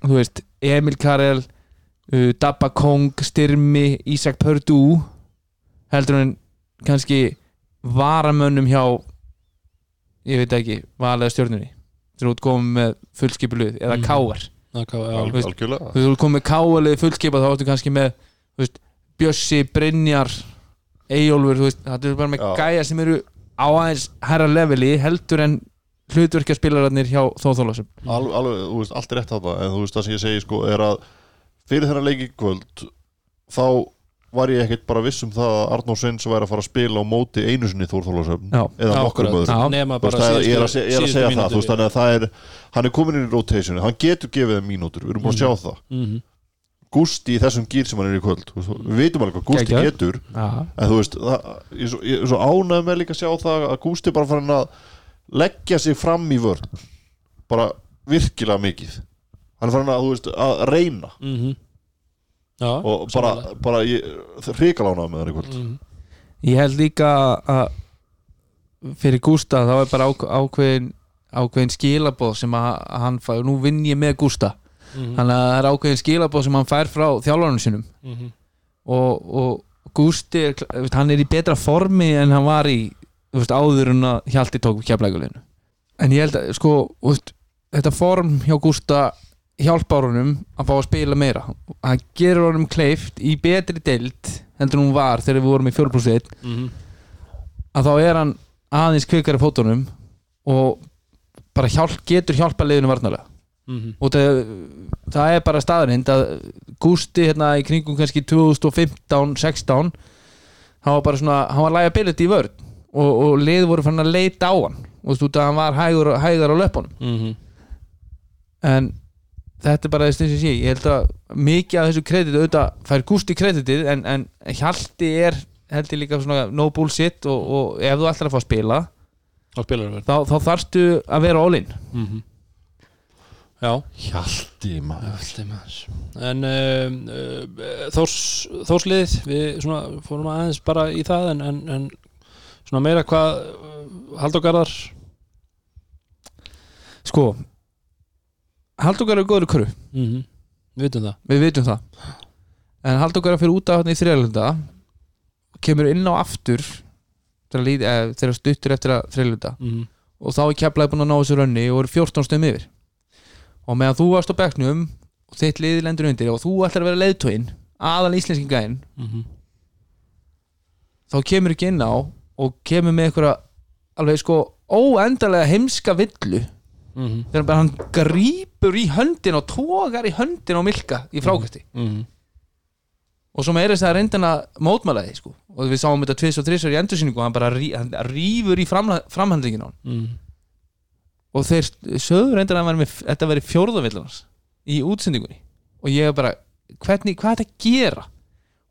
þú veist, Emil Karel uh, Dabba Kong, Styrmi Ísak Pördú heldur en kannski varamönnum hjá ég veit ekki, valega stjórnunni þeir eru komið með fullskipiluð eða mm. káar Al, veist- algjörlega. þú eru komið káalið fullskipað þá ertu kannski með veist, Bjössi, Brynjar Eyjólfur, þú veist, það eru bara með gæja sem eru á aðeins herra leveli heldur en hlutverkjaspilararnir hjá Þóþólasum alveg, alveg, þú veist, allt er rétt þarna en þú veist það sem ég segi sko er að fyrir þennan leik í kvöld þá var ég ekkert bara viss um það að Arnór Sveins væri að fara að spila á móti einu sinni Þórþólasöfn eða nokkur það er- ég er að, er segja það, mínútur. þú veist, þannig að það er hann er komin inn í rotationu, hann getur gefið þeim mínútur, við erum búin að sjá það. Mhm. Gústi í þessum gýr sem hann er í kvöld við veitum alveg hvað Geggjaður. getur Já, en þú veist, það, ég, er svo, ég er svo ánægð með líka að sjá það að Gústi er bara farin að leggja sig fram í vörn bara virkilega mikið. Hann er farin að, þú veist, að reyna. Mhm. Já, og bara, bara ánægð með hann í kvöld Mhm. Ég held líka að fyrir Gústa þá er bara ák ákveðin ákveðin skilaboð sem að hann fær, nú vinn ég með Gústa Mhm. þannig að það er ákveðin skilaboð sem hann fær frá þjálfarnum sinum Mhm. og, og Gústi er, hann er í betra formi en hann var í þú veist, áður en að Hjalti tók keflækuleginu en ég held að sko þú veist, þetta form hjá Gústa hjálpar honum að fá að spila meira hann gerur honum kleift í betri deild heldur hún var þegar við vorum í 4 plus 1 Mhm. að þá er hann aðeins kvikari fótunum og bara hjálp, getur hjálpa liðinu varnarlega Mhm. og það, það er bara staðarind að Gústi hérna í kringum kannski 2015-16 hann var bara svona, hann var liability í vörð og, og lið voru fann að leita á hann og þú veist út að hann var hægur, hægar á löpunum Mhm. en þetta er bara þess að sé ég held að mikið af þessu kreditu auðvitað fær Gústi kreditið en, en Hjalti er held ég líka svona no bullshit og, og ef þú ætlar að fá að spila Þá þá, þá þarftu að vera all in. Mhm. Já. Hjalti maður. En um, uh, þórs, Þórslið við svona fórum aðeins bara í það en, en, en svona meira hvað uh, Halldógarðar sko Halldókar er góður í körfu. Mm -hmm. við vitum það. Við vitum það. En Halldókar fyrir út af hann í þriðalunda kemur inn á aftur þegar, eh, þegar stuttur eftir að þriðalunda mm -hmm. og þá er keflaði búin að ná þessu rönni og eru 14 stöðum yfir. Og meðan þú varst á bekknum og þitt liði lendur undir og þú ætlar að vera leiðtóinn aðal íslenski gæinn þá kemur ekki inn á og kemur með einhverja alveg sko óendalega heimska villu Mm -hmm. þegar hann grípur í höndin og tógar í höndin á Milka í frákvæsti og svo meira þess að reyndan að mótmæla því sko. og við sáum þetta tvis og þrisar í endursýningu og hann bara rí, hann rýfur í framhandlingin á hann. Og þeir sögur reyndan að með, þetta veri fjórðavillunars í útsendingunni. Og ég er bara, hvernig, hvað er þetta að gera?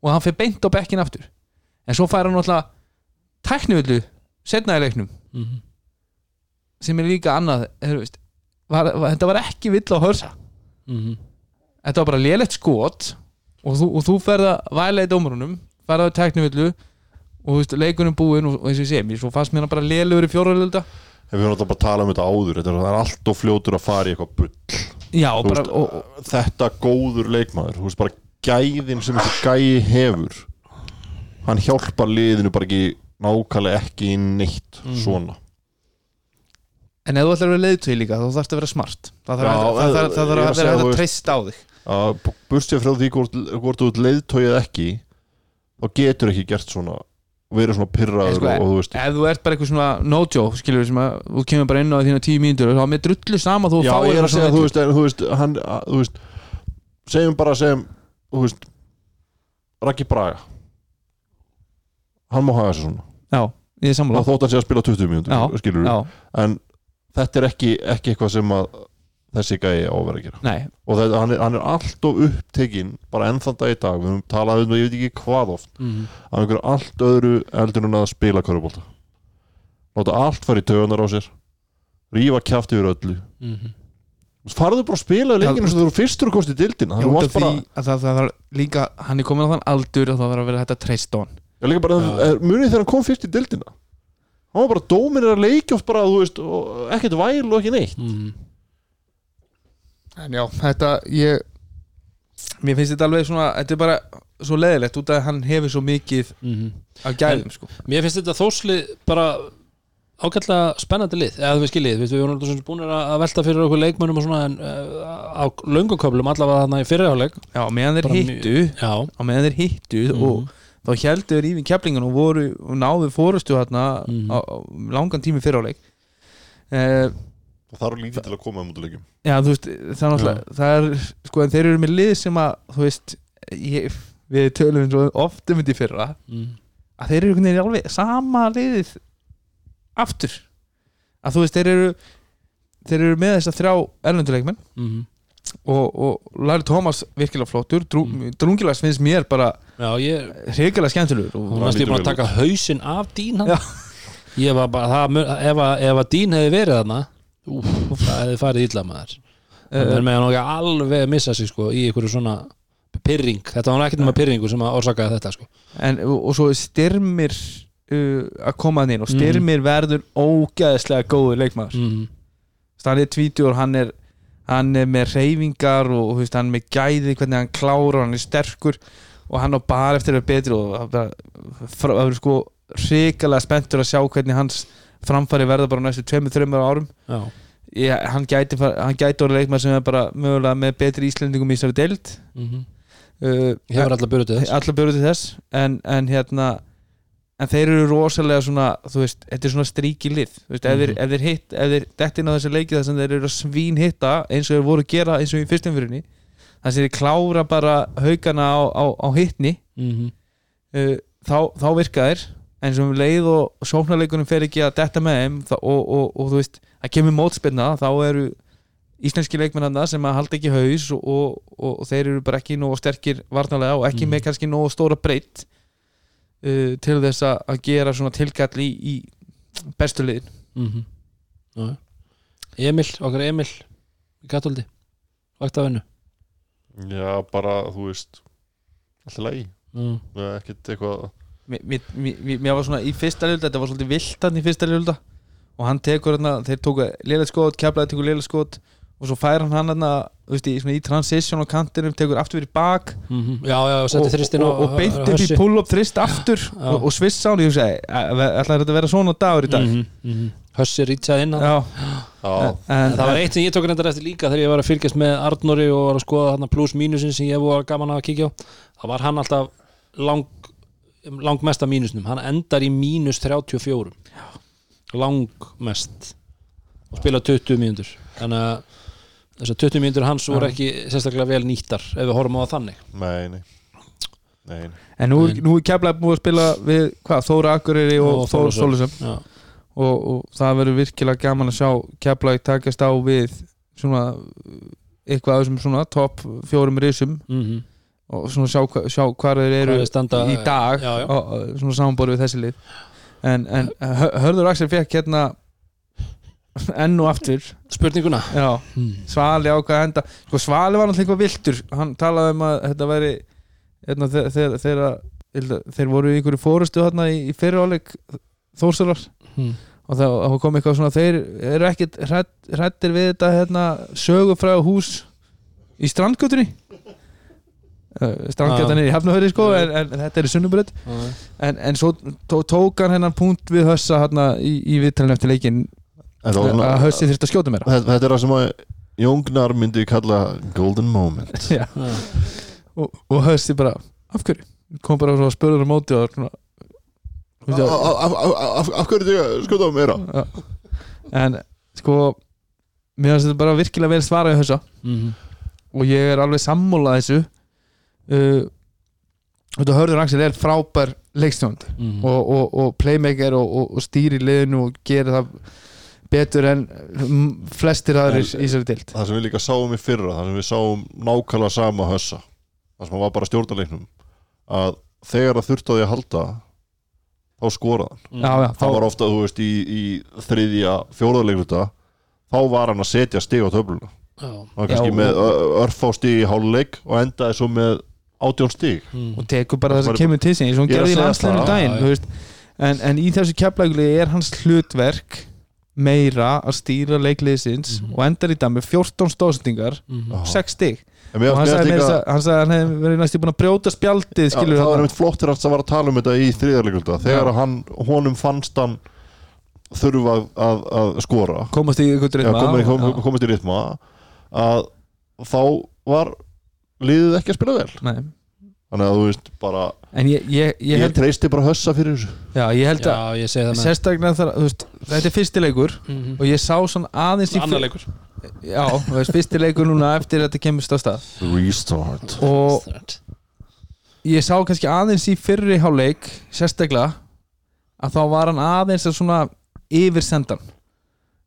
Og hann fyrir beint á bekkin aftur. En svo fær hann náttúrulega tæknivillu setna í leiknum sem er líka annað er, veist, var, var, þetta var ekki vill á hörsa. Þetta var bara lélegt skot og þú, og þú ferð að væla í dómarunum ferð að teknivillu og veist, leikunum búinn og, og eins og ég sé mér svo fannst mér bara lélegur í fjóralölda Ef við erum alltaf bara að tala um þetta áður þetta er, það er allt og fljótur að fara í eitthvað bull. Já, bara, veist, og, og, Þetta góður leikmaður Þú veist bara gæðin sem þessi gæi hefur Hann hjálpar liðinu bara ekki nákvæmlega ekki í neitt svona en ef þú ætlar að vera leiðtögi líka þá þarfst að vera smart. Það þarf að, það, það, það þarf að vera þú að treysta á þig. Að burstið frá því hvort, hvort þú ert leiðtóið ekki þá getur ekki gert svona og verið svona En pyrraður sko, og, og þú veist ef þú ert bara eitthvað svona no-joe skilur sem að þú kemur bara inn á þína tíu mínútur og þá er með drullu sama þú Já, fáir ég er að þessa segja, þú veist, en, þú veist, hann, að, þú veist segjum bara, segjum, þú veist Raki Braga. Hann má hafa þessu svona. Já, ég er sammála. Þá þótt hann sé að spila 20 mínútur, Já, skilur já, en þetta er ekki, ekki eitthvað sem að þessi gæi á að að gera. Nei, og þetta, hann, er, hann er allt of upptekinn bara ennþann dag í dag, við höfum talað um það ég veit ekki hvað oft, af einhverju allt öðru eldur en að spila körubólta láta allt fara í tögunar á sér rífa kjáft yfir öllu. Farðu bara að spila leikinu sem þú eru fyrstur að kosti dildina það að það, það, það líka, hann er komin á þann aldur og það var að vera þetta treyst á hann. Er, munið þegar hann kom fyrst í dildina hann var bara dóminir að leikja oft bara, þú veist, og ekkert væl og ekki neitt. En já, þetta, ég mér finnst þetta alveg svona, þetta er bara svo leðilegt út af að hann hefur svo mikið af gæðum, sko. Mér finnst þetta þórslið bara ágætlega spennandi lið. Eða þú veist skiljið, við vorum alltaf búin að velta fyrir okkur leikmönnum og svona en uh, á lönguköflum allavega þarna í fyrirháleik já, meðan þeir hittu Já, og meðan þeir hittu Mhm. og þá heldur yfir keflingan og voru og náðu fórustu hérna á, á langan tími fyriráleik uh, það þarf lítið til að koma um út leikjum. Já, þú veist, það er náttúrulega það er, sko, en þeir eru með lið sem að, þú veist ég, við tölum svo oft um þetta í fyrra mm. að þeir eru einhvern veginn alveg sama liðið aftur. Að þú veist þeir eru þeir eru með þess að þrjá erlenduleikmenn Mm. Og, og Larry Thomas virkilega flottur. Drú, Mm. Drungilags finnst mér bara Já, ég hrigalega skemmtilegur og, Hún Það varst ég lítur búin að taka hausinn af Dín hann Já. Ég var bara, það, ef, að, ef að Dín hefði verið þarna það hefði farið illa maður. Það uh, er með hann okkur alveg að missa sig sko, í einhverju svona pyrring, þetta var ekkert með pyrringu sem að orsakaði þetta sko. en, og, og svo er styrmir uh, að koma inn og styrmir verður ógæðislega góður leikmaður. Mm. hann er tvítur, hann er hann er með reyfingar og veist, hann er með gæði hvernig hann klára, hann er sterkur og hann á bara eftir að vera betri og það verður sko hrikalega spenntur að sjá hvernig hans framfæri verða bara næstu 2-3 árum. Já, ég, hann gæti, far- hann gæti orðið leikmaður sem er bara mögulega með betri íslendingum í þessari deild. Mm uh, hefur allar byrjuð til þess. Allar björðu til þess en, en hérna en þeir eru rosalega svona þú veist, þetta er svona stríki lið þú veist, þeir, Mhm. ef þeir hitt, ef þeir dettin á þessi leiki þar sem þeir eru að svín hitta eins og þeir voru að gera eins og í fyrstumfyrinni þar sem þeir klára bara haugana á, á, á hittni mm uh, þá, þá virka þeir en sem um leið og sóknarleikunum fer ekki að detta með þeim þá, og, og, og, þú veist, að kemur mótspilna þá eru íslenski leikmennanda sem að halda ekki haus og, og, og, og þeir eru bara ekki nógu sterkir varnalega og ekki Mhm. með kannski nógu stóra breytt uh, til þess að, að gera svona tilkall í, í bestu liðin -hmm. Já. Emil, okkar Emil í Katóldi, vakt af hennu Já, bara, þú veist Alltaf lægi mm. Ekkert eitthvað mér, mér, mér, mér var svona í fyrsta liðulda þetta var svolítið viltan í fyrsta liðulda og hann tekur hérna, þeir tóku liðlega skot keflaði tekur liðlega skot og svo fær hann hann hérna, þú veist, í, í transition á kantinum, tekur aftur fyrir bak Mm Já, já, og og, og, og beint upp í pull-up þrist aftur og, og og ég hugsaði, ætlaði þetta að vera svona dagur í dag? Mm -hmm. Hössi rýtsaði inn já, Já, en, Það var eitt sem ég tók reyndar eftir líka þegar ég var að fylgjast með Arnóri og var að skoða þarna pluss mínusin sem ég var gaman að kíkja á. Þá var hann alltaf lang, langmest af mínusnum. Hann endar í mínus 34 langmest. Og spila 20 mínútur. Þannig að þessar 20 mínútur hans voru ekki sérstaklega vel nýttar ef við horfum á það þannig. Nei, nei. Nei, en nú, nú er keflaði búið að spila við hvað, Þóra Akureyri og, Og Þóra Já, og, og það verður virkilega gaman að sjá keflaði takast á við svona eitthvað af þessum svona topp fjórum risum. Mm og svona sjá, sjá hvar þeir eru standa, í dag já, já. Og, svona samanborið við þessi lið. En, en Hö- Hörður Axel fekk hérna enn og aftur. Spurninguna? Já, mm. Svali ákvað að enda sko Svali var náttúrulega eitthvað viltur hann talaði um að þetta væri hérna, þegar, þegar, þegar þeir voru í einhverju fórustu hérna í, í fyriráleik Þórsarar Mm. og það kom eitthvað svona þeir eru ekkit hrættir við þetta hérna, sögufræða hús í strandgötunni. Uh, strandgötan er í Hafnafjörði sko en, en þetta er í Sunnubröð en, en svo tó, tók hann hennan punkt við hössa hérna í, í viðtalinu eftir leikin Var að svona, hössi þurfti að skjóta mér þetta, þetta er það sem að Jóngnar myndi kalla golden moment. Já. og, og hössi bara af hverju, kom bara og spurður á móti og svona Af- af- af- af af hverju þig að skjóta á? Já. en sko mér finnst þetta bara virkilega vel svarað í hössa Mm og ég er alveg sammúlað þessu. Uh, og þú hörður Axel er frábær leikstjónd -hmm. og, og, og playmaker og, og, og stýri liðinu og gerir það betur en mm, flestir aðrir í þessari dild Það sem við líka sáum í fyrra Það sem við sáum nákvæmlega sama hössa Það sem hann var bara stjórnarleiknum að þegar það þurfti á því að halda þá skoraði hann. Já, já, það var ofta, þú veist, í, í þriðja fjóðarleikluta þá var hann að setja stig á töfluna. Já. hann var kannski Já, með örfá stig í háluleik og endaði svo með átjón stig. Mm. og tekur bara Það að kemur til sín eins og að gerði í það. daginn en, en í þessu keflægli er hans hlutverk meira að stýra leikliðsins Mhm. og endar í dag með 14 stóðsendingar Mhm. Já. 6 stig. En mér og hann sagði, að hann hefði verið næstu búin að brjóta spjaldið skilur það var einmitt flottir að það var að tala um þetta í þriðarleikluta þegar hann, honum fannst hann þurfa að, að, að skora. Komast í Já, drifma komið, kom, komist í ritma. Að þá var liðið ekki að spila vel. Nei. Þannig að þú veist bara en ég, ég, ég ég, treysti bara hössa fyrir þessu. Já, ég held að Já, sérstaklega þar, veist, þetta er fyrsti leikur Mhm. og ég sá svona aðeins í Annar leikur. Já, veist, fyrsti leikur núna eftir að þetta kemur stað stað restart. Og, ég sá kannski aðeins í fyrri háleik sérstaklega að þá var hann aðeins að svona yfir sendan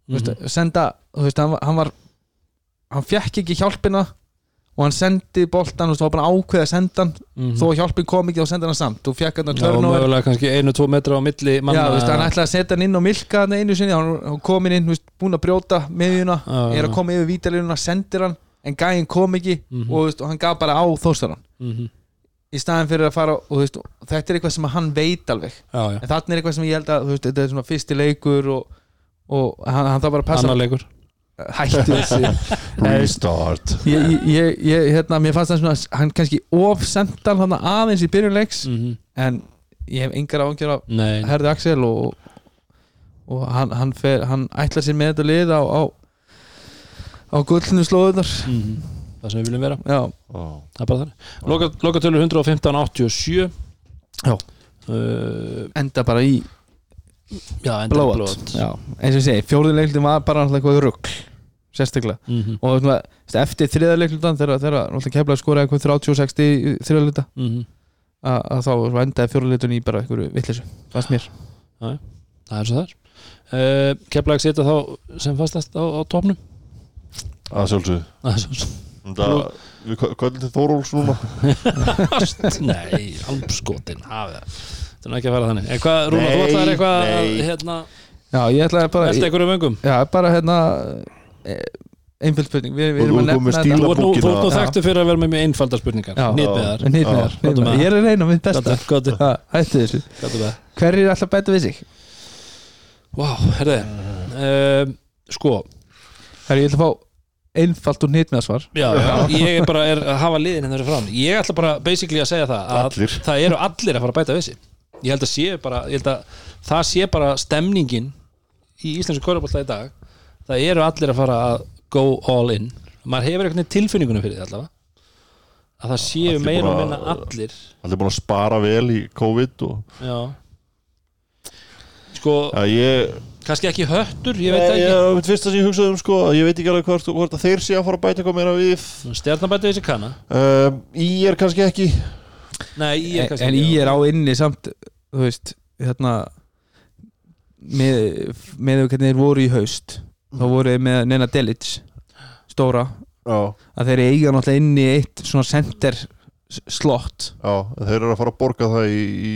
mm veist, senda, þú veist, hann, var- hann var hann fekk ekki hjálpina og hann sendi boltan, þú veist, það var bara ákveð að senda hann. Mhm. þó að hjálpin kom ekki þá sendi hann samt. Og fekk hann að Já, og mögulega kannski einu, tvo metra á milli manna. Já, veist, hann ætlaði að setja hann inn og milka hann einu sinni, hann komin inn, veist, búin að brjóta miðjuna, Já, er að koma yfir vítalínuna, sendir hann. En gæinn kom ekki. Mhm. og, veist, og hann gaf bara á þóstarann Mhm. í staðin fyrir að fara og þú þetta er eitthvað sem hann veit alveg. Já, já, en þarna er eitthvað sem ég held að þú þetta er svona fyrsti leikur og, og hann, hann þarf bara að passa hætti þessi Restart ég, ég, ég, ég, hérna, mér fannst það svona hann kannski hann aðeins í byrjunleiks Mhm. en ég hef engar áhengjur af Nei, Herði Axel og, og hann, hann, fer, hann ætlar sér með þetta lið á, á, á gullnu slóðunar Mhm. það sem við viljum vera já, Já. það er bara þannig Loka, Lokatölur 115.87 Já. uh, enda bara í Já, blót Já, eins og ég segi, fjórðuleiklutin var bara náttúrulega eitthvað rugg sérstaklega. Mhm. og svona, veist, eftir þriðaleiklutan þegar, náttúrulega keflaði skoraði eitthvað 30-60 í þriðalegluta Mhm. að, að þá endaði fjórðuleiklutin í bara eitthvað vittlisu, fannst mér. Það er svo það er uh, Keflag sita þá sem fastast á, á sjálfsögðu. Það er svo Það, við kvöldum til Þóróls núna. Nei, almskotin hafið það Þetta er ekki að fara þannig. En hvað, Rúna, þú Nei, ætlaðir eitthvað að, hérna, Já, ég ætlaði bara Velta einhverjum vöngum Já, bara hérna einföld spurning Við, við Og erum að nefna stíla- Þú ert nú, þú ert nú Já. þekktu fyrir að vera með mjög einfaldar spurningar. Já. Nýtmiðar Nýtmiðar, Já. Að- Ég er að reyna mitt besta. Hættu þessu. Hverjir er alltaf bæta við sig? Vá, herði um, Sko, Herri, ég ætla að fá einfalt og nýtmiðarsvar já, ég er bara er að hafa liðin hennar fram Ég ætla bara basically að segja það að Allir. það eru allir að fara að bæta við sig Ég held að sé bara ég held að það sé bara stemningin í íslensku körubólta í dag. Það eru allir að fara að go all in. Maður hefur veginn tilfinningunum fyrir því allavega. Að það séu meira og minna allir. Allir búin að spara vel í COVID og já. Sko, Já, ég kannski ekki höttur ég veit ekki, ég, fyrsta sem ég hugsaði um sko. Ég veit ekki alveg hvort, hvort að þeir sé að fara að bæta eitthvað meira við. Stjarnabæti þessi kanna. Um, Í er kannski ekki. Nei, ég er en ég er á inni samt Þú veist, hérna með, með hvernig þeir voru í haust þá voru þeir með Nena Delic stóra Já, að þeir eiga náttúrulega inni eitt svona center slott já, en þeir eru að fara að borga það í, í,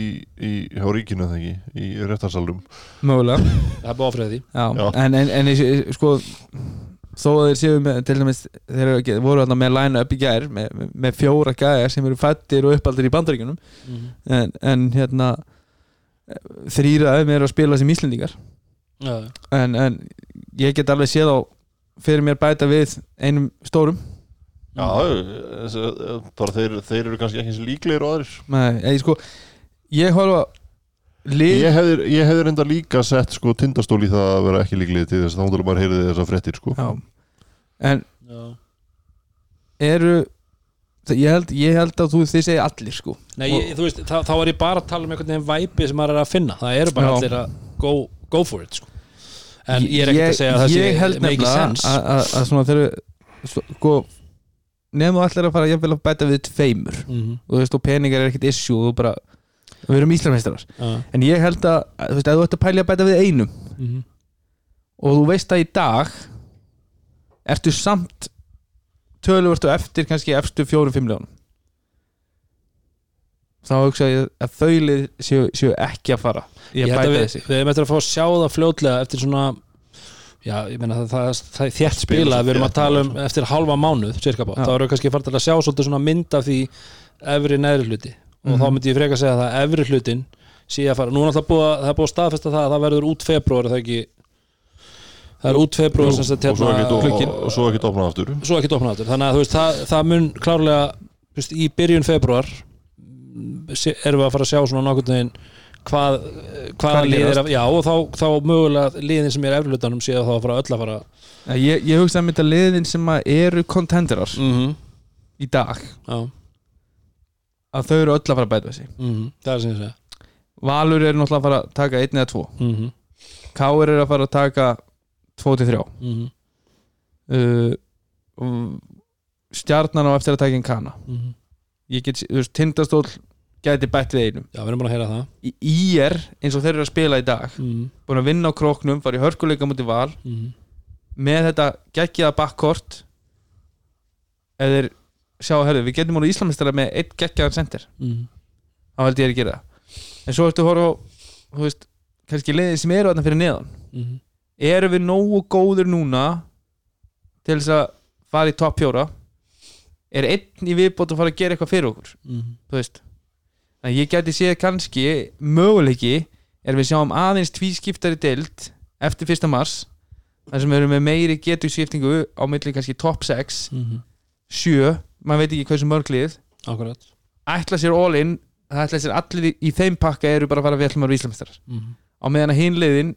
í hjá ríkinu það ekki, í réttarsalum mögulega. Það er búið áfrið því. Já, en, en, en sko þó að þeir séu með til dæmis þeir eru ekki, voru þarna með line up í gær með, með, fjóra gæjar sem eru fættir og uppaldir í bandaríkjunum. En, en hérna þrýraði með að spila sem íslendingar. Já, en, en ég get alveg séð á fyrir mér bæta við einum stórum. Já, þessi- bara þeir, þeir eru kannski ekki eins líklegir og aðrir. Nei, ég sko ég horfa Ég hefði, ég hefði reynda líka sett sko tindastól í það að vera ekki líklegir til þess að þá múlum maður heyrði þessar fréttir sko. Já. en já. eru ég held, ég held að þú þið segja allir sko. Nei, ég, þú veist, þá, þá er ég bara að tala um einhvern veginn væpi sem maður er að finna. Það eru bara Já. allir að go, go for it sko. en ég er ekkert að segja að það ég held sé make nefnilega sense. að, að, að svona þeir sko nefnum allir að fara jafnvel að bæta við tveimur. Mm og þú veist og peningar er ekkert issue og þú bara við erum íslameistarar. En ég held að, þú veist, að þú ert að pælja að bæta við einum -hmm. og þú veist að í dag ertu samt töluvert og eftir kannski efstu fjórum-fimm ljónum þá hugsa ég að þaulið séu, séu ekki að fara. Ég að bæta við, þessi. við erum eftir að fá að sjá það fljótlega eftir svona já, ég meina það, það, það er þétt spila við erum að tala um eftir halva mánuð cirka Já. þá erum við kannski farið að sjá svona mynd af því efri neðri hluti. Og Mhm. þá myndi ég freka að segja að það efri hlutin sé að fara, nú er náttúrulega búið að það er búið að staðfesta það að það verður út februar það ekki það er út februar og hérna, og, og, svo ekki opnað aftur. Svo ekki opna áttur þannig að veist, það, það mun klárlega veist, í byrjun februar erum við að fara að sjá svona nokkurn veginn hvað, Hvað gerast? að, já og þá, þá mögulega liðin sem er eflutanum séu þá að fara öll að fara ég, ég hugsa að mynda liðin sem að eru contenderar mm -hmm. í dag já, að þau eru öll að fara að bæta þessi mm það er sem ég segja Valur er náttúrulega að fara að taka einn eða tvo. Mm -hmm. Káur er að fara að taka tvo til þrjá Mm -hmm. uh, og stjarnan á eftir að taka einn kana Mm -hmm. ég get, þú veist, tindastól gæti bætt við einum Já, við erum búin að heyra það í IR eins og þeir eru að spila í dag mm. búin að vinna á króknum, fara í hörkuleika múti val Mm. með þetta geggjaða bakkort eða sjá að herðu, við getum múið Íslamistara með eitt geggjaðan center Mm. þá held ég er að gera það en svo ertu að horfa á þú veist, kannski leiðin sem eru þarna fyrir neðan Mm. Erum við nógu góður núna til þess að fara í topp fjóra er einn í viðbót að fara að gera eitthvað fyrir okkur Mm. þú veist en ég geti séð kannski möguleiki er við sjáum aðeins tvískiptari deild eftir fyrsta mars þar sem við erum með meiri geturskiptingu á milli kannski topp 6 Mm. 7, maður veit ekki hversu mörglið Akkurat ætla sér all in það ætla sér allir í, í þeim pakka eru bara að fara að vera íslamistarar mm. á meðan að hinliðin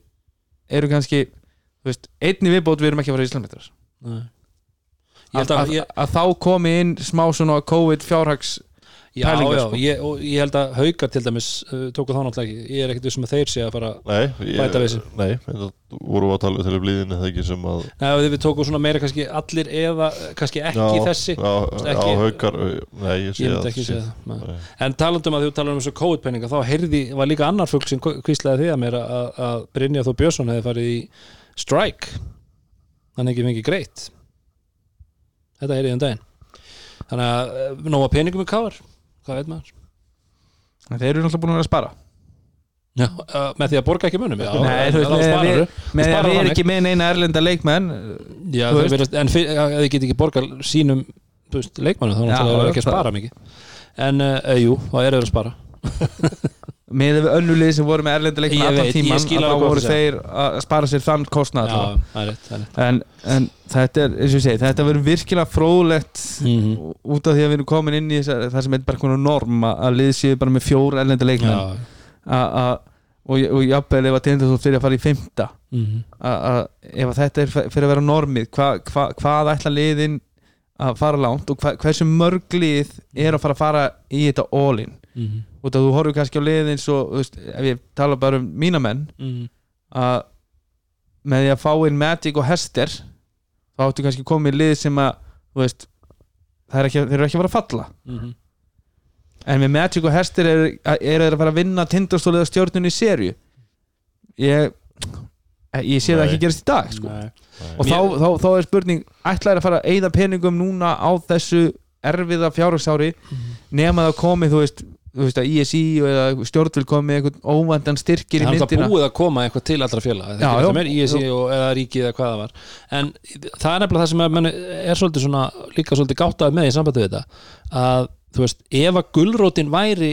eru kannski veist, einni viðbót við erum ekki að fara. Ég held að, að, að þá komi inn smá svona COVID fjárhags já, pælingar, já, sko. ég, og ég held að haukar til dæmis uh, tóku þá náttúrulega ekki Ég er ekkert vissum að þeir sé að fara Nei, ég, Bæta við sig. Nei, en það vorum við að tala til blíðin eða ekki sem að Nei, við tóku svona meira kannski allir eða kannski ekki já, þessi Já, ekki- já haukar Nei, ég sé að ekki segja það nei. Nei. En talandum að þú talar um þessu COVID-penninga þá heyrði, var líka annar fugg sem kvíslaði því að mér að, að Brynja Þó Björnsson hefði farið í strike hann ekki mikið greitt Þetta heyrði um daginn Þannig að eh, nóga peningum í káar hvað veit maður? En þeir eru náttúrulega búin að vera að spara. Já, uh, með því að borga ekki munum já, Nei, þú veist, við- að við erum ekki. með neina erlenda leikmenn Já, þú veist. en þið get ekki borga sínum leikmannu þá er já, ekki að það- spara mikið. En uh, jú, þá er þeir að spara með önnulið sem voru með Ég allan tíman þá voru þeir að spara sér þann rétt en, en þetta er, segi, þetta verður virkilega fróðlegt Mhm. út af því að við erum komin inn í þessa, það sem er bara konar norm að, að lið séu bara með a, a, og, jafnvel ef að tindur þú fyrir að fara í fymta mhm. að ef þetta er fyrir að vera normið hva, hva, hvað ætla liðin að fara langt og hversu mörg lið er að fara að fara í þetta all-in Mhm. út af þú horfur kannski á liðin svo, veist, ef ég tala bara um mína menn Mhm. að með því að fá inn Magic og Hester þá áttu kannski komið lið sem að veist, er ekki, þeir eru ekki að fara að falla Mhm. en með Magic og Hester eru er þeir að fara að vinna tindastólið á stjórnunni í serju ég ég sé það Nei. ekki gerast í dag sko. Og þá, þá, þá er spurning ætlaði að fara að eyða peningum núna á þessu erfiða fjárhagsári nema það komið þú veist, þú veist að ISI eða stjórn vil komið eitthvað óvandan styrkir í Það er myndina? búið að koma eitthvað til allra félag Já, ISI og, eða ríki eða hvað það var. En það er nefnilega það sem er, menn, er svolítið svona, líka svolítið gáttað með í sambandi við þetta að þú veist, ef að gulrótin væri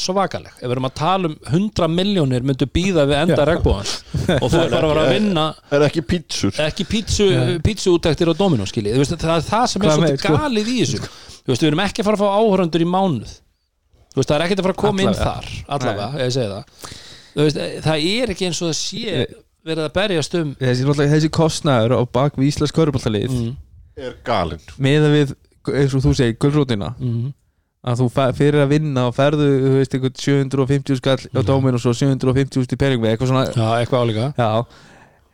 svakaleg, ef við erum að tala um 100 miljónir myndu býða við enda regnbúans og þú er bara að vera að vinna Er ekki pítsur? Ekki pítsu, pítsu útæktir á Dominó skilji, þú veist, það er það sem er svolítið sko? galið í þessu. Þú veist, við erum ekki að fara að fá áhörundur í mánuð. Þú veist, það er ekkert að fara að koma inn Allavega. þar allavega, ég segi það. Þú veist, það er ekki eins og það sé verið að berjast um þessi, þessi kostnæður á bak við Íslands köruboltalið mm, Er galinn. með við, eins og þú segir, gulrótina mm, að þú fyrir að vinna og ferðu veist, einhvern 750 skall á dómin og svo 750 í peningum eða eitthvað svona já, eitthvað já,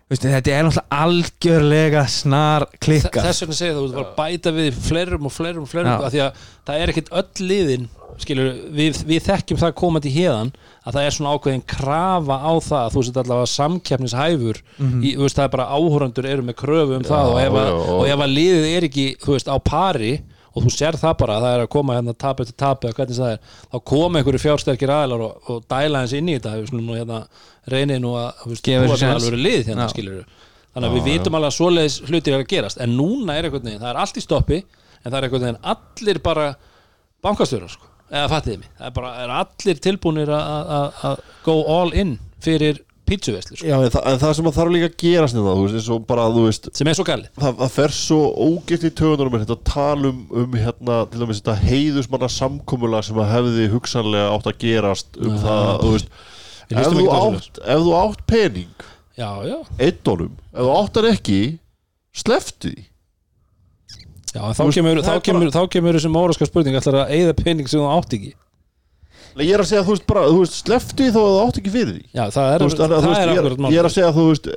Veistu, þetta er náttúrulega algjörlega snar klikka þess vegna segja það, þú veist, bara bæta við fleirum og fleirum og fleirum, Já. af því að það er ekkert öll liðin skilur, við, við þekkjum það komandi hérðan að það er svona ákveðin krafa á það að þú sett allavega samkeppnishæfur í, þú veist, það er bara áhórandur eru með kröfu um það og ef, að, já, og- ef að liðið er ekki, veist, á pari og þú sér það bara að það er að koma hérna tap eftir tap eða hvernig það er, þá koma einhverju fjársterkir aðlar og, og dæla hans inn í þetta nú hérna reynið nú að Gefa til séns. alveg lið hérna þannig að við vitum alveg að svoleiðis hlutir er að gerast en núna er einhvern veginn, það er allt í stoppi en það er einhvern veginn allir bara bankastjórar sko, eða fattiði mig. Það er bara, er allir að að go all in fyrir pítsuveislu sko, Já, en, það, en það sem að þarf líka að gerast þetta, þú veist, eins og bara, þú veist sem er svo galið. það, það fer svo ógilt í tögunum þetta tala um, um hérna til dæmis þetta heiðusmanna samkomulag sem að hefði hugsanlega átt að gerast um það, þú veist. Ef þú, átt, ef þú átt pening já, já, einnónum, ef þú átt hann ekki sleftu því. Já en þá kemur, þá kemur, þá kemur þessi móraska spurning ætlar að eigða pening sem þú átt ekki ég er að segja, þú veist, bara, þú veist, sleftu því þó að þú átt ekki fyrir því. Já, það er, veist, að, það veist, er akkurat er, ég er að segja, þú veist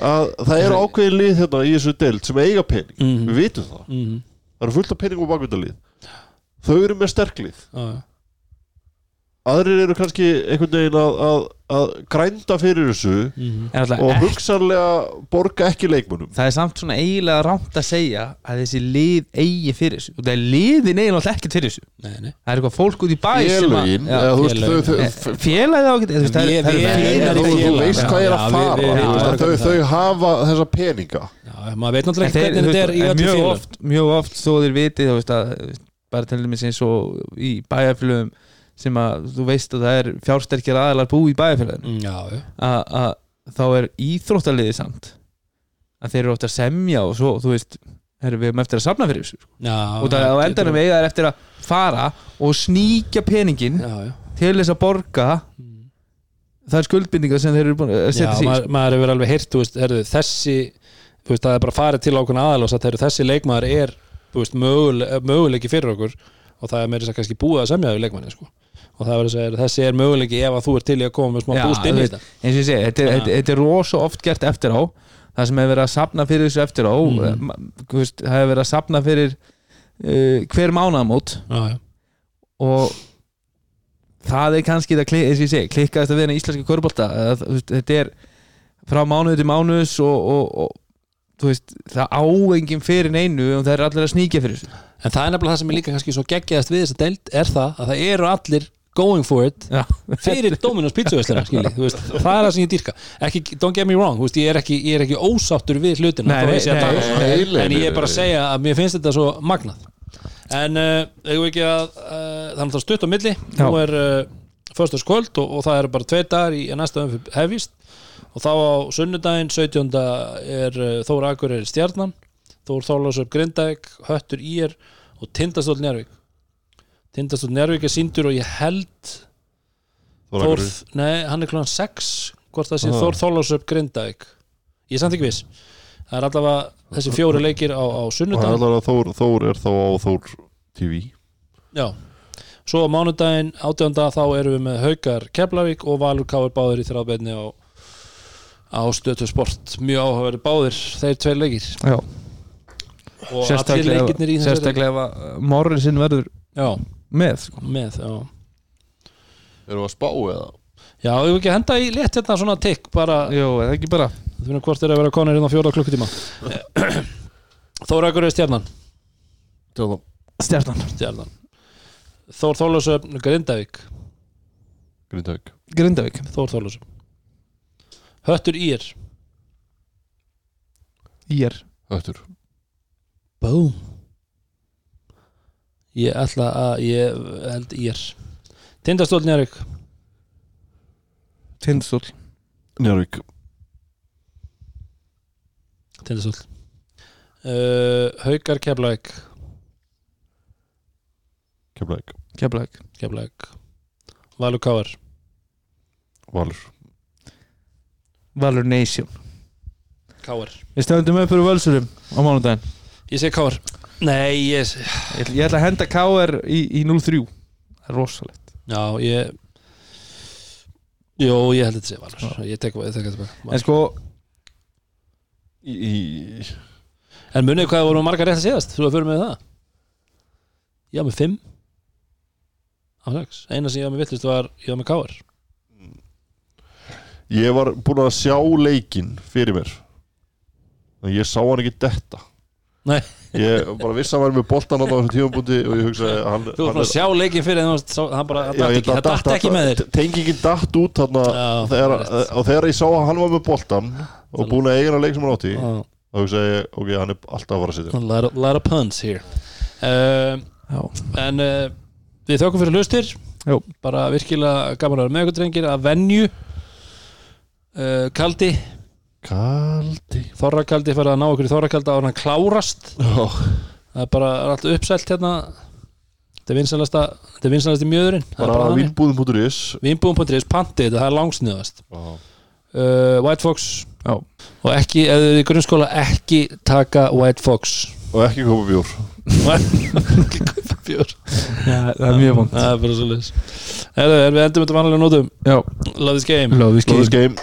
að það eru ákveðin lið hérna í þessu deild sem eiga pening, Mhm. við vitum það. Mm, það eru fullt af pening og bakvindalið þau eru með sterklið já, já. Aðrir eru kannski einhvern veginn að, að, að grænda fyrir þessu. En alltaf og ekki, hugsanlega borga ekki leikmunum það er samt svona eiginlega rámt að segja að þessi lið eigi fyrir þessu. Og það er liðin eiginlega ekkert fyrir þessu. Nei, nei. Það er eitthvað fólk út í bæ sem að- félögin Já. eða þú veist ekki hvað er að fara. þau, hafa þessa peninga. Já, maður veit náttúrulega ekki hvernig þetta er mjög oft, mjög oft þó þeir viti bara til dæmis eins og í bæjarfélögum sem að þú veist að það er fjársterkir aðalar bú í bæjarfélaginu. Mm, Já, já. Að, að þá er íþróttaliði samt að þeir eru oft að semja og svo þú veist, erum við eftir að safna fyrir þessu Já, og það á endanum eiga er eftir að fara og sníkja peningin Já, já. til þess að borga Mm. þær skuldbindingar sem þeir eru búin að Já, setja sig í maður, maður hefur alveg heyrt, þú veist, herðu, þessi þú veist, það er bara farið til ákveðna aðal og sagt, herðu, þessi leikmaður er, þú veist, möguleiki, fyrir okkur og það er meira þess að kannski búið að semja við leikmanni, sko og það verður að segja, þessi er möguleiki ef að þú er til í að koma með smá búst inn í þetta. eins og ég segi, þetta, þetta, þetta er rosa oft gert eftir á. Það sem hefur verið að sapna fyrir þessu eftir á mm. veist, það hefur verið að sapna fyrir uh, hver mánaðamót. Já, já, og það er kannski það, kli- eins og ég segi, klikkaðist að vera í íslenski körbólta þetta er frá mánuði til mánuðs og, og, og veist, það áengin fyrir neinu og það er allir að sníkja fyrir þessu. En það er nefnilega það sem er líka kannski svo geggjaðast við þessa deild er það að það eru allir going for it Já. fyrir Dominos veist, það er það sem ég dýrka. Ekki, don't get me wrong, veist, ég er ekki, ég er ekki ósáttur við hlutina Nei, nei, nei, en ég er bara að segja að mér finnst þetta svo magnað. En uh, ekki að uh, þannig að stutt á milli. Já. nú er uh, föstaskvöld og, og það eru bara tveir dagar í næsta umfyrir hefist og þá á sunnudaginn 17. er Þóra Akureyri stjarnan Þór Þórlásöp Grindæk, Höttur Ír og Tindastóll Njárvík Tindastóll Njárvík er síndur og ég held Þór, nei, hann er klúan 6 hvort það sé Ah. Þór Þórlásöp Grindæk ég er samt ekki viss. Það er allavega þessi fjóri leikir á, á er að Þór, Þór er þá á Þór TV Já, svo á mánudaginn 18. þá erum við með Haukar Keflavík og Valur Káir báðir í þráðbeinni á, á stötu sport. Mjög áhugaverið báðir, þeir tveir leikir. Já. og allir leikirnir í þessari sérstaklega ef að Morrisin verður Já, með sko. með, já. Erum við að spá eða? Já, ég vil ekki henda í létt hérna svona tikk bara, Jó, eða ekki bara. Þú finnum hvort er að vera konir hérna á fjóra klukkutíma. Þóra Akureyri stjarnan? Tjóðan Stjarnan. Stjarnan. Þór Þórlásöfn Grindavík. Grindavík. Grindavík. Þór Þórlásöfn Höttur Ír. Ír. Höttur. Búm Ég ætla að ég held Ír Tindastóll Njárvík Tindastól. Njárvík Tindastóll uh, Haukar Keflavík. Keflavík. Keflavík. Keflavík. Valur Káar Valur. Valur Nation. Káar Við stöndum upp fyrir völsurum á mánudaginn. Ég segi Káar Nei, ég Ég ætla, ég ætla að henda KR í, í 0-3 Það er rosalegt. Já, ég Jó, ég held þetta sé Valur. Ég tek þetta bara. En sko, í, í, En munið hvað voru margar rétt að séðast? Þú að fyrir með það? Ég var með 5 á 6 Eina sem ég var með villist var Ég var með Káar Ég var búin að sjá leikinn fyrir mér. En ég sá hann ekki detta. Nei. Ég bara vissi að hann var með boltan á þessu tímabúti og ég hugsaði að hann, Þú var bara að sjá leikin fyrir en hann bara það ég ekki, það með þér. Tengingin datt út þarna Já, þegar, rétt. og þegar ég sá að hann var með boltan og búin að eiga hann leik sem hann átti þá hugsaði ég, ok, hann er alltaf að fara að sitja. A lot of, puns here. Uh, já, En uh, við þökkum fyrir hlustir. Bara virkilega gaman að vera með ykkur drengir Að venju. Uh, Kaldi, Kaldi Þorra Kaldi fyrir að ná okkur í Þorra Kaldi Áður en hann klárast. Já, Það er bara er allt uppselt hérna. Þetta er vinsalasta Þetta er vinsalasti mjöðurinn. Það er bara vinnbúðum.is Vínbúðum.is, pantið þetta, það er langsniðast. Já. uh, White Fox. Já. Og ekki, ef þið eru í grunnskóla Ekki taka White Fox. Og ekki koma bjór. Ekki kaupa bjór. Já, það er mjög vond Það er bara svo leis Við endum þetta vanlega nótum Já, Love this game. Love this game